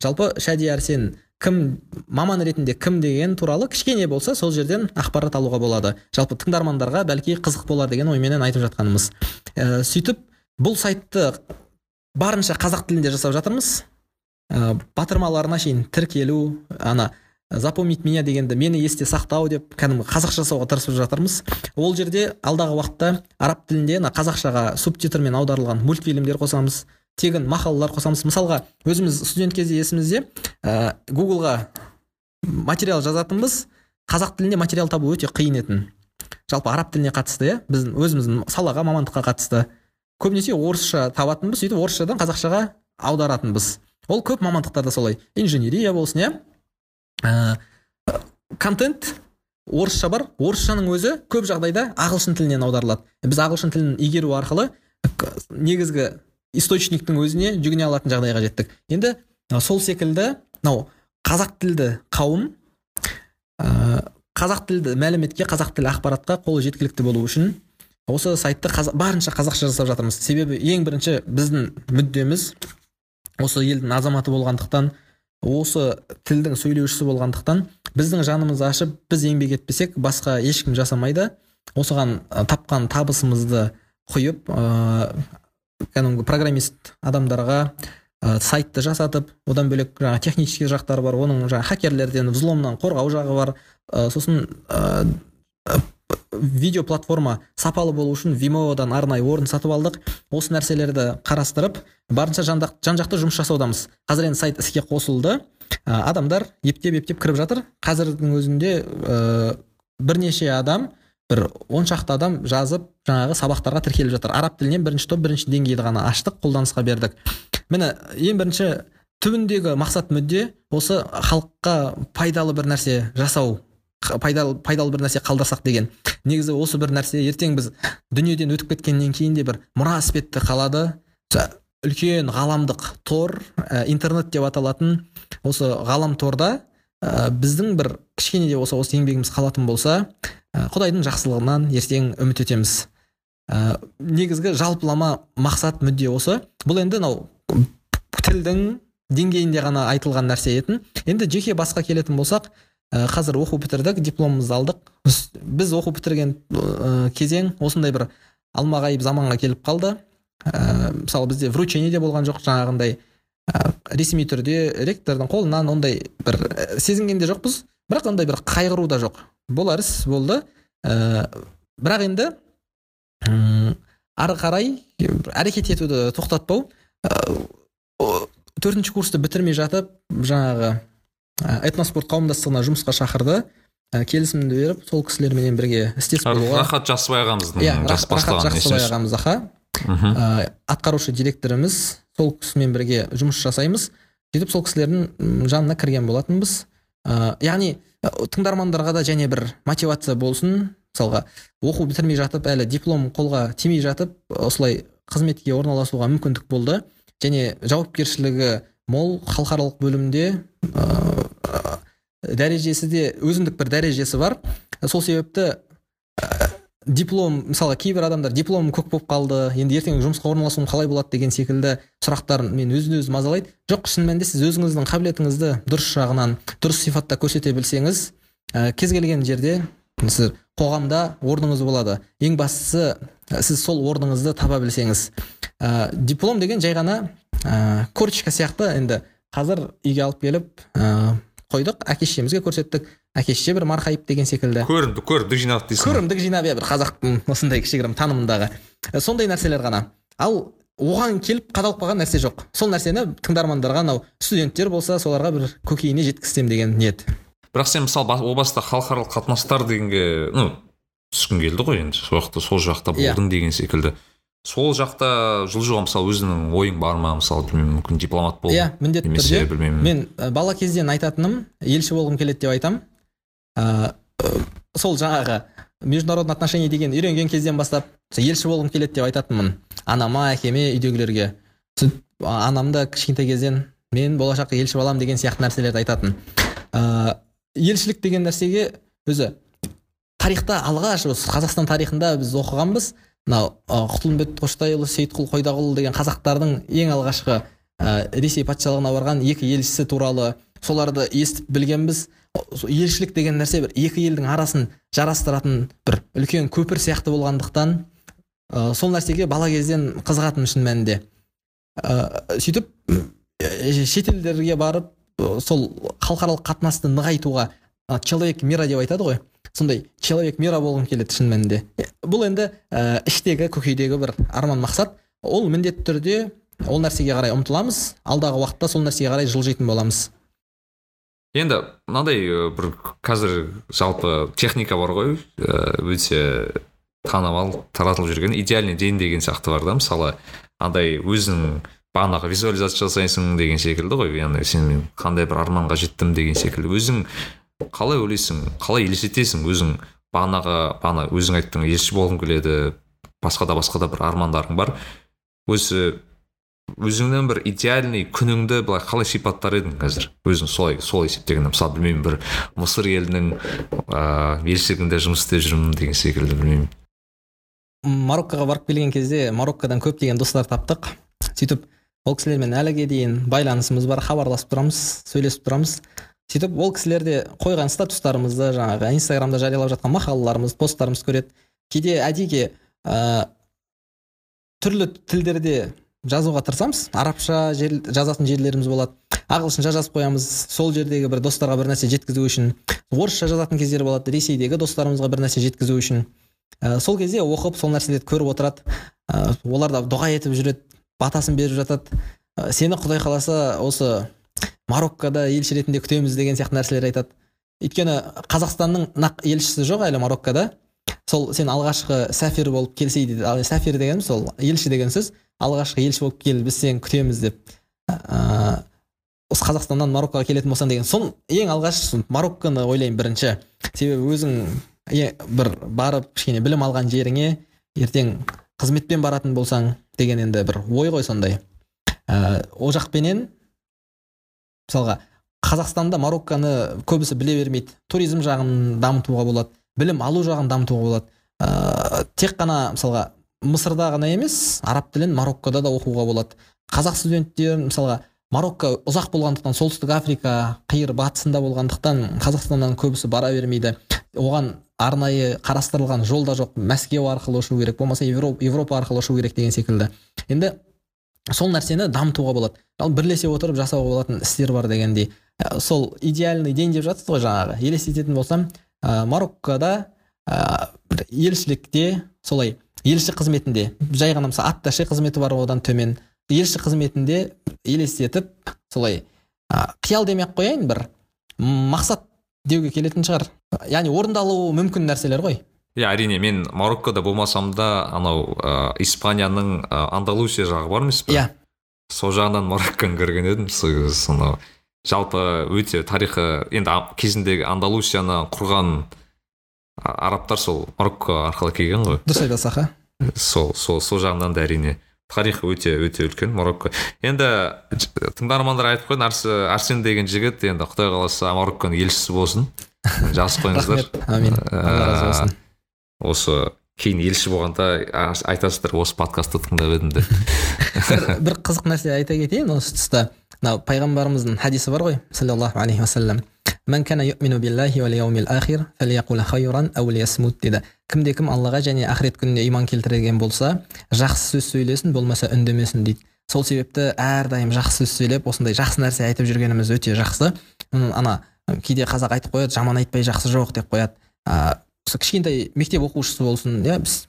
Жалпы шади әрсен кім маман ретінде кім деген туралы кішкене болса сол жерден ақпарат алуға болады. Жалпы тыңдармандарға бәлки қызық болар деген ойменен айтып жатқанымыз. Ә, сөйтіп бұл сайтты барынша қазақ тілінде жасап жатырмыз. Ә, батырмаларына шейін тіркелу ана запомнить меня дегенді мені есте сақтау деп кәдімгі қазақша жасауға тырысып жатырмыз. Ол жерде алдағы уақытта араб тілінде ана қазақшаға субтитрмен аударылған мультфильмдер қосамыз тегін мақалалар қосамыз. Мысалға өзіміз студент кезде есімізде ә, гуглға материал жазатынбыз. Қазақ тілінде материал табу өте қиын етін. Жалпы араб тіліне қатысты иә? Біздің өзіміздің салаға мамандыққа қатысты. Көбінесе орысша табатынбыз сөйтіп орысшадан қазақшаға аударатынбыз. Ол көп мамандықтарда солай. Инженерия болсын иә? Ә, контент орысша бар. Орысшаның өзі көп жағдайда ағылшын тілінен аударылады. Біз ағылшын тілін игеру арқылы негізгі источниктің өзіне жүгіне алатын жағдайға жеттік. Енді сол секілді мынау қазақ тілді қауым ә, қазақ тілді мәліметке қазақ тілі ақпаратқа қолы жеткілікті болу үшін осы сайтты қаза- барынша қазақша жасап жатырмыз. Себебі ең бірінші біздің мүддеміз осы елдің азаматы болғандықтан осы тілдің сөйлеушісі болғандықтан біздің жанымызды ашып біз еңбек етпесек басқа ешкім жасамайды. Осыған тапқан табысымызды құйып кәдімгі программист адамдарға ә, сайтты жасатып одан бөлек жаңағы технический жақтары бар оның жаңағы хакерлерден взломнан қорғау жағы бар. Ә, сосын ә, видео платформа сапалы болу үшін вимодан арнайы орын сатып алдық. Осы нәрселерді қарастырып барынша жан жақты жұмыс жасаудамыз. Қазір енді сайт іске қосылды. Ә, адамдар ептеп ептеп кіріп жатыр. Қазірдің өзінде ә, бірнеше адам бір он шақты адам жазып жаңағы сабақтарға тіркеліп жатыр. Араб тілінен бірінші топ бірінші деңгейді ғана аштық қолданысқа бердік. Міне ең бірінші түбіндегі мақсат мүдде осы халыққа пайдалы бір нәрсе жасау. Пайдалы, пайдалы бір нәрсе қалдырсақ деген. Негізі осы бір нәрсе ертең біз дүниеден өтіп кеткеннен кейін де бір мұра іспетті қалады. Үлкен ғаламдық тор ә, интернет деп аталатын осы ғаламторда ә, біздің бір кішкене де болса осы еңбегіміз қалатын болса ә, құдайдың жақсылығынан ертең үміт етеміз ә, негізгі жалпылама мақсат мүдде осы. Бұл енді мынау тілдің деңгейінде ғана айтылған нәрсе етін. Енді жеке басқа келетін болсақ ә, қазір оқу бітірдік дипломымызды алдық. Біз, оқу бітірген ә, кезең осындай бір алмағайып заманға келіп қалды. Ә, мысалы бізде вручение де болған жоқ жаңағындай. Ә, ресми түрде ректордың қолынан ондай бір сезінген де жоқпыз. Бірақ ондай бір қайғыру да жоқ. Болар іс болды. Ә, бірақ енді ары қарай әрекет етуді тоқтатпау ә, төртінші курсты бітірмей жатып жаңағы этноспорт қауымдастығына жұмысқа шақырды. Ә, келісімді беріп сол кісілерменен бірге істес болуға рахат жасыбай ағамыздың иә жас рахат жақсыбай ағамыз аха. Ә, атқарушы директорымыз сол кісімен бірге жұмыс жасаймыз. Сөйтіп сол кісілердің жанына кірген болатынбыз. Ә, яғни тыңдармандарға да және бір мотивация болсын. Мысалға оқу бітірмей жатып әлі диплом қолға тимей жатып осылай қызметке орналасуға мүмкіндік болды. Және жауапкершілігі мол халықаралық бөлімде ә, дәрежесі де өзіндік бір дәрежесі бар. Сол себепті ә, диплом мысалы кейбір адамдар дипломым көк болып қалды енді ертең жұмысқа орналасуым қалай болады деген секілді сұрақтар мен өзін өзі мазалайды. Жоқ шын мәнінде сіз өзіңіздің қабілетіңізді дұрыс жағынан дұрыс сипатта көрсете білсеңіз ә, кез келген жерде сіз қоғамда орныңыз болады. Ең бастысы ә, сіз сол орныңызды таба білсеңіз. Ә, диплом деген жай ғана ә, корочка сияқты енді. Қазір үйге алып келіп ә, қойдық әке шешемізге көрсеттік. Әке шеше бір марқайып деген секілді. Көрімдік көрімдік жинадық дейсің. Көрімдік жинап иә бір қазақтың осындай кішігірім танымындағы. Ә, сондай нәрселер ғана. Ал оған келіп қадалып қалған нәрсе жоқ. Сол нәрсені тыңдармандарға анау студенттер болса соларға бір көкейіне жеткізсем деген ниет. Бірақ сен мысалы о баста халықаралық қатынастар дегенге ну түскің келді ғой енді. Сол жақта сол жақта Иә. болдың деген секілді. Сол жақта жылжуға мысалы өзіңнің ойың бар ма? Мысалы білмеймін мүмкін дипломат бол иә міндетті немесе түрде. білмеймін. Мен бала кезден айтатыным елші болғым келеді деп айтам. Ә, сол жаңағы международный отношения деген үйренген кезден бастап елші болғым келеді деп айтатынмын. Анама әкеме үйдегілерге. Анам да кішкентай кезден мен болашақта елші боламын деген сияқты нәрселерді айтатын. Ә, елшілік деген нәрсеге өзі тарихта алғаш осы қазақстан тарихында біз оқығанбыз. Мынау құтылымбет қоштайұлы сейітқұл қойдағұл деген қазақтардың ең алғашқы ә, ресей патшалығына барған екі елшісі туралы соларды естіп білгенбіз. Елшілік деген нәрсе бір екі елдің арасын жарастыратын бір үлкен көпір сияқты болғандықтан ә, сол нәрсеге бала кезден қызығатын шын мәнінде. Ә, сөйтіп шетелдерге барып сол халықаралық қатынасты нығайтуға человек мира деп айтады ғой. Сондай человек мира болғым келеді шын мәнінде. Бұл енді ә, іштегі көкейдегі бір арман мақсат. Ол міндетті түрде ол нәрсеге қарай ұмтыламыз алдағы уақытта сол нәрсеге қарай жылжитын боламыз. Енді мынандай бір қазір жалпы техника бар ғой өте танымал таратылып жүрген идеальный день деген сияқты бар да. Мысалы андай өзің бағанағы визуализация жасайсың деген секілді ғой. Яғни сен қандай бір арманға жеттім деген секілді. Өзің қалай ойлайсың қалай елестетесің өзің? Бағанағы бағана өзің айттың елші болғың келеді басқа да басқа да бір армандарың бар. Өзі өзіңнің бір идеальный күніңді былай қалай сипаттар едің қазір? Өзің солай солай есептегенде мысалы білмеймін бір мысыр елінің ыыы елшілігінде жұмыс істеп жүрмін деген секілді білмеймін. Мароккоға барып келген кезде мароккодан көптеген достар таптық. Сөйтіп ол кісілермен әліге дейін байланысымыз бар хабарласып тұрамыз сөйлесіп тұрамыз. Сөйтіп ол кісілер де қойған статустарымызды жаңағы инстаграмда жариялап жатқан мақалаларымыз посттарымызды көреді. Кейде әдейіге ә, түрлі тілдерде жазуға тырысамыз. Арабша жер, жазатын жерлеріміз болады. Ағылшынша жазып қоямыз. Сол жердегі бір достарға бір нәрсе жеткізу үшін. Орысша жазатын кездер болады. Ресейдегі достарымызға бір нәрсе жеткізу үшін. Ә, сол кезде оқып сол нәрселерді көріп отырады. Ә, олар да дұға етіп жүреді батасын беріп жатады. Ә, сені құдай қаласа осы мароккода елші ретінде күтеміз деген сияқты нәрселер айтады. Өйткені қазақстанның нақ елшісі жоқ әлі мароккода. Сол сен алғашқы сәфир болып келсей дейді. Ал сәфир деген сол елші деген сөз. Алғашқы елші болып кел біз сені күтеміз деп ә, осы қазақстаннан мароккоға келетін болсаң деген сол ең алғаш марокконы ойлаймын бірінші. Себебі өзің е- бір барып кішкене білім алған жеріңе ертең қызметпен баратын болсаң деген енді бір ой ғой сондай. Ә, ол жақпенен мысалға қазақстанда марокконы көбісі біле бермейді. Туризм жағын дамытуға болады білім алу жағын дамытуға болады. Ә, тек қана мысалға мысырда ғана емес араб тілін мароккода да оқуға болады. Қазақ студенттері мысалға марокко ұзақ болғандықтан солтүстік африка қиыр батысында болғандықтан қазақстаннан көбісі бара бермейді. Оған арнайы қарастырылған жол да жоқ. Мәскеу арқылы ұшу керек болмаса европа арқылы ұшу керек деген секілді. Енді сол нәрсені дамытуға болады. Ал бірлесе отырып жасауға болатын істер бар дегендей. Ә, сол идеальный день деп жатсыз ғой жаңағы. Елестететін болсам ә, мароккода ә, бір елшілікте солай елші қызметінде жай ғана мысалы атташе қызметі бар одан төмен. Елші қызметінде елестетіп солай а, қиял демей ақ қояйын бір мақсат деуге келетін шығар. Яғни орындалуы мүмкін нәрселер ғой. Иә әрине мен мароккода болмасам да анау ә, испанияның ә, андалусия жағы бар емес пе иә. Сол жағынан марокконы көрген едім сол сонау. Жалпы өте тарихы енді кезіндегі андалусияны құрған арабтар сол марокко арқылы келген ғой. Дұрыс айтасыз аха. Сол сол сол жағынан да әрине. Тарихы өте өте үлкен марокко. Енді тыңдармандар айтып қойын Арс- арсен деген жігіт енді құдай қаласа марокконың елшісі болсын. Жазып қойыңыздар. Рахмет. Әмин алла разы болсын. Осы кейін елші болғанда айтасыздар осы подкастты тыңдап едім деп. Бір, қызық нәрсе айта кетейін осы тұста. Мынау пайғамбарымыздың хадисі бар ғой саллаллаху алейхи уассалам. Кімде кім аллаға және ақырет күніне иман келтірген болса жақсы сөз сөйлесін болмаса үндемесін дейді. Сол себепті әрдайым жақсы сөз сөйлеп осындай жақсы нәрсе айтып жүргеніміз өте жақсы. Ана кейде қазақ айтып қояды жаман айтпай жақсы жоқ деп қояды. Кішкентай мектеп оқушысы болсын иә біз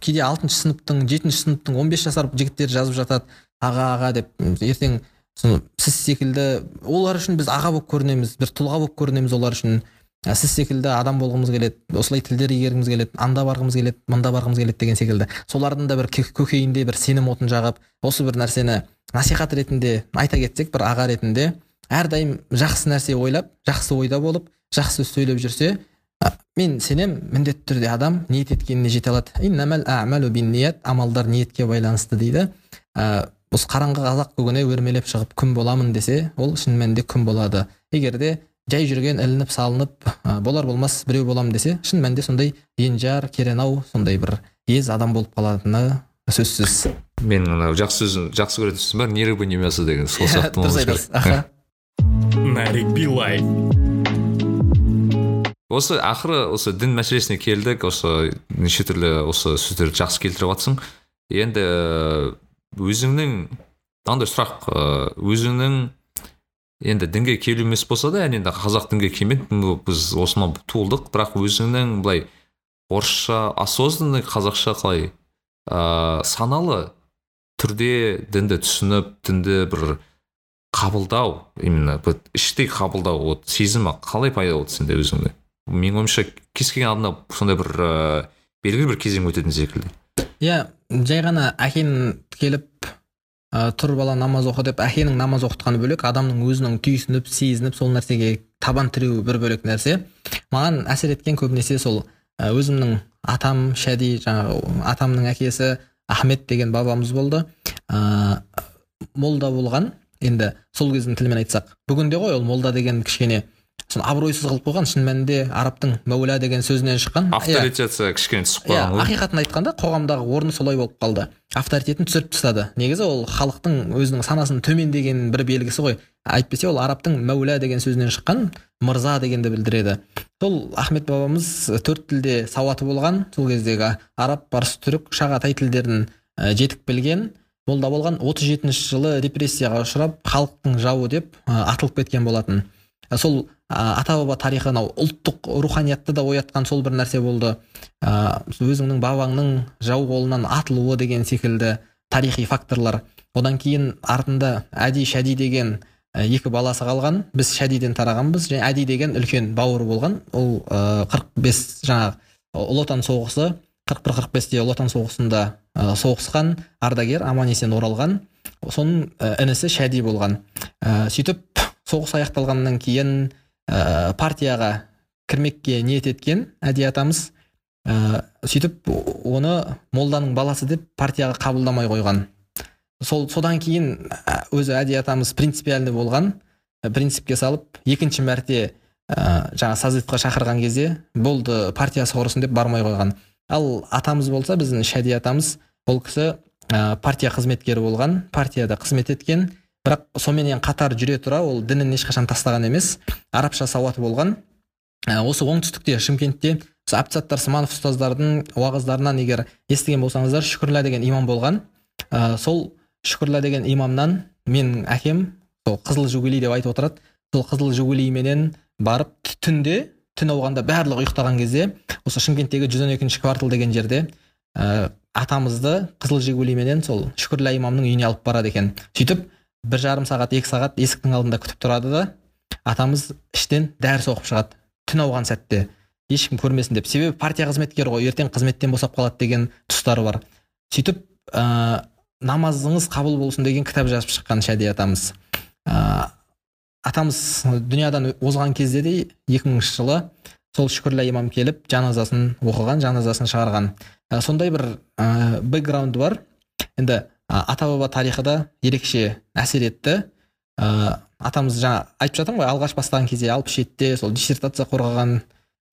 кейде алтыншы сыныптың жетінші сыныптың он бес жасар жігіттер жазып жатады аға аға деп. Ертең соны сіз секілді олар үшін біз аға болып көрінеміз бір тұлға болып көрінеміз олар үшін. Ә, сіз секілді адам болғымыз келеді осылай тілдер игергіміз келеді анда барғымыз келеді мында барғымыз келеді деген секілді. Солардың да бір кө- көкейінде бір сенім отын жағып осы бір нәрсені насихат ретінде айта кетсек бір аға ретінде әрдайым жақсы нәрсе ойлап жақсы ойда болып жақсы сөйлеп жүрсе мен сенем міндетті түрде адам ниет еткеніне жете алады. «Иннамал аъмалу бинният», амалдар ниетке байланысты дейді. Ә, осы қараңғы қазақ көгіне өрмелеп шығып күн боламын десе ол шын мәнінде күн болады. Егер де жай жүрген ілініп салынып ә, болар болмас біреу болам десе шын мәнінде сондай енжар керенау сондай бір ез адам болып қалатыны сөзсіз. Мен анау жақсы сөзін жақсы көретін сөзім бар не рыба не мясо деген сол сияқты дұрыс айтасыз. аха. Нарик билай осы ақыры осы дін мәселесіне келдік осы неше түрлі осы сөздерді жақсы келтіріп жатсың енді өзіңнің мынандай сұрақ ы, өзіңнің енді дінге келу емес болса да енді қазақ дінге келмеді біз осыны туылдық бірақ өзіңнің былай орысша осознанный қазақша қалай ыыы саналы түрде дінді түсініп дінді бір қабылдау именно іштей қабылдау вот сезімі қалай пайда болды сенде өзіңде? Менің ойымша кез келген адамда сондай бір ыыы белгілі бір кезең өтетін секілді иә жай ғана әкенің келіп ә, тұр бала намаз оқы деп әкенің намаз оқытқаны бөлек адамның өзінің түйсініп сезініп сол нәрсеге табан тіреуі бір бөлек нәрсе маған әсер еткен көбінесе сол өзімнің атам шәди жаңағы атамның әкесі ахмет деген бабамыз болды. ә, молда болған. енді сол кездің тілімен айтсақ бүгінде ғой ол молда деген кішкене соны абыройсыз қылып қойған шын мәнінде арабтың мәула деген сөзінен шыққан. Иә. авторитеті кішкене түсіп иә қалған ғой. ақиқатын айтқанда қоғамдағы орны солай болып қалды. Авторитетін түсіріп тастады. Негізі ол халықтың өзінің санасының төмендегенінің бір белгісі ғой. Әйтпесе ол арабтың мәула деген сөзінен шыққан мырза дегенді білдіреді. Сол ахмет бабамыз төрт тілде сауаты болған. Сол кездегі араб парсы түрік шағатай тілдерін ә, жетік білген. Молда болған 37 жылы репрессияға ұшырап халықтың жауы деп ә, атылып кеткен болатын. Сол ә, ата баба тарихы анау ұлттық руханиятты да оятқан сол бір нәрсе болды. Ә, өзіңнің бабаңның жау қолынан атылуы деген секілді тарихи факторлар. Одан кейін артында әди шәди деген ә, екі баласы қалған. Біз шәдиден тарағанбыз және әди деген үлкен бауыры болған. Ол қырық бес жаңағы ұлы отан соғысы қырық бір қырық бесте ұлы отан соғысында ә, соғысқан ардагер аман есен оралған. Соның ә, інісі шәди болған. Ә, сөйтіп соғыс аяқталғаннан кейін ә, партияға кірмекке ниет еткен әди атамыз ә, сөйтіп оны молданың баласы деп партияға қабылдамай қойған. Сол содан кейін ә, өзі әди атамыз принципиальный болған. Принципке салып екінші мәрте ә, жаңа созывқа шақырған кезде болды партиясы құрысын деп бармай қойған. Ал атамыз болса біздің шәди атамыз ол кісі ә, партия қызметкері болған партияда қызмет еткен бірақ сонымен қатар жүре тұра ол дінін ешқашан тастаған емес арабша сауаты болған. Ә, осы оңтүстікте шымкентте осы әбсаттар сманов ұстаздардың уағыздарынан егер естіген болсаңыздар шүкірла деген имам болған. Ә, сол шүкірла деген имамнан менің әкем сол қызыл жугули деп айтып отырады. Сол қызыл жугулименен барып түнде түн ауғанда барлығы ұйықтаған кезде осы шымкенттегі жүз он екінші квартал деген жерде ә, атамызды қызыл жигулименен сол шүкірлә имамның үйіне алып барады екен. Сөйтіп бір жарым сағат екі сағат есіктің алдында күтіп тұрады да атамыз іштен дәріс оқып шығады. Түн ауған сәтте. Ешкім көрмесін деп. Себебі партия қызметкері ғой ертең қызметтен босап қалады деген тұстары бар. Сөйтіп ә, намазыңыз қабыл болсын деген кітап жазып шыққан шәди атамыз. Ә, атамыз дүниядан озған кезде де екі мыңыншы жылы сол шүкірлә имам келіп жаназасын оқыған жаназасын шығарған. Ә, сондай бір ә, бар. Енді ата баба тарихы да ерекше әсер етті. Ә, атамыз жаңа айтып жатырмын ғой алғаш бастаған кезде алпыс жетіде сол диссертация қорғаған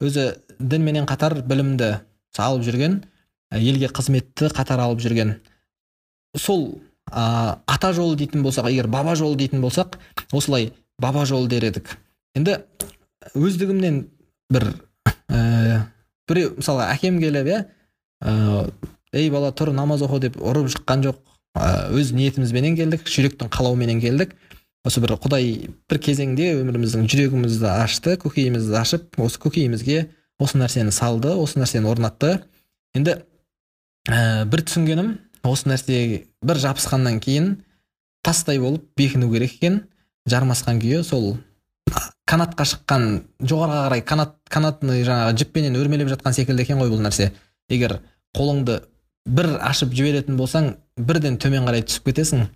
өзі дінменен қатар білімді алып жүрген елге қызметті қатар алып жүрген. Сол ә, ата жолы дейтін болсақ егер баба жолы дейтін болсақ осылай баба жолы дер едік. Енді өздігімнен бір ә, біреу мысалға әкем келіп иә ә, ей бала тұр намаз оқы деп ұрып жыққан жоқ. Өз ниетімізбенен келдік жүректің қалауыменен келдік. Осы бір құдай бір кезеңде өміріміздің жүрегімізді ашты көкейімізді ашып осы көкейімізге осы нәрсені салды осы нәрсені орнатты. Енді ә, бір түсінгенім осы нәрсе бір жабысқаннан кейін тастай болып бекіну керек екен жармасқан күйі. Сол канатқа шыққан жоғарыға қарай канат канатный жаңағы жіппенен өрмелеп жатқан секілді екен ғой бұл нәрсе. Егер қолыңды бір ашып жіберетін болсаң бірден төмен қарай түсіп кетесің.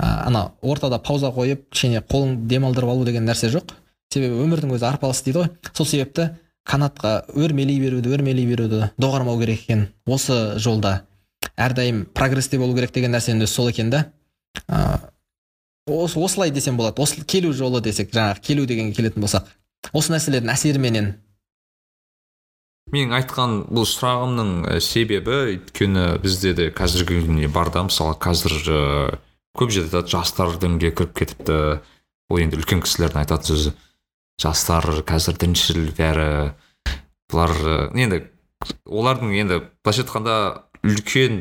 Ана ортада пауза қойып кішкене қолыңды демалдырып алу деген нәрсе жоқ. Себебі өмірдің өзі арпалыс дейді ғой. Сол себепті канатқа өрмелей беруді өрмелей беруді доғармау керек екен осы жолда. Әрдайым прогрессте болу керек деген нәрсенің өзі сол екен да. Осы осылай десем болады. Осы келу жолы десек жаңағы келу дегенге келетін болсақ. Осы нәрселердің әсеріменен менің айтқан бұл сұрағымның себебі өйткені бізде де қазіргі күніне барда мысалы қазір ә, көп жерде айтады жастар дінге кіріп кетіпті. Ол енді үлкен кісілердің айтатын сөзі. Жастар қазір діншіл бәрі бұлар енді олардың енді былайша айтқанда үлкен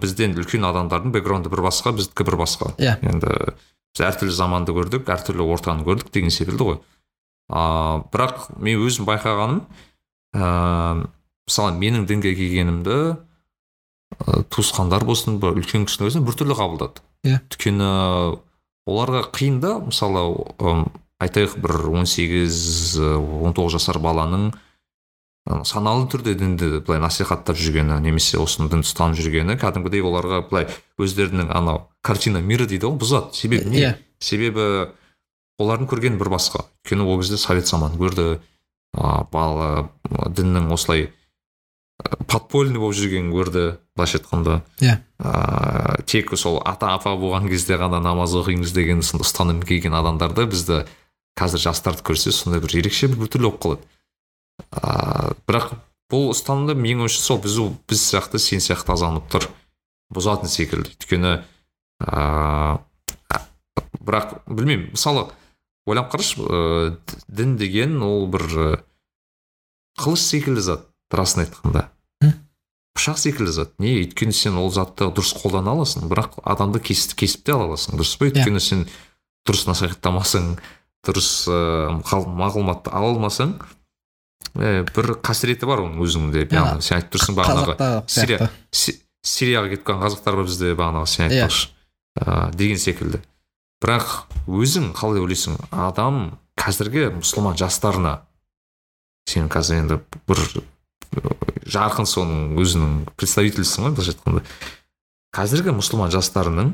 бізден үлкен адамдардың бэкграунды бір басқа біздікі бір басқа. Иә. Yeah. енді біз әртүрлі заманды көрдік әртүрлі ортаны көрдік деген секілді ғой. А бірақ мен өзім байқағаным ә, мысалы менің дінге келгенімді ә, туысқандар болсын бір үлкен кісілер болсын біртүрлі қабылдады. Иә. Yeah. өйткені оларға қиын да мысалы ә, айтайық бір 18 19 жасар баланың саналы түрде дінді былай насихаттап жүргені немесе осыны дінді ұстанып жүргені кәдімгідей оларға былай өздерінің анау картина мира дейді ғой бұзады. Себебі не? Иә. Себебі олардың көргені бір басқа. Өйткені ол кезде совет заманын көрді. Бала діннің осылай подпольный болып жүргенін көрді былайша айтқанда. Иә. Ыыы тек сол ата апа болған кезде ғана намаз оқимыз деген сондай ұстаным келген адамдарды бізді қазір жастарды көрсе сондай бір ерекше бір біртүрлі болып қалады. Ыыы бірақ бұл ұстанымды менің ойымша сол біз біз сияқты сен сияқты азаматтар бұзатын секілді. Өйткені ыыы бірақ білмеймін мысалы ойланып қарашы ыыы дін деген ол бір қылыш секілді зат расын айтқанда. Пышақ секілді зат. Не өйткені сен ол затты дұрыс қолдана аласың бірақ адамды кесіп, кесіп те ала аласың дұрыс па? Өйткені сен дұрыс насихаттамасаң дұрыс ыыы мағлұматты ала алмасаң ә, бір қасіреті бар оның өзіңде яғни. Сен айтып тұрсың бағанағы сирия сирияға кетіп қалған қазақтар бар бізде бағанағы. Сен айтпақшы ә, деген секілді. Бірақ өзің қалай ойлайсың? Адам қазіргі мұсылман жастарына сен қазір енді бір жарқын соның өзінің представительсің ғой былайша айтқанда. Қазіргі мұсылман жастарының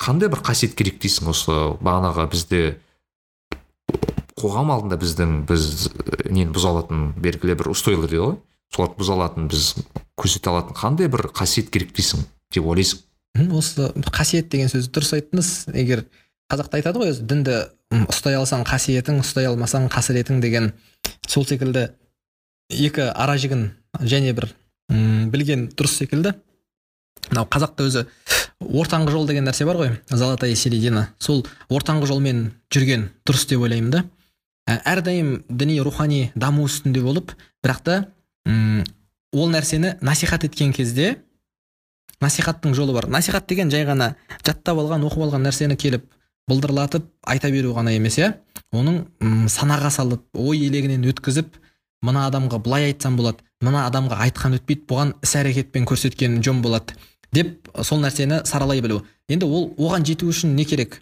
қандай бір қасиет керек дейсің осы бағанағы бізде? Қоғам алдында біздің біз нені бұза алатын белгілі бір устойлар дейді ғой. Соларды бұза алатын біз көрсете алатын қандай бір қасиет керек дейсің деп ойлайсың? Осы қасиет деген сөзді дұрыс айттыңыз. Егер қазақта айтады ғой өзі дінді ұстай алсаң қасиетің ұстай алмасаң қасіретің деген сол секілді екі ара жігін және бір м білген дұрыс секілді. Мынау қазақта өзі ортаңғы жол деген нәрсе бар ғой золотая середина. Сол ортаңғы жолмен жүрген дұрыс деп ойлаймын да. Әрдайым діни рухани даму үстінде болып бірақ та ол нәрсені насихат еткен кезде насихаттың жолы бар. Насихат деген жай ғана жаттап алған оқып алған нәрсені келіп былдырлатып айта беру ғана емес иә? Оның м санаға салып ой елегінен өткізіп мына адамға былай айтсам болады мына адамға айтқан өтпейді бұған іс әрекетпен көрсеткен жөн болады деп сол нәрсені саралай білу. Енді ол оған жету үшін не керек?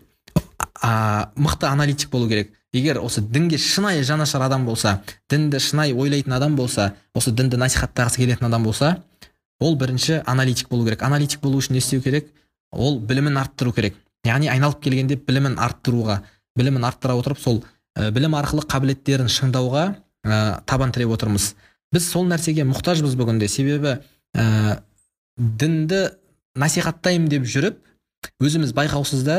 А, мықты аналитик болу керек. Егер осы дінге шынайы жанашыр адам болса дінді шынайы ойлайтын адам болса осы дінді насихаттағысы келетін адам болса ол бірінші аналитик болу керек. Аналитик болу үшін не істеу керек? Ол білімін арттыру керек. Яғни айналып келгенде білімін арттыруға білімін арттыра отырып сол ә, білім арқылы қабілеттерін шыңдауға ә, табан тіреп отырмыз. Біз сол нәрсеге мұқтажбыз бүгінде. Себебі ә, дінді насихаттаймын деп жүріп өзіміз байқаусызда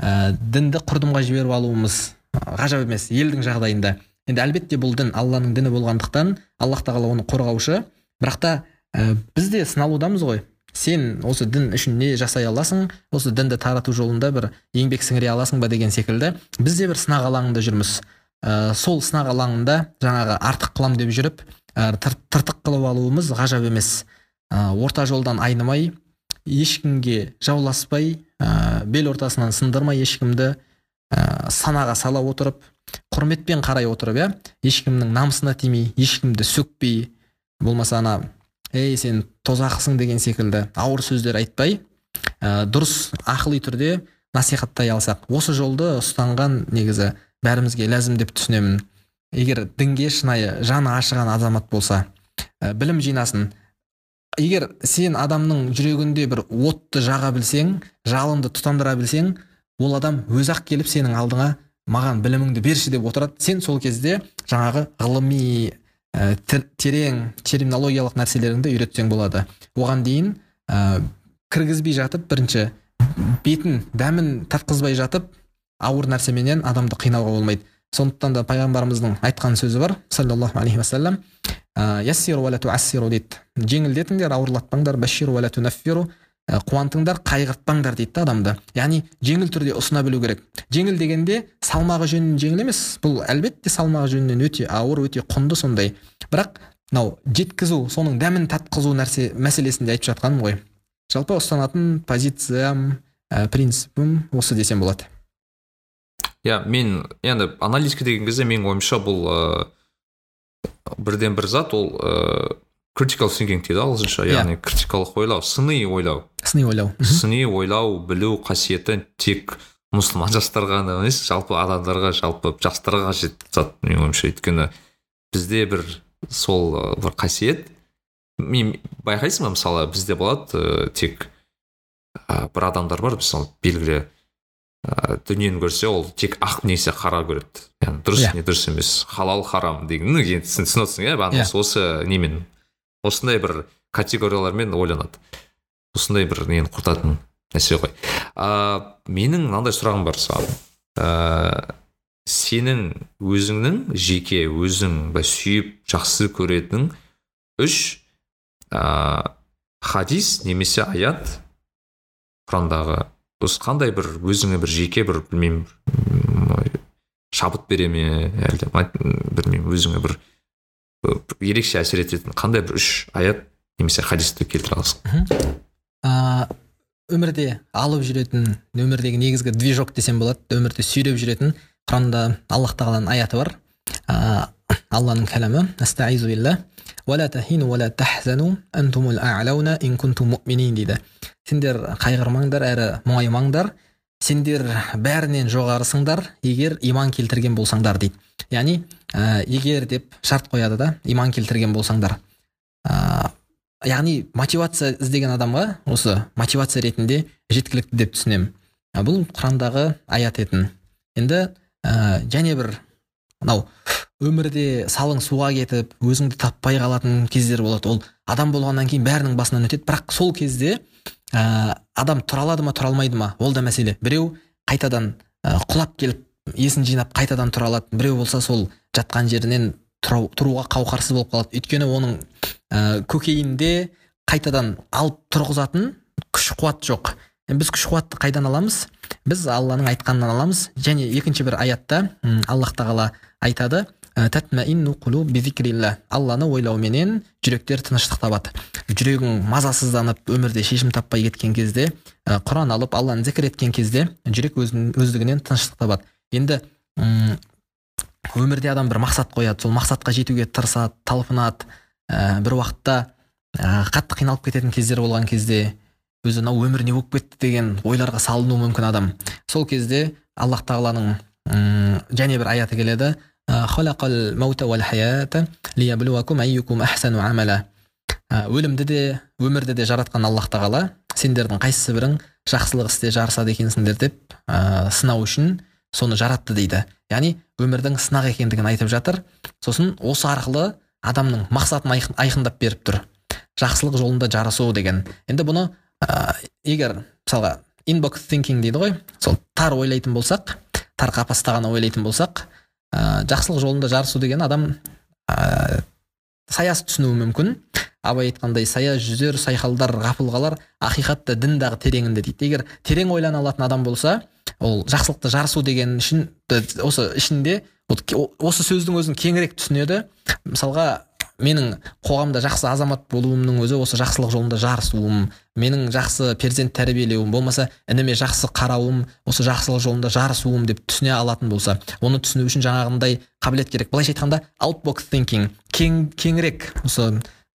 ә, дінді құрдымға жіберіп алуымыз ғажап емес елдің жағдайында. Енді әлбетте бұл дін алланың діні болғандықтан аллах тағала оны қорғаушы. Бірақ та ә, біз де сыналудамыз ғой. Сен осы дін үшін не жасай аласың осы дінді тарату жолында бір еңбек сіңіре аласың ба деген секілді. Біз де бір сынақ алаңында жүрміз. Ә, сол сынақ алаңында жаңағы артық қылам деп жүріп ә, тыртық қылып алуымыз ғажап емес. Ә, орта жолдан айнымай ешкімге жауласпай ә, бел ортасынан сындырмай ешкімді ә, санаға сала отырып құрметпен қарай отырып иә ешкімнің намысына тимей ешкімді сөкпей болмаса ана ей сен тозақысың деген секілді ауыр сөздер айтпай ә, дұрыс ақыли түрде насихаттай алсақ осы жолды ұстанған негізі бәрімізге ләзім деп түсінемін. Егер дінге шынайы жаны ашыған азамат болса ә, білім жинасын егер сен адамның жүрегінде бір отты жаға білсең жалынды тұтандыра білсең ол адам өзі ақ келіп сенің алдыңа маған біліміңді берші деп отырады. Сен сол кезде жаңағы ғылыми ә, терең терминологиялық нәрселеріңді үйретсең болады. Оған дейін ә, кіргізбей жатып бірінші бетін дәмін татқызбай жатып ауыр нәрсеменен адамды қинауға болмайды. Сондықтан да пайғамбарымыздың айтқан сөзі бар саллаллаху алейхи уассалам яссиру дейді. Жеңілдетіңдер ауырлатпаңдар қуантыңдар қайғыртпаңдар дейді да адамды. Яғни жеңіл түрде ұсына білу керек. Жеңіл дегенде салмағы жөнінен жеңіл емес. Бұл әлбетте салмағы жөнінен өте ауыр өте құнды сондай. Бірақ мынау жеткізу соның дәмін татқызу нәрсе мәселесінде айтып жатқаным ғой. Жалпы ұстанатын позициям ә, принципім осы десем болады. Иә мен енді аналитика деген кезде менің ойымша бұл ыыы бірден бір зат ол ыыы critical thinking дейді ағылшынша иә. яғни критикалық ойлау сыни ойлау сыни ойлау сыни ойлау білу қасиеті тек мұсылман жастарға ғана емес жалпы адамдарға жалпы жастарға қажет зат менің ойымша өйткені бізде бір сол бір қасиет мен байқайсың ба мысалы бізде болады ә, тек ә, бір адамдар бар мысалы белгілі ә, дүниені көрсе ол тек ақ немесе қара көреді яғни дұрыс yeah. Не дұрыс емес халал харам деген ну енді түсініп отырсың иә yeah. осы немен осындай бір категориялармен ойланады. Осындай бір нені құртатын нәрсе ғой. А менің мынандай сұрағым бар саған. Ә, сенің өзіңнің жеке өзің сүйіп жақсы көретін үш ә, хадис немесе аят құрандағы осы қандай бір өзіңе бір жеке бір білмеймін шабыт бере ме әлде білмеймін өзіңе бір ерекше әсер ететін қандай бір үш аят немесе хадисті келтіре аласың? Өмірде алып жүретін өмірдегі негізгі движок десем болады. Өмірде сүйреп жүретін құранда аллах тағаланың аяты бар. Ә, алланың кәләмі. Дейді. Сендер қайғырмаңдар әрі мұңаймаңдар. Сендер бәрінен жоғарысыңдар егер иман келтірген болсаңдар дейді. Яғни ә, егер деп шарт қояды да иман келтірген болсаңдар. Ә, яғни мотивация іздеген адамға осы мотивация ретінде жеткілікті деп түсінемін. Ә, бұл құрандағы аят етін. Енді ә, және бір мынау өмірде салың суға кетіп өзіңді таппай қалатын кездер болады. Ол адам болғаннан кейін бәрінің басынан өтеді. Бірақ сол кезде ә, адам тұра алады ма тұра алмайды ма? Ол да мәселе. Біреу қайтадан ә, құлап келіп есін жинап қайтадан тұра алады біреу болса сол жатқан жерінен тұру, тұруға қауқарсыз болып қалады. Өйткені оның ә, көкейінде қайтадан алып тұрғызатын күш қуат жоқ біз күш қуатты қайдан аламыз? Біз алланың айтқанынан аламыз. Және екінші бір аятта аллах тағала айтады алланы ойлауменен жүректер тыныштық табады. Жүрегің мазасызданып өмірде шешім таппай кеткен кезде ә, құран алып алланы зікір еткен кезде жүрек өздігінен тыныштық табады. Енді өмірде адам бір мақсат қояды сол мақсатқа жетуге тырысады талпынады. Ә, бір уақытта ә, қатты қиналып кететін кездер болған кезде өзі мынау өмір не болып кетті? деген ойларға салынуы мүмкін адам. Сол кезде аллах тағаланың және бір аяты келеді. Ә. Ә, өлімді де өмірді де жаратқан аллах тағала сендердің қайсысы бірің жақсылық істе жарысады екенсіңдер деп ә, сынау үшін соны жаратты дейді. Яғни өмірдің сынақ екендігін айтып жатыр. Сосын осы арқылы адамның мақсатын айқын- айқындап беріп тұр. Жақсылық жолында жарысу деген. Енді бұны ә, егер мысалға inbox thinking дейді ғой. Сол тар ойлайтын болсақ тар қапаста ғана ойлайтын болсақ ә, жақсылық жолында жарысу деген адам ә, саяз түсінуі мүмкін. Абай айтқандай сая жүзер сайқалдар ғафыл қалар ақиқатты дін дағы тереңінде дейді. Егер терең ойлана алатын адам болса ол жақсылықты жарысу деген үшін осы ішінде осы сөздің өзін кеңірек түсінеді. Мысалға менің қоғамда жақсы азамат болуымның өзі осы жақсылық жолында жарысуым менің жақсы перзент тәрбиелеуім болмаса ініме жақсы қарауым осы жақсылық жолында жарысуым деп түсіне алатын болса оны түсіну үшін жаңағындай қабілет керек. Былайша айтқанда outbox thinking кең кеңірек осы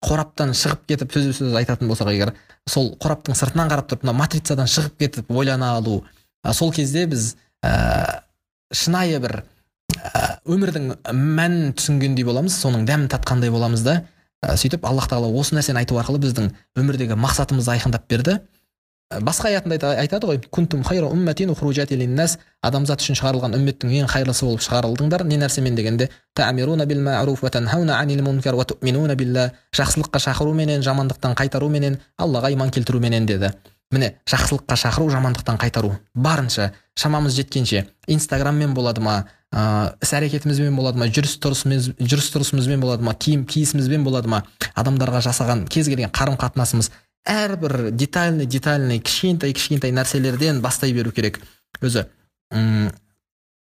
қораптан шығып кетіп сөзбе сөз айтатын болсақ егер сол қораптың сыртынан қарап тұрып мына матрицадан шығып кетіп ойлана алу. Сол кезде біз ә, шынайы бір өмірдің мәнін түсінгендей боламыз соның дәмін татқандай боламыз да. Ә, сөйтіп аллах тағала осы нәрсені айту арқылы біздің өмірдегі мақсатымызды айқындап берді. Басқа аятында айта- айтады ғой кунтум хайра умматин линнас адамзат үшін шығарылған үмметтің ең қайырлысы болып шығарылдыңдар не нәрсемен дегенде. «Ta'мируна бил ма'руф ва танхауна анил мункар ту'минуна билла» жақсылыққа шақыруменен жамандықтан қайтаруменен аллаға иман келтіруменен деді. Міне жақсылыққа шақыру жамандықтан қайтару. Барынша шамамыз жеткенше. Инстаграммен болады ма? Ыыы іс әрекетімізбен болады ма? Жүріс тұрысымыз жүріс тұрысымызбен болады ма? Киім киісімізбен болады ма? Адамдарға жасаған кез келген қарым қатынасымыз әрбір детальный детальный кішкентай кішкентай нәрселерден бастай беру керек. Өзі м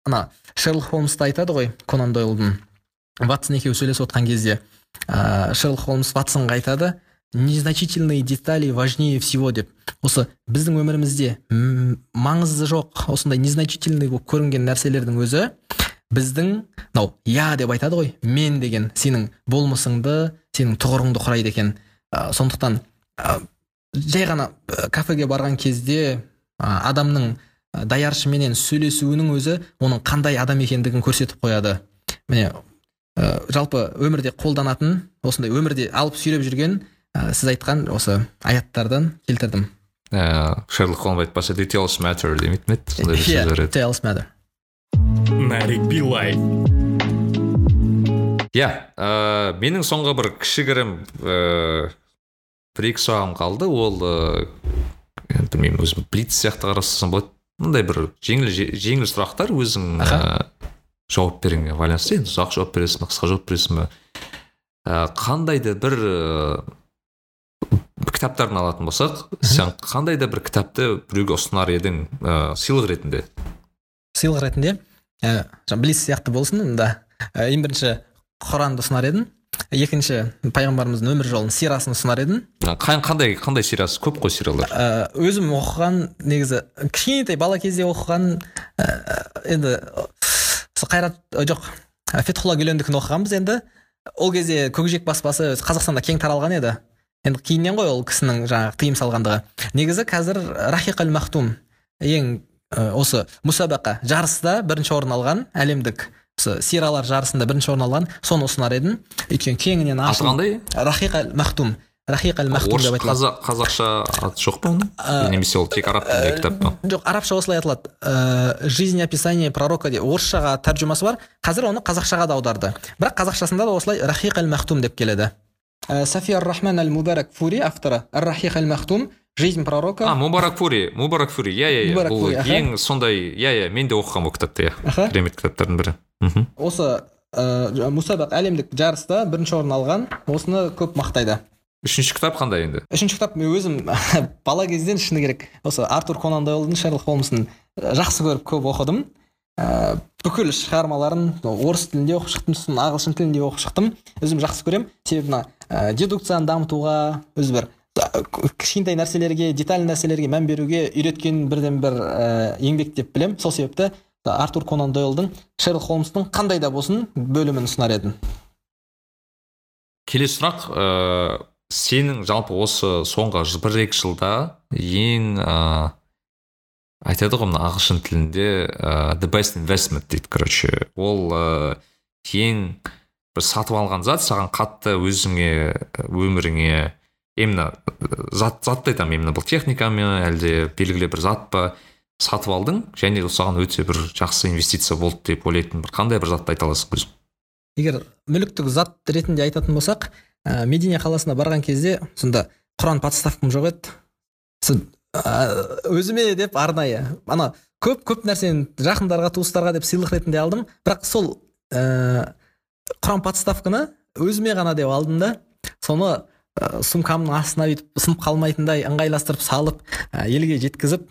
ана шерлок холмсты айтады ғой конан дойлдың. Ватсон екеуі сөйлесіп отқан кезде. Ә, шерлок холмс ватсонға айтады. Незначительные детали важнее всего деп. Осы біздің өмірімізде маңызы жоқ осындай незначительный болып көрінген нәрселердің өзі біздің мынау я деп айтады ғой мен деген сенің болмысыңды сенің тұғырыңды құрайды екен. Ә, сондықтан ә, жай ғана кафеге барған кезде ә, адамның ә, даяршыменен сөйлесуінің өзі оның қандай адам екендігін көрсетіп қояды. Міне ә, жалпы өмірде қолданатын осындай өмірде алып сүйреп жүрген ә, сіз айтқан осы аяттардан келтірдім. Ә, шерлок холмс айтпаса details matter демейтін еді? Сондай бір сөздер еді. Tales matter. нарик билай иә ә, менің соңғы бір кішігірім ә, бір екі сұрағым қалды. Ол енді білмеймін өзім блиц сияқты қарастырсам болады. Мындай бір жеңіл жеңіл сұрақтар өзің ә, жауап беруіңе байланысты. Енді ұзақ жауап бересің бе қысқа жауап бересің бе? Ә, қандай да бір кітаптарын алатын болсақ сен қандай да бір кітапты біреуге ұсынар едің ә, сыйлық ретінде? Сыйлық ретінде? Ә, блиц сияқты болсын да. Ә, ең бірінші құранды ұсынар едім екінші пайғамбарымыздың өмір жолын сирасын ұсынар едім Қан- қандай қандай сериясы көп қой сериалдар ә, өзім оқыған негізі кішкентай бала кезде оқыған ә, енді сол қайрат жоқ фетхулла гүлендікін оқығанбыз енді. Ол кезде көкжиек баспасы қазақстанда кең таралған еді. Енді кейіннен ғой ол кісінің жаңағы тыйым салғандығы. Негізі қазір рахиқ әл махтум ең ә, осы мұсабақа жарыста бірінші орын алған әлемдік осы сиралар жарысында бірінші орын алған соны ұсынар едім. Өйткені кеңінен аты қандай? Рахиқ әл махтум рахиқ әл махтум деп айтылады. қазақ қазақша аты жоқ па оның? Немесе ол тек араб тіліндегі кітап па? жоқ арабша осылай аталады ә, жизнь описание пророка деп. Орысшаға тәржімасы бар. Қазір оны қазақшаға да аударды. Бірақ қазақшасында да осылай рахиқ әл махтум деп келеді. Сафия рахман әл мубарак фури авторы ар рахиқ әл махтум жизнь пророка а мубарак фури мубарак фури иә иә иә бұл ең сондай иә иә мен де оқығанмын ол кітапты иә керемет кітаптардың бірі. Мхм. Осы ә, мұсабақ әлемдік жарыста бірінші орын алған осыны көп мақтайды. Үшінші кітап қандай енді? Үшінші кітап мен өзім бала кезден шыны керек. Осы артур конан дойлдың шерлок холмсын жақсы көріп көп оқыдым. Ә, бүкіл шығармаларын орыс тілінде оқып шықтым сосын ағылшын тілінде оқып шықтым. Өзім жақсы көремін. Себебі мына ә, дедукцияны дамытуға өзі бір ә, кішкентай нәрселерге деталь нәрселерге мән беруге үйреткен бірден бір ә, еңбек деп білемін. Сол себепті артур конан дойлдың шерлок холмстың қандай да болсын бөлімін ұсынар едім. Келесі сұрақ ыыы сенің жалпы осы соңғы бір екі жылда ең айтады ғой мына ағылшын тілінде ыыы the best investment дейді короче. Ол ыыы ең бір сатып алған зат саған қатты өзіңе өміріңе именно ы, зат затты айтамын именно бұл техника ма әлде белгілі бір зат па сатып алдың және ол саған өте бір жақсы инвестиция болды деп ойлайтын бір қандай бір затты айта аласың өзің? Егер мүліктік зат ретінде айтатын болсақ ә, медине қаласына барған кезде сонда құран подставкам жоқ еді. Ә, өзіме деп арнайы. Ана көп көп нәрсені жақындарға туыстарға деп сыйлық ретінде алдым. Бірақ сол ә, құран подставканы өзіме ғана деп алдым да соны ә, сумкамның астына бүйтіп сынып қалмайтындай ыңғайластырып салып ә, елге жеткізіп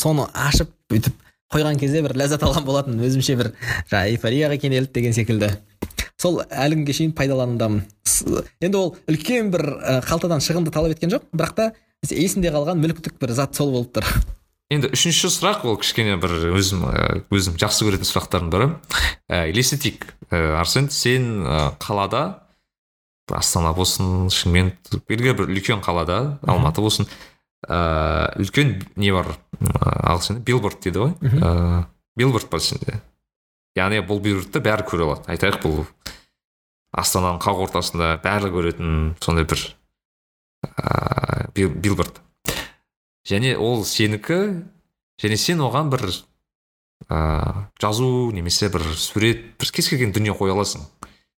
соны ашып бүйтіп қойған кезде бір ләззат алған болатын өзімше бір жаңағы эйфорияға кенеліп деген секілді. Сол әлі күнге шейін пайдаланудамын. Енді ол үлкен бір ә, қалтадан шығынды талап еткен жоқ. Бірақ та есімде қалған мүліктік бір зат сол болып тұр. Енді үшінші сұрақ ол кішкене бір өзім өзім жақсы көретін сұрақтардың бірі ә, елестетейік. Ә, арсен сен қалада астана болсын шымкент белгілі бір үлкен қалада алматы болсын ә, үлкен не бар ағылшында билборд дейді ғой. Ә, билборд бар сенде. Яғни бұл билбордты бәрі көре алады. Айтайық бұл астананың қақ ортасында бәрі көретін сондай бір ә, бил- билборд. Және ол сенікі және сен оған бір ә, жазу немесе бір сурет бір кез келген дүние қоя аласың.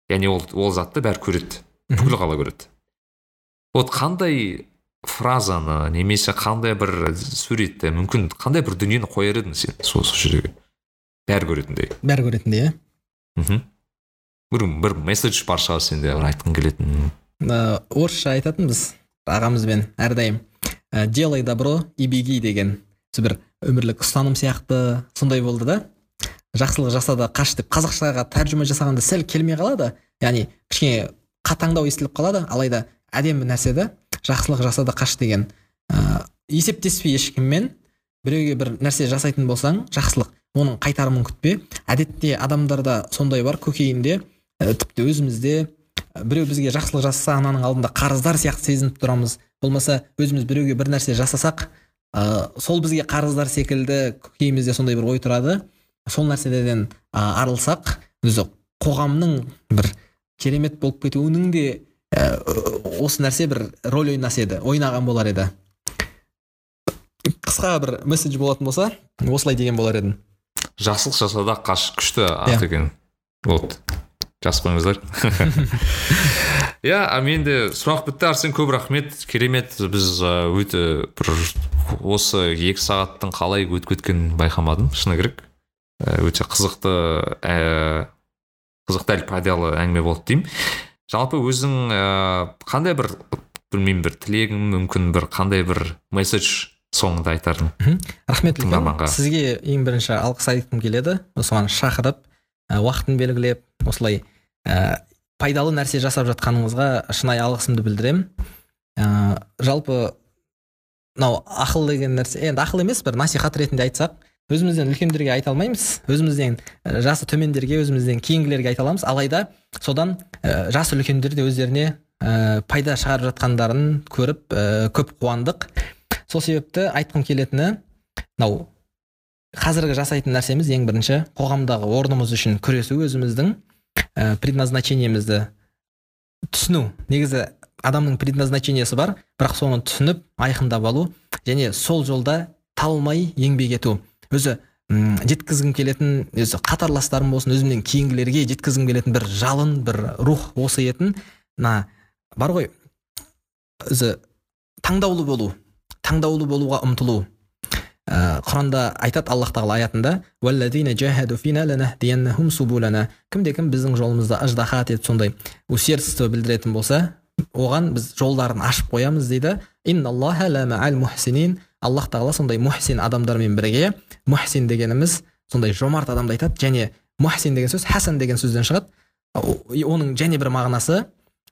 Яғни ол ол затты бәрі көреді бүкіл қала көреді. Вот қандай фразаны немесе қандай бір суретті мүмкін қандай бір дүниені қояр едің сен сол жерге? Бәрі көретіндей. Бәрі көретіндей иә? Мхм. Бір бір месседж бар шығар сенде бір айтқың келетін. Орысша айтатынбыз ағамызбен. Әрдайым ә, делай добро и беги деген сол бір өмірлік ұстаным сияқты сондай болды да. Жақсылық жаса да қаш деп қазақшаға тәржіма жасағанда сәл келмей қалады. Яғни кішкене қатаңдау естіліп қалады. Алайда әдемі нәрсе да жақсылық жаса да қаш деген ә, есептеспей ешкіммен біреуге бір нәрсе жасайтын болсаң жақсылық оның қайтарымын күтпе. Әдетте адамдарда сондай бар көкейінде ә, тіпті өзімізде біреу бізге жақсылық жасаса ананың алдында қарыздар сияқты сезініп тұрамыз. Болмаса өзіміз біреуге бір нәрсе жасасақ ә, сол бізге қарыздар секілді көкейімізде сондай бір ой тұрады. Сол нәрселерден ә, арылсақ өзі қоғамның бір керемет болып кетуінің де ә, осы нәрсе бір рөл ойнас еді ойнаған болар еді. Қысқа бір месседж болатын болса осылай деген болар едім жақсылық жаса да қаш күшті ат Иә. екен. Вот. Жазып қойыңыздар. Иә менде сұрақ бітті арсен көп рахмет. Керемет біз өте бір осы екі сағаттың қалай өтіп кеткенін байқамадым шыны керек Ә, өте қызықты ә, қызықты пайдалы әңгіме болды деймін. Жалпы өзің ә, қандай бір білмеймін бір тілегің мүмкін бір қандай бір месседж соңында айтардың? Рахмет үлкен. Сізге ең бірінші алғыс айтқым келеді. Осыған шақырып уақытын белгілеп осылай ә, пайдалы нәрсе жасап жатқаныңызға шынайы алғысымды білдіремін. Ә, жалпы мынау ақыл деген нәрсе енді ақыл емес бір насихат ретінде айтсақ өзімізден үлкендерге айта алмаймыз. Өзімізден ә, жасы төмендерге өзімізден кейінгілерге айта аламыз. Алайда содан ә, жас үлкендер де өздеріне ә, пайда шығарып жатқандарын көріп ә, көп қуандық. Сол себепті айтқым келетіні мынау қазіргі жасайтын нәрсеміз ең бірінші қоғамдағы орнымыз үшін күресу өзіміздің ә, предназначениемізді түсіну. Негізі адамның предназначениесі бар бірақ соны түсініп айқындап алу және сол жолда талмай еңбек ету. Өзі м, жеткізгім келетін өзі қатарластарым болсын өзімнен кейінгілерге жеткізгім келетін бір жалын бір рух осы етін мына бар ғой өзі таңдаулы болу таңдаулы болуға ұмтылу. Құранда айтады аллах тағала аятында кімде кім біздің жолымызда ыждахат етіп сондай усердство білдіретін болса оған біз жолдарын ашып қоямыз дейді. Аллах тағала сондай мухсин адамдармен бірге мухсин дегеніміз сондай жомарт адамды айтады және мухсин деген сөз хасан деген сөзден шығады. Оның және бір мағынасы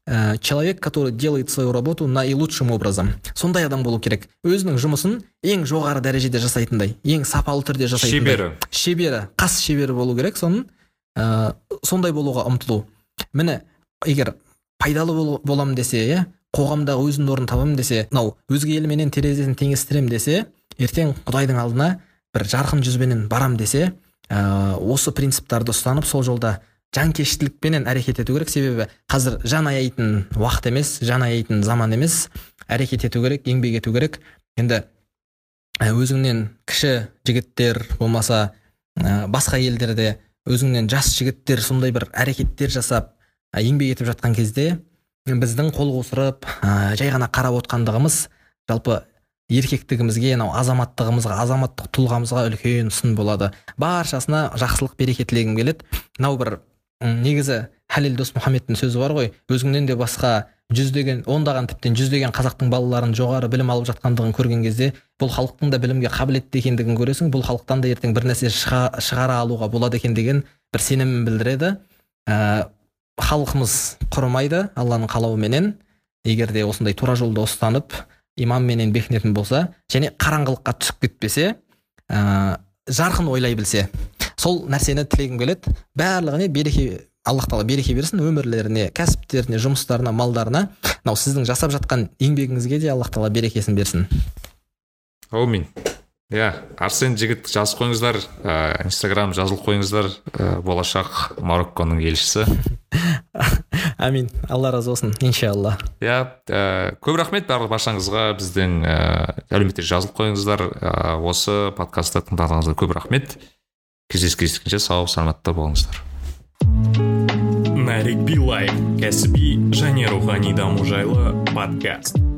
ә, человек который делает свою работу наилучшим образом. Сондай адам болу керек. Өзінің жұмысын ең жоғары дәрежеде жасайтындай ең сапалы түрде жасайтындай. Шебері. Шебері. Қас шебері болу керек соның. Ә, сондай болуға ұмтылу. Міне егер пайдалы бол, боламын десе иә қоғамдағы өзінің орнын табамын десе мынау өзге елменен терезесін теңестіремін десе ертең құдайдың алдына бір жарқын жүзбенен барам десе ә, осы принциптарды ұстанып сол жолда жанкештілікпенен әрекет ету керек. Себебі қазір жан аяйтын уақыт емес жан аяйтын заман емес. Әрекет ету керек еңбек ету керек. Енді өзіңнен кіші жігіттер болмаса ә, басқа елдерде өзіңнен жас жігіттер сондай бір әрекеттер жасап еңбек етіп жатқан кезде біздің қол қусырып ә, жай ғана қарап отқандығымыз жалпы еркектігімізге мынау азаматтығымызға азаматтық тұлғамызға үлкен сын болады. Баршасына жақсылық береке тілегім келеді. Мынау бір негізі халел досмұхаммедтің сөзі бар ғой. Өзіңнен де басқа жүздеген ондаған тіптен жүздеген қазақтың балаларын жоғары білім алып жатқандығын көрген кезде бұл халықтың да білімге қабілетті екендігін көресің бұл халықтан да ертең бір нәрсе шығара алуға болады екен деген бір сенімін білдіреді. Ә, халқымыз құрымайды алланың қалауыменен. Егер де осындай тура жолды ұстанып иманменен бекінетін болса және қараңғылыққа түсіп кетпесе ә, жарқын ойлай білсе. Сол нәрсені тілегім келеді. Барлығына береке аллах тағала береке берсін өмірлеріне кәсіптеріне жұмыстарына малдарына. Мынау сіздің жасап жатқан еңбегіңізге де аллах тағала берекесін берсін. Әумин иә арсен жігіт жазып қойыңыздар. Ә, инстаграм жазылып қойыңыздар. Ә, болашақ марокконың елшісі. Әмин алла разы болсын иншалла. Иә ә, көп рахмет барлық баршаңызға. Біздің ә, әлеуметтер жазылып қойыңыздар. Ә, осы подкастты тыңдағаныңызға көп рахмет. Кездескенше сау саламатта болыңыздар. Нарик билай кәсіби және рухани даму жайлы подкаст.